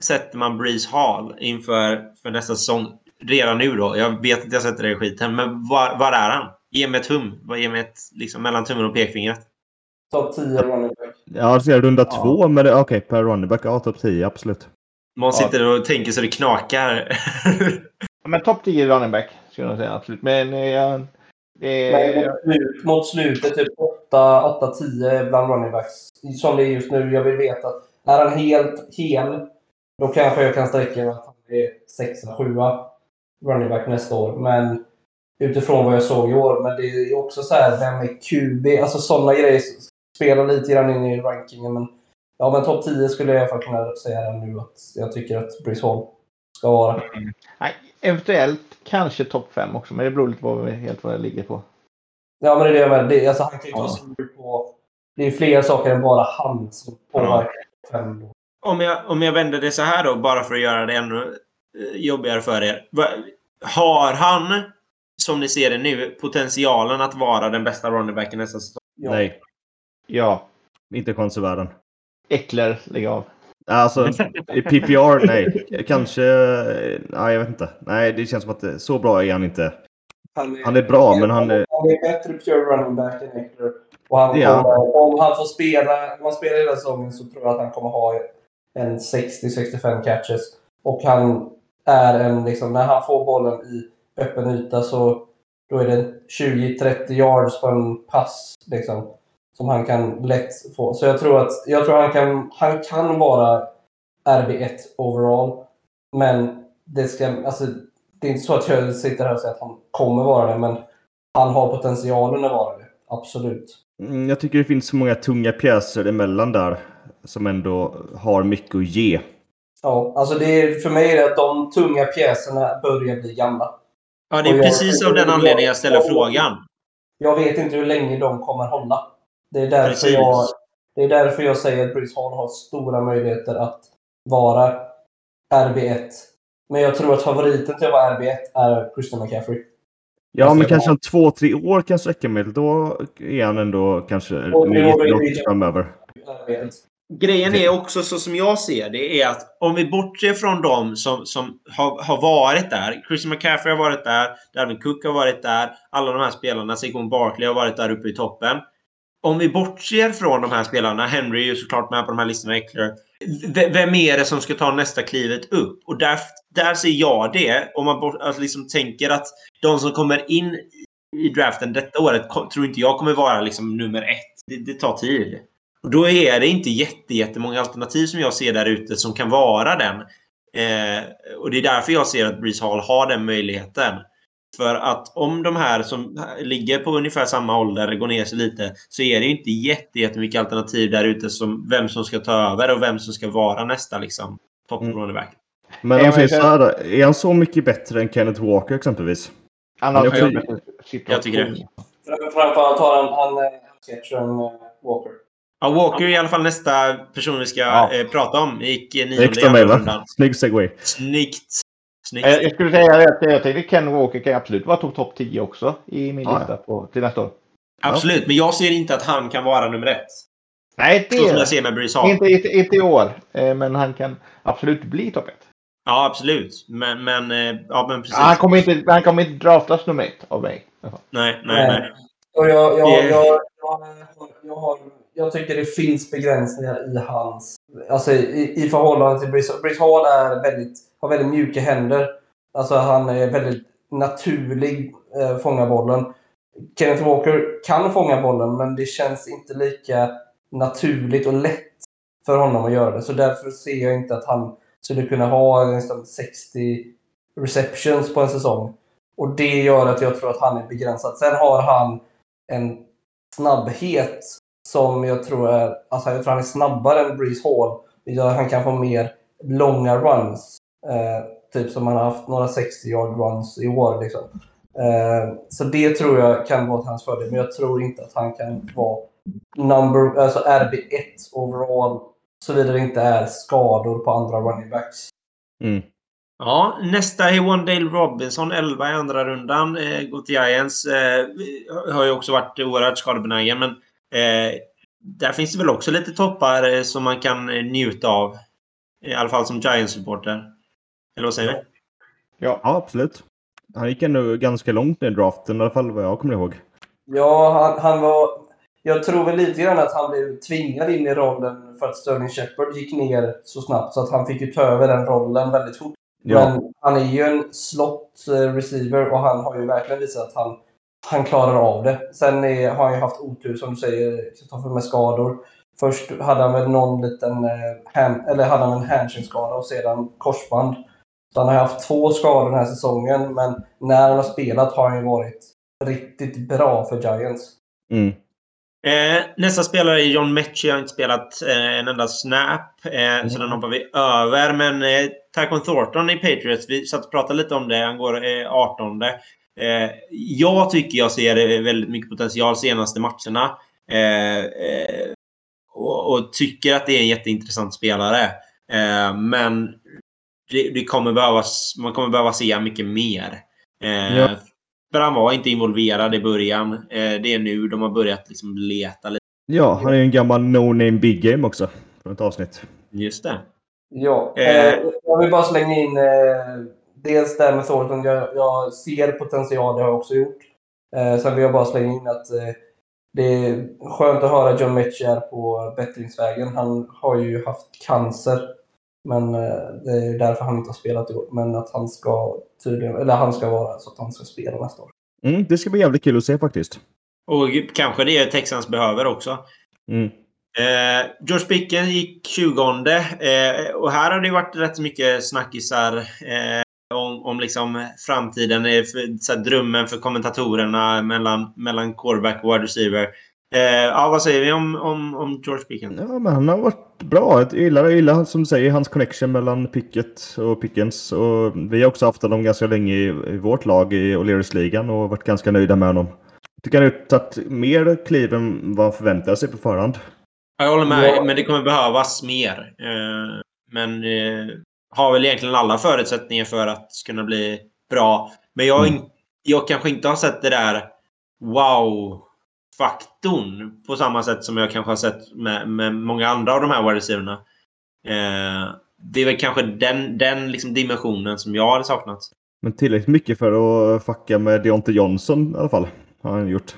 sätter man Breeze Hall inför för nästa säsong? Redan nu då. Jag vet att jag sätter det i skiten, men var, var är han? Ge mig ett hum. Vad- Ge mig ett liksom, mellan tummen och pekfingret. Topp 10 running back. Ja, är det runda Ja. två, men det- okej, per running back. Ja, topp 10, absolut. Man Ja. sitter och tänker så det knakar. Ja, (laughs) Men topp 10 running back skulle jag säga absolut. Men eh, jag- det, Men mot, slut, mot slutet, typ 8-10 bland running backs. Som det är just nu. Jag vill veta. Är han helt hel, då kanske jag kan sträcka mig att han är 6-7 running back nästa år. Men utifrån vad jag såg i år. Men det är också så här, vem är QB? Alltså sådana grejer spelar lite grann in i rankingen. Men, ja, men topp 10 skulle jag i alla fall kunna säga här nu att jag tycker att Brice Hall ska vara. nej, eventuellt kanske topp 5 också, men det beror lite på helt vad det ligger på. Ja, men det är det jag menar. Det, alltså, han kan ju inte Ja. på... Det är fler saker än bara han som påverkar fem. Om jag, om jag vänder det så här då, bara för att göra det ännu eh, jobbigare för er. Har han, som ni ser det nu, potentialen att vara den bästa running backen nästa säsong? Ja. Nej, Ja, inte konservärden. Eckler, lägg av. Alltså, i PPR, nej. Kanske... Nej, jag vet inte. Nej, det känns som att det, så bra är han inte. Han Han är bra, men han är... Han är bättre pure running back än Eckler. Och är han. kommer, om han får spela, om han spelar hela säsongen så tror jag att han kommer ha en 60-65 catches. Och han är en, liksom, när han får bollen i öppen yta så då är det 20-30 yards på en pass. Liksom, som han kan lätt få. Så jag tror att jag tror han kan, han kan vara RB1 overall. Men det ska, alltså, det är inte så att jag sitter här och säger att han kommer vara det, men han har potentialen att vara det. Absolut. Mm, Jag tycker det finns så många tunga pjäser emellan där. Som ändå har mycket att ge. Ja, alltså det är, för mig är det att de tunga pjäserna börjar bli gamla. Ja, det Och är jag- precis av den anledningen jag ställer frågan. Jag vet inte hur länge de kommer hålla. Det är därför, Precis. jag, det är därför jag säger att Bruce Hall har stora möjligheter att vara RB1. Men jag tror att favoriten till att vara RB1 är Christian McCaffrey. Ja, Alltså, men kanske om två, tre år kan sträcka mig. Då är han ändå kanske Och det- framöver. RB1. Grejen är också så som jag ser det är att om vi bortser från dem som, som har, har varit där. Christian McCaffrey har varit där. Dalvin Cook har varit där. Alla de här spelarna. Saquon Barkley har varit där uppe i toppen. Om vi bortser från de här spelarna. Henry är ju såklart med på de här listorna. Eckler. Vem är det som ska ta nästa klivet upp? Och där, där ser jag det. Om man bort, alltså liksom tänker att de som kommer in i draften detta året tror inte jag kommer vara liksom nummer ett. Det, det tar tid. Och då är det inte jätte, jättemånga alternativ som jag ser där ute som kan vara den. Eh, och det är därför jag ser att Breeze Hall har den möjligheten. För att om de här som ligger på ungefär samma ålder går ner sig lite så är det ju inte jätte, jättemycket alternativ där ute som vem som ska ta över och vem som ska vara nästa liksom, top Mm. Men om säger så här då, Är han så mycket bättre än Kenneth Walker exempelvis? Han har Jag jag tycker det. Framförallt har han, han sketchen eh, Walker. Ja, Walker är i alla fall nästa person vi ska Ja. eh, prata om. Gick nionde Snyggt i rundan. Snygg segway. Snyggt. Snyggt. Eh, Jag skulle säga att jag tänkte Ken Walker kan absolut vara topp top 10 också i min Ja, lista på, till nästa år. Absolut, men jag ser inte att han kan vara nummer ett. Nej, det Så som jag ser med Breeze Hall. inte, inte, inte i år. Eh, Men han kan absolut bli topp 1. Ja, absolut. Men, men, eh, ja, men precis. Han kommer inte, han kommer inte draftas nummer ett av mig. Nej, nej, nej. Och jag, jag, jag, jag, jag, har, jag tycker det finns begränsningar i hans... Alltså i, i förhållande till Brice. Brice Hall är väldigt, har väldigt mjuka händer. Alltså han är väldigt naturlig, eh, fånga bollen. Kenneth Walker kan fånga bollen, men det känns inte lika naturligt och lätt för honom att göra det. Så därför ser jag inte att han skulle kunna ha nästan 60 receptions på en säsong. Och det gör att jag tror att han är begränsad. Sen har han en snabbhet som jag tror är... Alltså jag tror han är snabbare än Breeze Hall. Gör att han kan få mer långa runs. Eh, typ som han har haft några 60 yard runs i år. Liksom. Eh, så det tror jag kan vara till hans fördel. Men jag tror inte att han kan vara number, alltså RB1 overall. Såvida det inte är skador på andra running backs. Mm. Ja, nästa är Wandale Robinson, 11 i andra rundan. Eh, går till Giants. Eh, har ju också varit oerhört skadebenägen, men eh, där finns det väl också lite toppar eh, som man kan eh, njuta av. I alla fall som Giants-supporter. Eller vad säger du? Ja. Ja, absolut. Han gick ändå ganska långt ner i draften, i alla fall vad jag kommer ihåg. Ja, han, han var... Jag tror väl lite grann att han blev tvingad in i rollen för att Sterling Shepard gick ner så snabbt. Så att han fick ju ta över den rollen väldigt fort. Ja, Men han är ju en slot receiver och han har ju verkligen visat att han, han klarar av det. Sen är, har han ju haft otur som du säger, Kristoffer, med skador. Först hade han väl någon liten eh, hand, eller hade han en hamstringskada och sedan korsband. Så han har haft två skador den här säsongen, men när han har spelat har han ju varit riktigt bra för Giants. mm. Eh, nästa spelare är John Mechie. Jag har inte spelat eh, en enda snap. Eh, Så den hoppar vi över. Men eh, Tyquan Thornton i Patriots. Vi satt och pratade lite om det. Han går eh, 18. Eh, jag tycker jag ser väldigt mycket potential senaste matcherna. Eh, eh, och, och tycker att det är en jätteintressant spelare. Eh, men det, det kommer behövas, man kommer behöva se mycket mer. Eh, Ja. För han var inte involverad i början. Eh, det är nu de har börjat liksom leta lite. ja han är ju en gammal no-name big game också. Från ett avsnitt. Just det. Ja, jag vill bara slänga in eh, dels det här med Thornton. Jag, jag ser potential, det har jag också gjort. Eh, sen vill jag bara slänga in att eh, det är skönt att höra John Mechie är på bättringsvägen. Han har ju haft cancer. Men eh, det är därför han inte har spelat i år. Men att han ska tydligen, eller han ska vara så att han ska spela nästa år. Mm, det ska bli jävligt kul att se faktiskt. Och kanske det Texans behöver också. Mm. Eh, George Pickens gick 20 eh, och här har det varit rätt mycket snackisar eh, om, om liksom framtiden, eh, för, så här, drömmen för kommentatorerna mellan, mellan quarterback och wide receiver. Eh, ja, vad säger vi om, om, om George Pickens? Ja, men han har varit bra. Jag gillar, jag gillar som du säger hans connection mellan Pickett och Pickens. Och vi har också haft honom ganska länge i, i vårt lag i O'Learys-ligan och varit ganska nöjda med honom. Jag tycker han har tagit mer kliv än vad han förväntade sig på förhand. Jag håller med, Ja. men det kommer behövas mer. Eh, men eh, har väl egentligen alla förutsättningar för att kunna bli bra. Men jag, Mm. in, jag kanske inte har sett det där wow-faktorn på samma sätt som jag kanske har sett med, med många andra av de här wide receiverna. Eh, det är väl kanske den, den liksom dimensionen som jag hade saknat. Men tillräckligt mycket för att fucka med Deontay Johnson i alla fall. Har han gjort.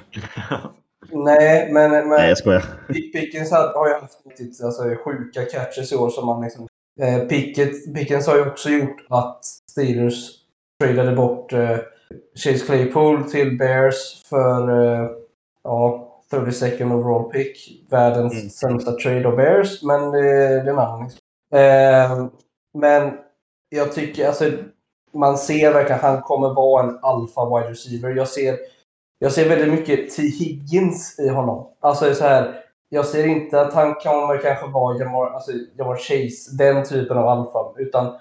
(laughs) Nej, men, men Nej, jag skojar. Pick- Pickens har har ju haft riktigt alltså, sjuka catches i år som man liksom... Eh, Pickett, Pickens har ju också gjort att Steelers tradade bort eh, Chase Claypool till Bears för eh, ja, 32nd overall pick. Världens Mm. sämsta trade av Bears, men det, det är en annan eh, Men jag tycker alltså man ser verkligen att han kommer vara en alpha wide receiver. Jag ser jag ser väldigt mycket T. Higgins i honom. Alltså så här, jag ser inte att han kommer kanske vara Jamar, alltså Jamar Chase, den typen av alfa. Utan,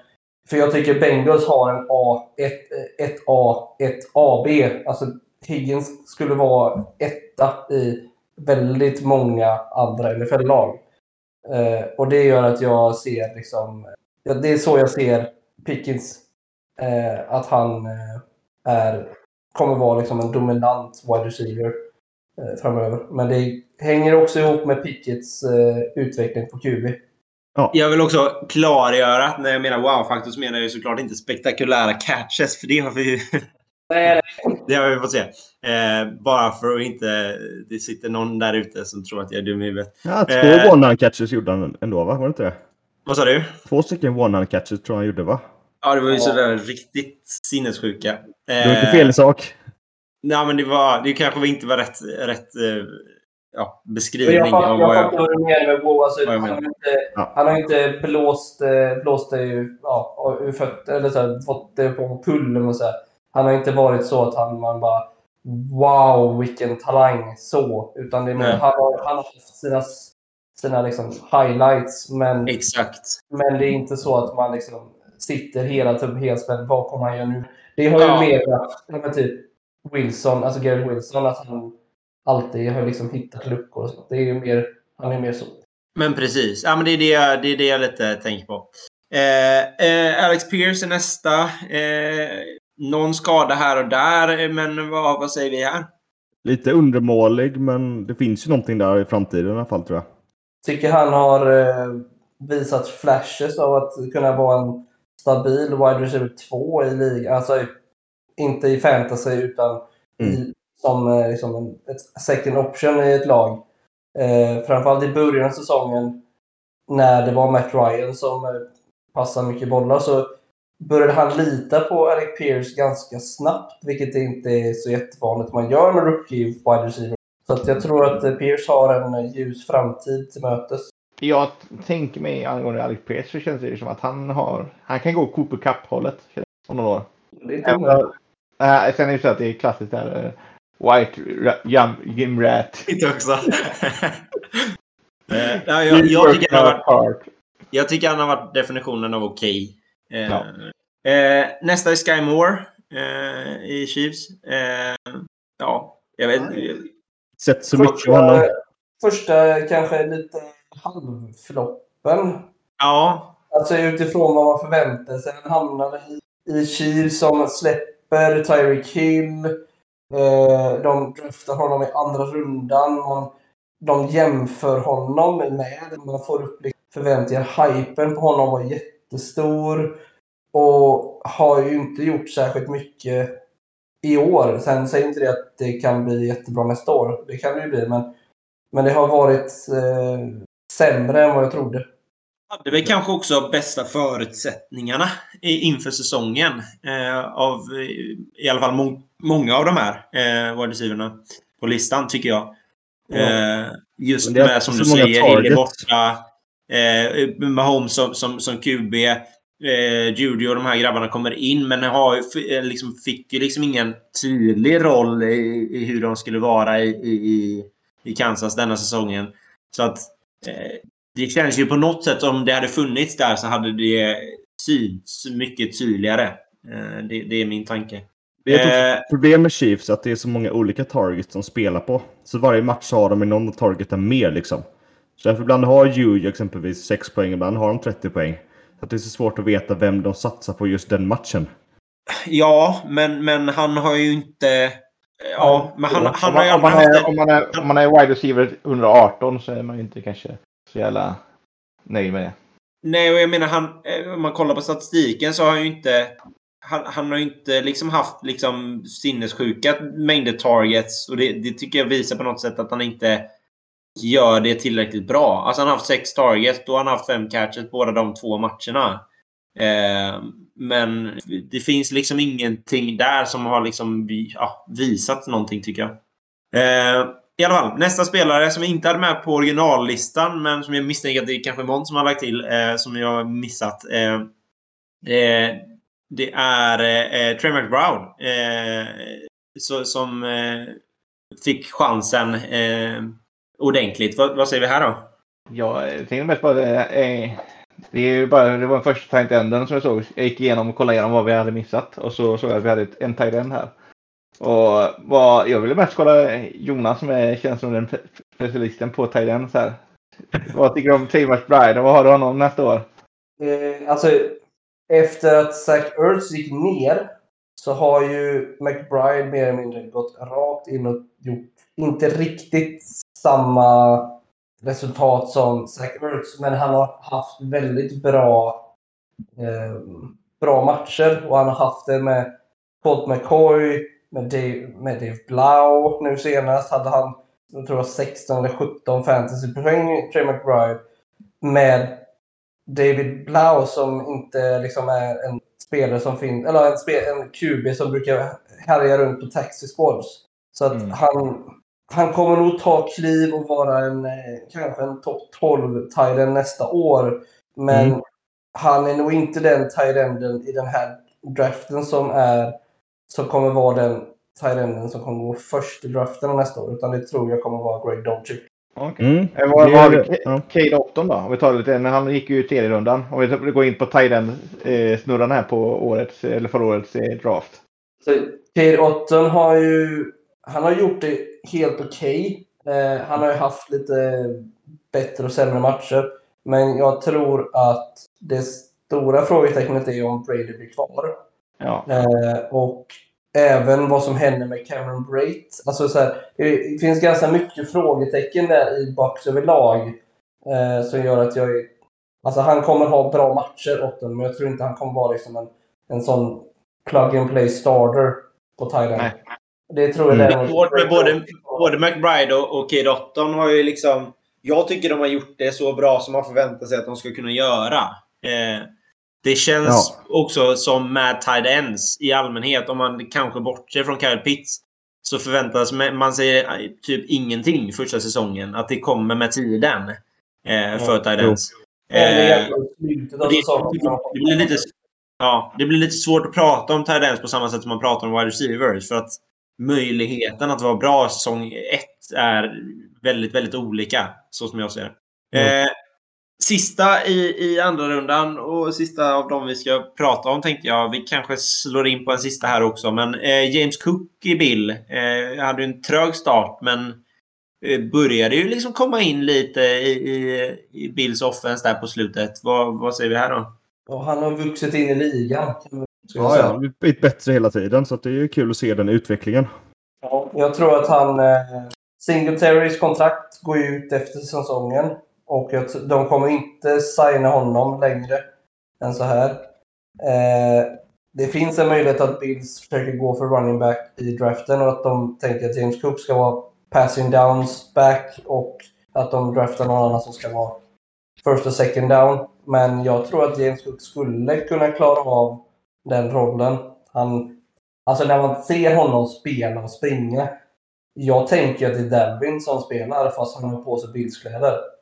för jag tycker Bengals har en A, ett, ett A, ett AB. Alltså Higgins skulle vara etta i väldigt många andra NFL-lag. Eh, och det gör att jag ser liksom, ja, det är så jag ser Pickens. Eh, att han eh, är, kommer vara liksom en dominant wide receiver framöver. Men det hänger också ihop med Pickets eh, utveckling på QB. Jag vill också klargöra att när jag menar wow-faktor så menar jag såklart inte spektakulära catches, för det har vi ju (laughs) Nej, (laughs) det har vi fått se. Eh, bara för att inte det sitter någon där ute som tror att jag är dum i huvudet. Ja, två Eh. one-hand catches gjorde han ändå, va? Var det inte det? Vad sa du? Två stycken one-hand catches tror jag han gjorde, va? Ja, det var ju Ja. sådär riktigt sinnessjuka. Eh, Det var inte fel sak. Nej, men det, var, det kanske inte var rätt, rätt eh, ja, beskrivning Jag fattar, vad du menar med wow. Alltså, han, har inte, Ja. han har inte blåst, eh, blåst det ur, ja, ur fötter, eller så här, fått det på pullen och så här. Han har inte varit så att han, man bara Wow, vilken talang! Så. Utan det är han, har, han har haft sina, sina liksom highlights. Men, Exakt. men det är inte så att man liksom sitter hela tiden helt spänd. Vad kommer han göra nu? Det har ju Ja. mer typ Wilson, alltså Garrett Wilson, att han alltid har liksom hittat luckor och sånt. Det är ju mer, han är mer så. Men precis. Ja, men det, är det, jag- det är det jag lite tänker på. Eh, eh, Alex Pierce är nästa. Eh, någon skada här och där, men vad, vad säger vi här? Lite undermålig, men det finns ju någonting där i framtiden i alla fall tror jag. Tycker han har eh, visat flashes av att kunna vara en stabil wide receiver 2 i ligan. Alltså inte i fantasy utan i, som eh, liksom en, ett second option i ett lag. Eh, framförallt i början av säsongen när det var Matt Ryan som eh, passade mycket bollar så började han lita på Alec Pierce ganska snabbt, vilket inte är så jättevanligt man gör med rookie wide receiver. Så att jag tror att eh, Pierce har en ljus framtid till mötes. Jag tänker mig angående Alex Pierce så känns det som att han har... Han kan gå Cooper Cup-hållet om några år. Det är inte Äh, sen är det så att det är klassiskt där. eh, White jam, Jim Rat. Inte också. (laughs) eh, ja, jag, jag, tycker han har varit, jag tycker han har varit definitionen av okej. Eh, Ja. eh, nästa är Sky Moore eh, i Chiefs. Eh, ja, jag vet Sett så mycket av Första, honom. första kanske lite halvfloppen. Ja, Alltså utifrån vad man förväntar sig. Han hamnade i, i Chiefs som släpper Tyreek Hill. Eh, de draftar honom i andra rundan. Man, de jämför honom med. Man får upp liksom förväntningar. Hypen på honom var jättestor. Och har ju inte gjort särskilt mycket i år. Sen säger inte det att det kan bli jättebra nästa år. Det kan det ju bli. Men, men det har varit eh, sämre än vad jag trodde hade väl kanske också bästa förutsättningarna inför säsongen. Eh, av eh, i alla fall må många av de här eh, wide på listan, tycker jag. Ja. Eh, just är med, som du säger, targets. borta. Eh, Mahomes som, som, som QB. Eh, Judy och de här grabbarna kommer in, men har, ju eh, liksom, fick ju liksom ingen tydlig roll i, i hur de skulle vara i, i, i- i Kansas denna säsongen. Så att eh, det känns ju på något sätt om det hade funnits där så hade det synts mycket tydligare. Eh, det, det är min tanke. Det är ett Eh, problem med Chiefs att det är så många olika targets som spelar på. Så varje match har de någon targeten mer liksom. Så därför ibland har Juju exempelvis 6 poäng, ibland har de 30 poäng. Så att det är så svårt att veta vem de satsar på just den matchen. ja, men, men han har ju inte... Ja, men han, han om, har ju om, man är, om man är wide receiver 118 så är man ju inte kanske så jävla nöjd med det. Nej, och jag menar, han, eh, om man kollar på statistiken så har han ju inte... Han, han har ju inte liksom haft liksom sinnessjuka mängder targets. Och det, det tycker jag visar på något sätt att han inte gör det tillräckligt bra. Alltså han har haft sex targets, då har han haft fem catches båda de två matcherna. Eh, men det finns liksom ingenting där som har liksom ja, visat någonting tycker jag. Eh, i alla fall, nästa spelare som vi inte hade med på originallistan, men som jag misstänker att det är kanske någon som har lagt till, eh, som jag har missat. Eh, eh, det är eh, eh, Trey McBrown. Eh, så, som eh, fick chansen eh, ordentligt. Vad, vad säger vi här då? Jag tänkte mest på det är, det är ju bara, det var den första tight enden som jag såg. Jag gick igenom och kollade igenom vad vi hade missat och så såg jag att vi hade ett, en tight end här. Och vad, jag ville mest kolla Jonas som är, känns som den specialisten på Thailand så här. Vad tycker du om Trey McBride och vad har du honom nästa år? Eh, alltså, efter att Zach Ertz gick ner så har ju McBride mer eller mindre gått rakt in och gjort inte riktigt samma resultat som Zach Ertz, men han har haft väldigt bra, eh, bra matcher och han har haft det med Colt McCoy, med Dave, med Dave Blau nu senast hade han jag tror jag 16 eller 17 fantasypoäng, Trey McBride, med David Blau som inte liksom är en spelare som finns, eller en, spe, en QB som brukar härja runt på taxi squads. Så att Mm. han, han kommer nog ta kliv och vara en, eh, kanske en topp 12 tight nästa år. Men Mm. han är nog inte den tight enden i den här draften som är som kommer vara den tight enden som kommer gå först i draften nästa år. Utan det tror jag kommer vara Greg Dolchik. Okej. Mm. Eh, Vad har vi? ja. Cade Otton då? Om vi tar lite, när han gick ju i tredje rundan. Om vi går in på Thailand eh, snurran här på årets, eller förra årets eh, draft. Så Cade Otton har ju han har gjort det helt okej. Eh, han har ju haft lite bättre och sämre matcher. Men jag tror att det stora frågetecknet är om Brady blir kvar. Ja. Eh, och även vad som händer med Cameron Brait. Alltså så här, det finns ganska mycket frågetecken där i Bucks överlag. Eh, som gör att jag är... Alltså han kommer ha bra matcher, Otton, men jag tror inte han kommer vara liksom en, en sån plug and play starter på Thailand. Nej. Det tror jag Mm. däremot- med både, både McBride och, och Cade Otton har ju liksom... Jag tycker de har gjort det så bra som man förväntar sig att de ska kunna göra. Eh, det känns också som med tight ends i allmänhet, om man kanske bortser från Kyle Pitts, så förväntas man sig eh, typ ingenting första säsongen. Att det kommer med tiden eh, för tight ends. Eh, det, blir lite, ja, det blir lite svårt att prata om tight ends på samma sätt som man pratar om wide receivers. För att möjligheten att vara bra säsong ett är väldigt, väldigt olika. Så som jag ser det. Eh, sista i, i andra rundan och sista av dem vi ska prata om tänkte jag. Vi kanske slår in på en sista här också. Men eh, James Cook i Bill eh, hade ju en trög start men eh, började ju liksom komma in lite i, i, i Bills offense där på slutet. Vad, vad säger vi här då? Och han har vuxit in i ligan. Ja, ja, han har blivit bättre hela tiden så att det är kul att se den utvecklingen. Ja, jag tror att han... Eh, Singletaries kontrakt går ju ut efter säsongen. Och jag, de kommer inte signa honom längre än så här. Eh, det finns en möjlighet att Bills försöker gå för running back i draften och att de tänker att James Cook ska vara passing downs back och att de draftar någon annan som ska vara first och second down. Men jag tror att James Cook skulle kunna klara av den rollen. Han, alltså när man ser honom spela och springa. Jag tänker att det är Devin som spelar fast han har på sig Bills-kläder.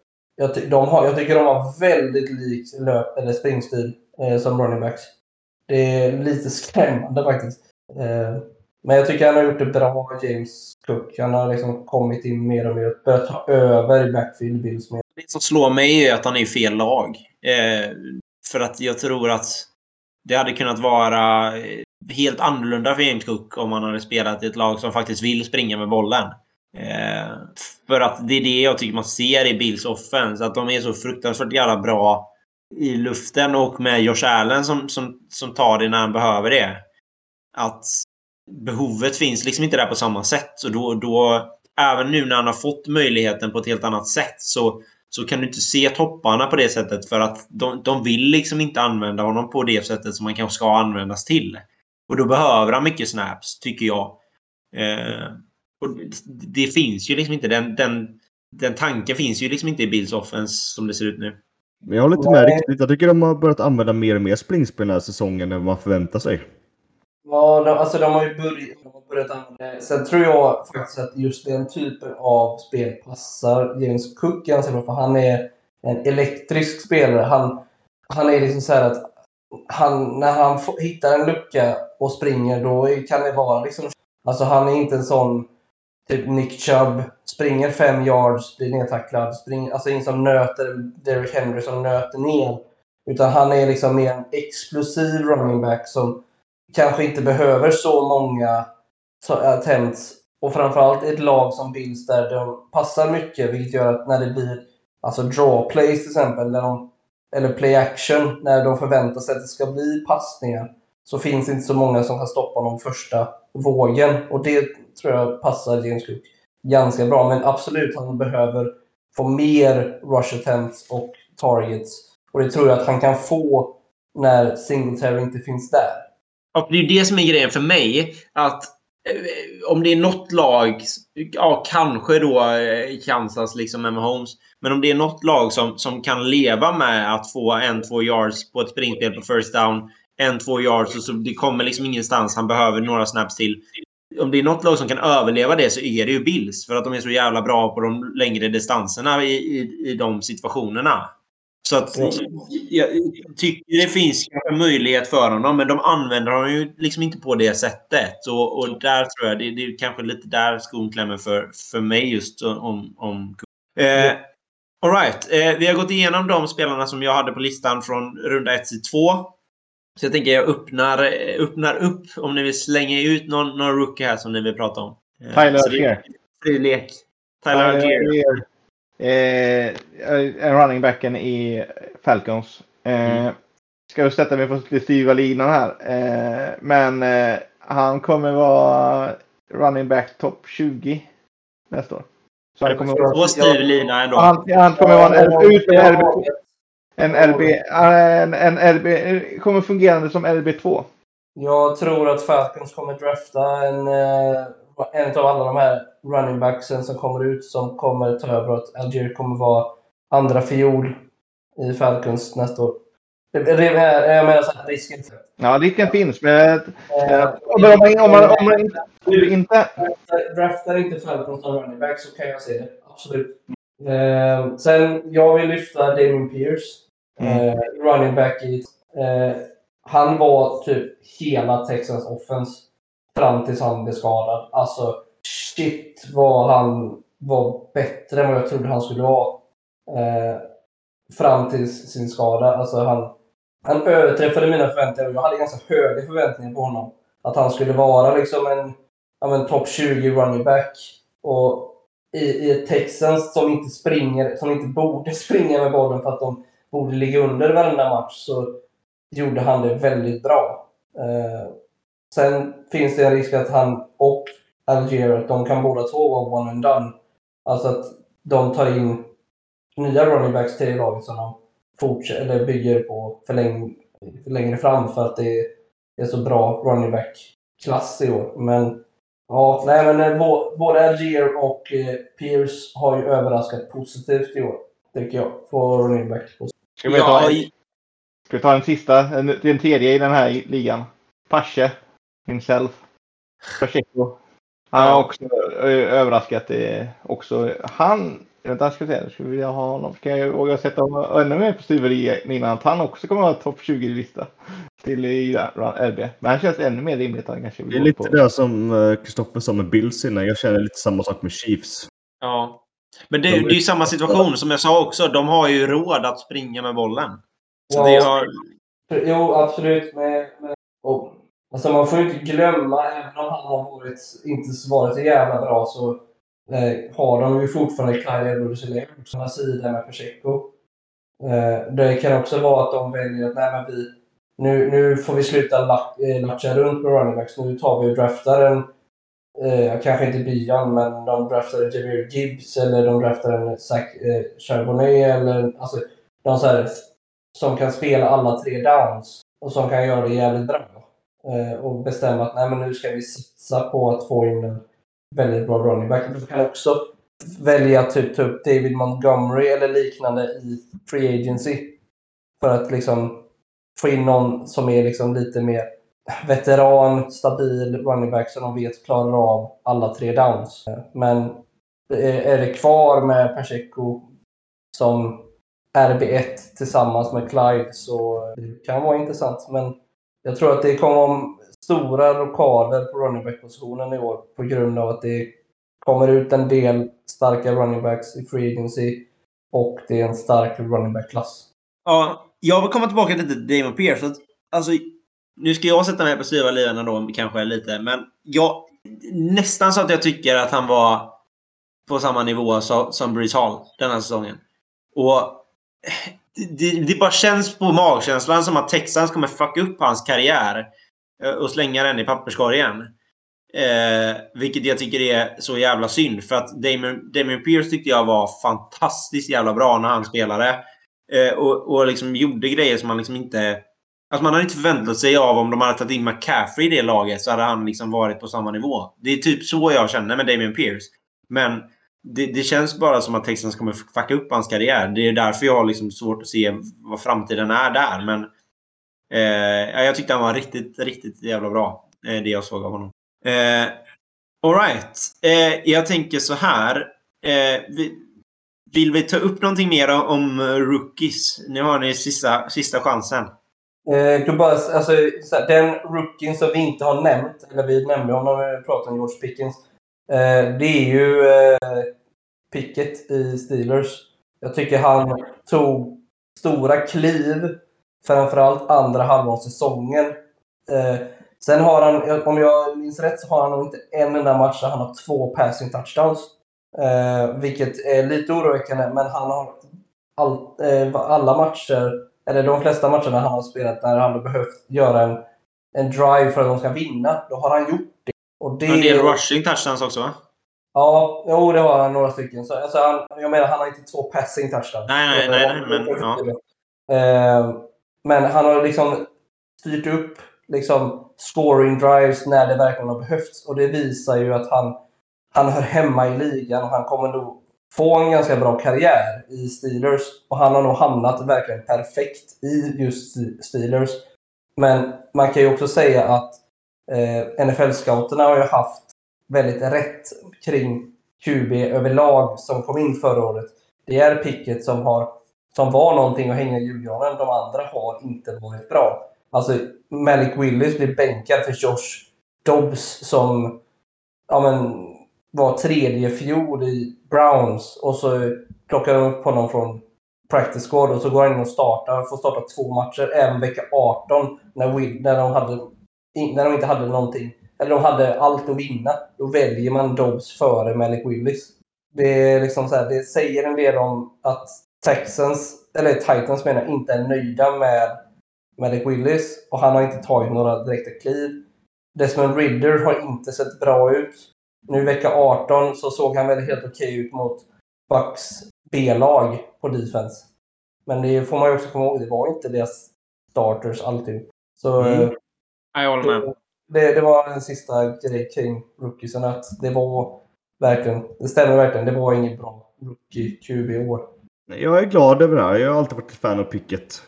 Jag, ty- de har, jag tycker de har väldigt lik löp eller springstil eh, som running backs. Det är lite skrämmande faktiskt. Eh, men jag tycker han har gjort det bra, James Cook. Han har liksom kommit in mer och mer och börjat ta över i backfield Bills mer. Det som slår mig är att han är i fel lag. Eh, för att jag tror att det hade kunnat vara eh, helt annorlunda för James Cook om han hade spelat i ett lag som faktiskt vill springa med bollen. Eh, för att det är det jag tycker man ser i Bills offense. Att de är så fruktansvärt jävla bra i luften och med Josh Allen som, som, som tar det när han behöver det. Att behovet finns liksom inte där på samma sätt. Så då, då, även nu när han har fått möjligheten på ett helt annat sätt så, så kan du inte se topparna på det sättet för att de, de vill liksom inte använda honom på det sättet som man kanske ska användas till. Och då behöver han mycket snaps, tycker jag. Eh, och det, finns ju liksom inte. Den, den, den tanken finns ju liksom inte i Bills offense som det ser ut nu. Men jag håller inte med riktigt. Jag tycker de har börjat använda mer och mer springspel den här säsongen än man förväntar sig. Ja, de, alltså de har ju börjat, de har börjat använda Sen tror jag faktiskt att just den typen av spel passar James Cook ganska bra. För han är en elektrisk spelare. Han, han är liksom så här att han, när han hittar en lucka och springer, då kan det vara liksom... Alltså han är inte en sån typ Nick Chubb. Springer fem yards, blir nedtacklad. Springer, alltså ingen som nöter Derrick Henry som nöter ner. Utan han är liksom mer en explosiv running back som kanske inte behöver så många attempts Och framförallt ett lag som Bills där de passar mycket, vilket gör att när det blir alltså draw plays till exempel, när de, eller play action, när de förväntar sig att det ska bli passningar, så finns det inte så många som kan stoppa dem första vågen. Och det tror jag passar James Cook ganska bra. Men absolut, han behöver få mer rush attempts och targets. Och det tror jag att han kan få när Singletary inte finns där. Och det är ju det som är grejen för mig. Att eh, om det är något lag, ja kanske då eh, Kansas liksom med Mahomes. Men om det är något lag som, som kan leva med att få en, två yards på ett springspel på first down. En, två yards och så det kommer liksom ingenstans. Han behöver några snaps till. Om det är något lag som kan överleva det så är det ju Bills. För att de är så jävla bra på de längre distanserna i, i, i de situationerna. Så att jag tycker det finns en möjlighet för honom, men de använder honom ju liksom inte på det sättet. Och, och där tror jag, det, det är kanske lite där skon klämmer för, för mig just om... om eh, Alright, eh, vi har gått igenom de spelarna som jag hade på listan från runda 1 till 2. Så jag tänker jag öppnar, öppnar upp om ni vill slänga ut någon, någon rookie här som ni vill prata om. Eh, Tyler Algier. Fri lek. Tyler Algier. Eh, en running backen i Falcons. Eh, mm. Ska jag sätta mig på lite styva linan här. Eh, men eh, han kommer vara running back topp 20 nästa år. Så han kommer vara... styr lina ändå. Han, han kommer vara en, ut en RB, en, en RB, kommer fungerande som RB2. Jag tror att Falcons kommer drafta en, eh, en av alla de här running backsen som kommer ut som kommer ta över. Att Algier kommer vara andra fiol i Falcons nästa år. Jag menar så här, risken. Ja, risken finns. Men, äh, om, man, om, man, om man inte... inte... Draftar inte Falcons som running back så kan jag se det. Absolut. Eh, sen, jag vill lyfta Damien Pierce. Mm. Eh, running back i... Eh, han var typ hela Texans offense fram tills han blev skadad. Alltså, shit vad han var bättre än vad jag trodde han skulle vara. Eh, fram till sin skada. Alltså han, han överträffade mina förväntningar och jag hade ganska höga förväntningar på honom. Att han skulle vara liksom en, en topp 20 running back. Och i, i ett Texans som inte springer, som inte borde (laughs) springa med bollen för att de borde ligga under varenda match så gjorde han det väldigt bra. Eh, sen finns det en risk att han och Algier, de kan båda två vara one and done. Alltså att de tar in nya running backs till laget som de fortsätter, eller bygger på för, läng längre fram för att det är så bra running back-klass i år. Men ja, nej men eh, både Algier och eh, Pierce har ju överraskat positivt i år, tycker jag, på running back. Ska vi ta, en, ska vi ta en sista, en, en tredje i den här ligan? Pasche, himself. Pacheco. Han har också överraskat det också. Han, vänta ska se, skulle vilja ha honom. Kan jag våga sätta honom ännu mer på styverinan att han också kommer att vara topp 20-lista till i RB. Men han känns ännu mer rimligt att han kanske Det är lite på. det som Kristoffer sa med Bills innan. Jag känner lite samma sak med Chiefs. Ja. Men det, de... det är ju samma situation som jag sa också. De har ju råd att springa med bollen. Så ja, det har... Jo, absolut. Med, med, och Alltså man får ju inte glömma, även om han har varit, inte varit så jävla bra, så eh, har de ju fortfarande Clyde edwards på samma sida med Pacheco. Eh, det kan också vara att de väljer att nej, men vi, nu, nu får vi sluta eh, latcha runt med running backs. Nu tar vi och draftar en, eh, kanske inte Bian, men de draftar en Jameer Gibbs eller de draftar en Zach eh, Charbonnet eller alltså de så här, som kan spela alla tre downs och som kan göra det jävligt bra. Eh, och bestämma att nej, men nu ska vi satsa på att få in en väldigt bra running back. Du kan också välja att typ, ta upp David Montgomery eller liknande i Free Agency. För att liksom få in någon som är liksom lite mer veteran, stabil running back som de vet klarar av alla tre downs. Men eh, är det kvar med Pacheco som RB1 tillsammans med Clyde så det kan vara intressant. Men jag tror att det kommer om stora rockader på running back-positionen i år på grund av att det kommer ut en del starka running backs i free agency och det är en stark running back-klass. Ja, jag vill komma tillbaka lite till Damon Pierce. Alltså, nu ska jag sätta mig på styva linan då kanske lite, men jag, nästan så att jag tycker att han var på samma nivå som, som Breeze Hall den här säsongen. Och det, det bara känns på magkänslan som att Texans kommer fucka upp hans karriär eh, och slänga den i papperskorgen. Eh, vilket jag tycker är så jävla synd. För att Damien, Damien Pierce tyckte jag var fantastiskt jävla bra när han spelade. Eh, och, och liksom gjorde grejer som man liksom inte... Alltså man hade inte förväntat sig av om de hade tagit in McCaffrey i det laget så hade han liksom varit på samma nivå. Det är typ så jag känner med Damien Pierce. Men det, det, känns bara som att Texans kommer fucka upp hans karriär. Det är därför jag har liksom svårt att se vad framtiden är där. Men eh, jag tyckte han var riktigt, riktigt jävla bra. Eh, det jag såg av honom. Eh, Alright. Eh, jag tänker så här. Eh, vi, vill vi ta upp någonting mer om eh, rookies? Nu har ni sista, sista chansen. Eh, bara, alltså, den rookien som vi inte har nämnt, eller vi nämnde honom när vi pratade om George Pickens. Eh, det är ju eh, Pickett i Steelers. Jag tycker han tog stora kliv, framförallt andra halvan av säsongen. Eh, sen har han, om jag minns rätt, så har han nog inte en enda match där han har två passing touchdowns vilket är lite oroväckande, men han har all, alla matcher, eller de flesta matcherna han har spelat där han har behövt göra en, en drive för att de ska vinna, då har han gjort det. Och det... En del rushing touchdowns också va? Ja, jo det har han några stycken. Så, alltså, han, jag menar, han har inte två passing touchdowns. Nej, nej, nej. nej men, ja. eh, men han har liksom styrt upp liksom, scoring drives när det verkligen har behövts. Och det visar ju att han, han hör hemma i ligan och han kommer nog få en ganska bra karriär i Steelers. Och han har nog hamnat verkligen perfekt i just Steelers. Men man kan ju också säga att eh, NFL-scouterna har ju haft väldigt rätt kring QB överlag som kom in förra året. Det är Pickett som, har, som var någonting att hänga i julgranen. De andra har inte varit bra. Alltså, Malik Willis blir bänkad för Josh Dobbs som ja, men, var tredje fjol i Browns och så plockar de upp honom från practice squad och så går han in och startar, får starta två matcher även vecka 18 när, Will, när, de, hade, när de inte hade någonting eller de hade allt att vinna, då väljer man Dobbs före Malik Willis. Det, är liksom så här, det säger en del om att Texans, eller Titans menar inte är nöjda med Malik Willis och han har inte tagit några direkta kliv. Desmond Ridder har inte sett bra ut. Nu vecka 18 så såg han väl helt okej okay ut mot Bucks B-lag på defense. Men det får man ju också komma ihåg, det var inte deras starters alltid. Så, mm. Jag håller med det, det var en sista grej kring rookiesen. Att det var verkligen, det stämmer verkligen, det var ingen bra rookie-QB i år. Jag är glad över det här. Jag har alltid varit ett fan av Picket.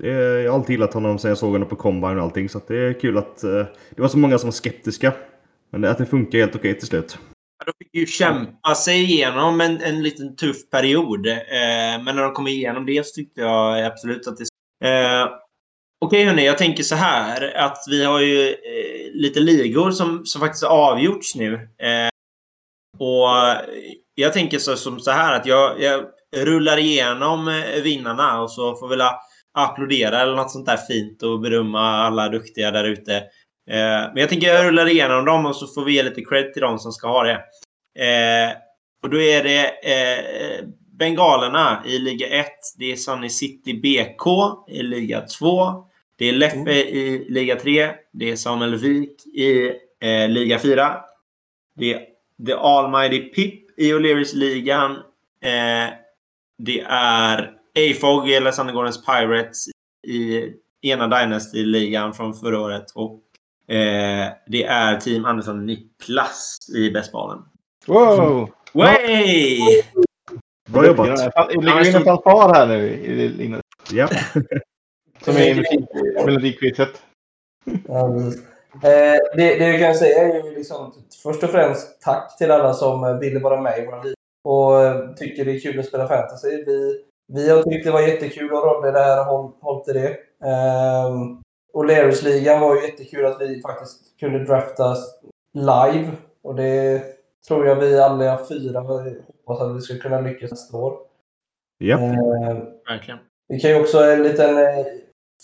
Jag har alltid gillat honom sen jag såg honom på Combine och allting. Så det är kul att uh, det var så många som var skeptiska. Men att det funkar helt okej till slut. De fick ju kämpa sig igenom en, en liten tuff period. Eh, men när de kom igenom det så tyckte jag absolut att det... Eh, Okej hörni, jag tänker så här att vi har ju eh, lite ligor som, som faktiskt har avgjorts nu. Eh, och jag tänker så, som så här att jag, jag rullar igenom eh, vinnarna och så får vi applådera eller något sånt där fint och berömma alla duktiga där ute. Eh, men jag tänker jag rullar igenom dem och så får vi ge lite cred till dem som ska ha det. Eh, och då är det eh, Bengalerna i Liga 1. Det är Sunny City BK i Liga 2. Det är Leffe mm. i Liga 3. Det är Samuel Wik i eh, Liga 4. Det är The Almighty Pip i O'Learys-ligan. Eh, det är AFOG eller Sandegårdens Pirates i ena Dynasty-ligan från förra året. Och eh, det är Team Andersson Niklas i Bästbalen. Wow! Way! Bra jobbat! Det ligger in en fanfar här nu. Ja. (laughs) Som är. Ja, eh, det, det jag kan säga är ju liksom, först och främst tack till alla som ville vara med i våra liv och eh, tycker det är kul att spela fantasy. Vi, vi har tyckt det var jättekul att rodda det här och hållit i det. Um, och Lerus-ligan var ju jättekul att vi faktiskt kunde draftas live. Och det tror jag vi alla fyra hoppas att vi ska kunna lyckas nästa år. Ja, uh, verkligen. Vi kan ju också en liten eh,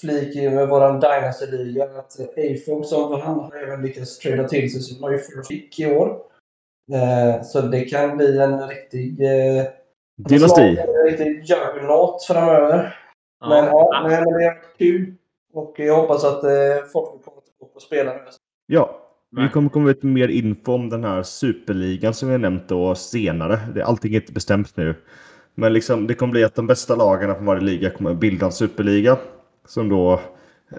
flik med våran Dynasty-liga att Afog som vann har även lyckats trada till sig ju first pick i år. Eh, så det kan bli en riktig... Eh, Dynasti. En riktig juggernaut framöver. Ja. Men, ja, nej, men det är kul. Och jag hoppas att eh, folk komma tillbaka och spela nu. Ja, vi kommer komma ut med mer info om den här superligan som vi har nämnt då senare. Det, allting är inte bestämt nu. Men liksom, det kommer bli att de bästa lagarna från varje liga kommer att bilda en superliga. Som då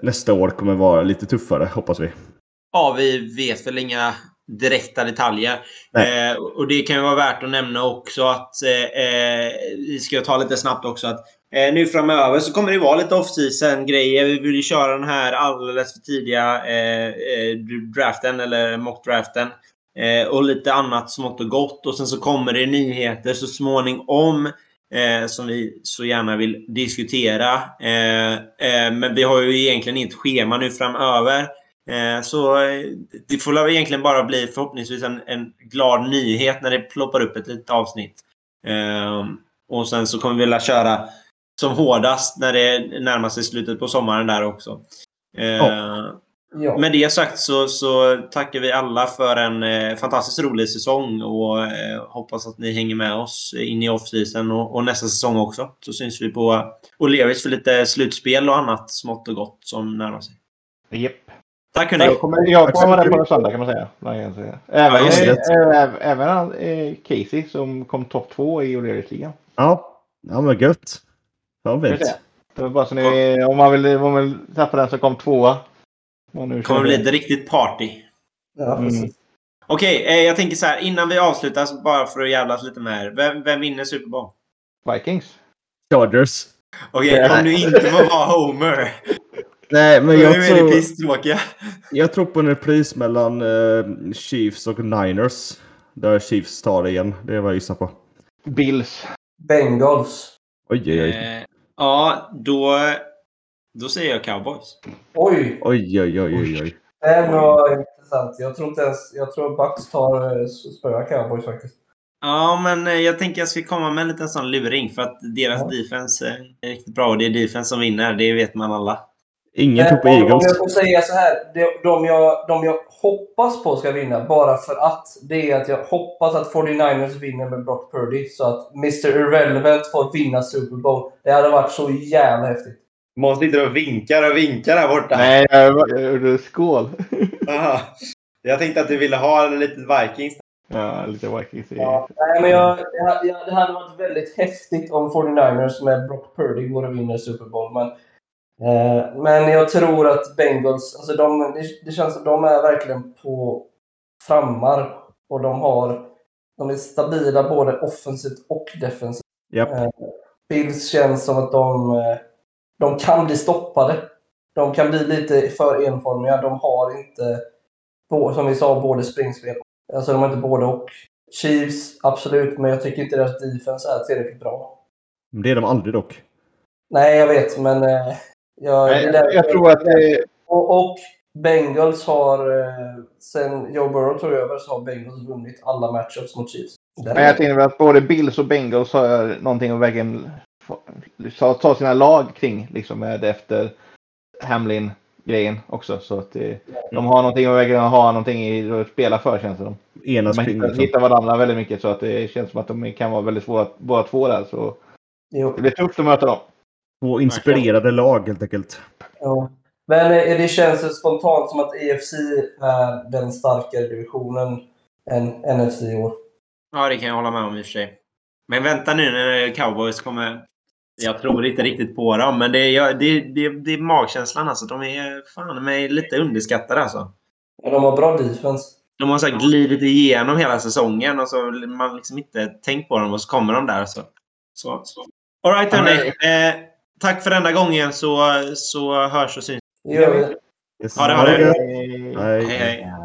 nästa år kommer vara lite tuffare, hoppas vi. Ja, vi vet väl inga direkta detaljer. Eh, och det kan ju vara värt att nämna också att eh, eh, vi ska ta lite snabbt också att eh, nu framöver så kommer det vara lite off-season grejer. Vi vill ju köra den här alldeles för tidiga eh, eh draften eller mock-draften. Eh, och lite annat smått och gott. Och sen så kommer det nyheter så småningom eh, som vi så gärna vill diskutera. Eh, eh, men vi har ju egentligen inget schema nu framöver. Eh, så eh, det får väl egentligen bara bli förhoppningsvis en, en glad nyhet när det ploppar upp ett litet avsnitt. Och sen så kommer vi vilja köra som hårdast när det närmar sig slutet på sommaren där också. Eh, Ja. Ja. Med det sagt så, så tackar vi alla för en eh, fantastiskt rolig säsong och eh, hoppas att ni hänger med oss in i off-season och, och nästa säsong också. Så syns vi på O'Learys för lite slutspel och annat smått och gott som närmar sig. Japp. Tack hörni! Jag kommer, jag kommer vara där på söndag kan man säga. Även, det. eh, även han, eh, Casey som kom topp två i O'Learys-ligan. Ja, ja men gött. Ja, Ska vi fint. se. Det var bara så ni, om man vill, om man vill tappa den som kom tvåa. Det kommer bli vi. ett riktigt party. Ja, precis. Mm. Okej, eh, jag tänker så här innan vi avslutar, bara för att jävlas lite med er. Vem, vem vinner Super Bowl? Vikings. Chargers. Okej, om du inte får vara Homer. Nej, men jag väldigt tror, pisstråkiga. jag tror på en repris mellan eh, Chiefs och Niners. Där Chiefs tar det igen. Det är vad jag gissar på. Bills. Bengals. Oj, oj, oj. Ja, då, då säger jag Cowboys. Oj! Oj, oj, oj, oj, oj. Den var intressant. Jag tror inte ens... Jag tror Bucks tar eh, spöar Cowboys faktiskt. Ja, men eh, jag tänker jag ska komma med en liten sån luring för att deras Ja. defense är riktigt bra och det är defense som vinner. Det vet man alla. Ingen tror på Men om- Eagles. jag får säga så här. De, de, jag, de jag hoppas på ska vinna, bara för att, det är att jag hoppas att 49ers vinner med Brock Purdy. Så att Mr Irrelevant får vinna Super Bowl. Det hade varit så jävla häftigt. Måns sitter och vinkar och vinkar här borta. Nej, jag jag gjorde skål. (laughs) Aha. Jag tänkte att du ville ha lite Vikings. Ja, lite Vikings. Ja, nej, men jag, det, hade, det hade varit väldigt häftigt om 49ers med Brock Purdy går och vinner Super Bowl. Men, men jag tror att Bengals, alltså de, det, känns som de är verkligen på frammar. Och de har de är stabila både offensivt och defensivt. Japp. Eh, Bills känns som att de, eh, de kan bli stoppade. De kan bli lite för enformiga. De har inte, som vi sa, både springspel. Alltså de har inte både och. Chiefs, absolut, men jag tycker inte deras defense är tillräckligt bra. Det är de aldrig dock. Nej, jag vet, men... Eh, jag, Nej, jag tror att det, och, och Bengals har, eh, sen Joe Burrow tog över, så har Bengals vunnit alla matchups mot Chiefs. Men jag tänker att både Bills och Bengals har någonting att verkligen få- ta, ta sina lag kring. Liksom med efter Hamlin-grejen också. Så att det, de har någonting att verkligen ha någonting i att spela för känns det som. Enas De hittar, liksom. hittar varandra väldigt mycket så att det känns som att de kan vara väldigt svåra båda två där. Så Jo, det blir tufft att möta dem. Två inspirerade lag helt enkelt. ja. Men eh, det känns spontant som att EFC är den starkare divisionen än NFC i år. Ja, det kan jag hålla med om i och för sig. Men vänta nu när Cowboys kommer. Jag tror inte riktigt på dem, men det är, det, det, det är magkänslan alltså. De är fan mig lite underskattade alltså. Ja, de har bra defense. De har så glidit igenom hela säsongen och så man liksom inte tänkt på dem och så kommer de där. Så. Så, så. All right, hörni. Eh, tack för denna gången så, så hörs och syns. Det gör vi. Ja, det har det. Hej. Hej, hej.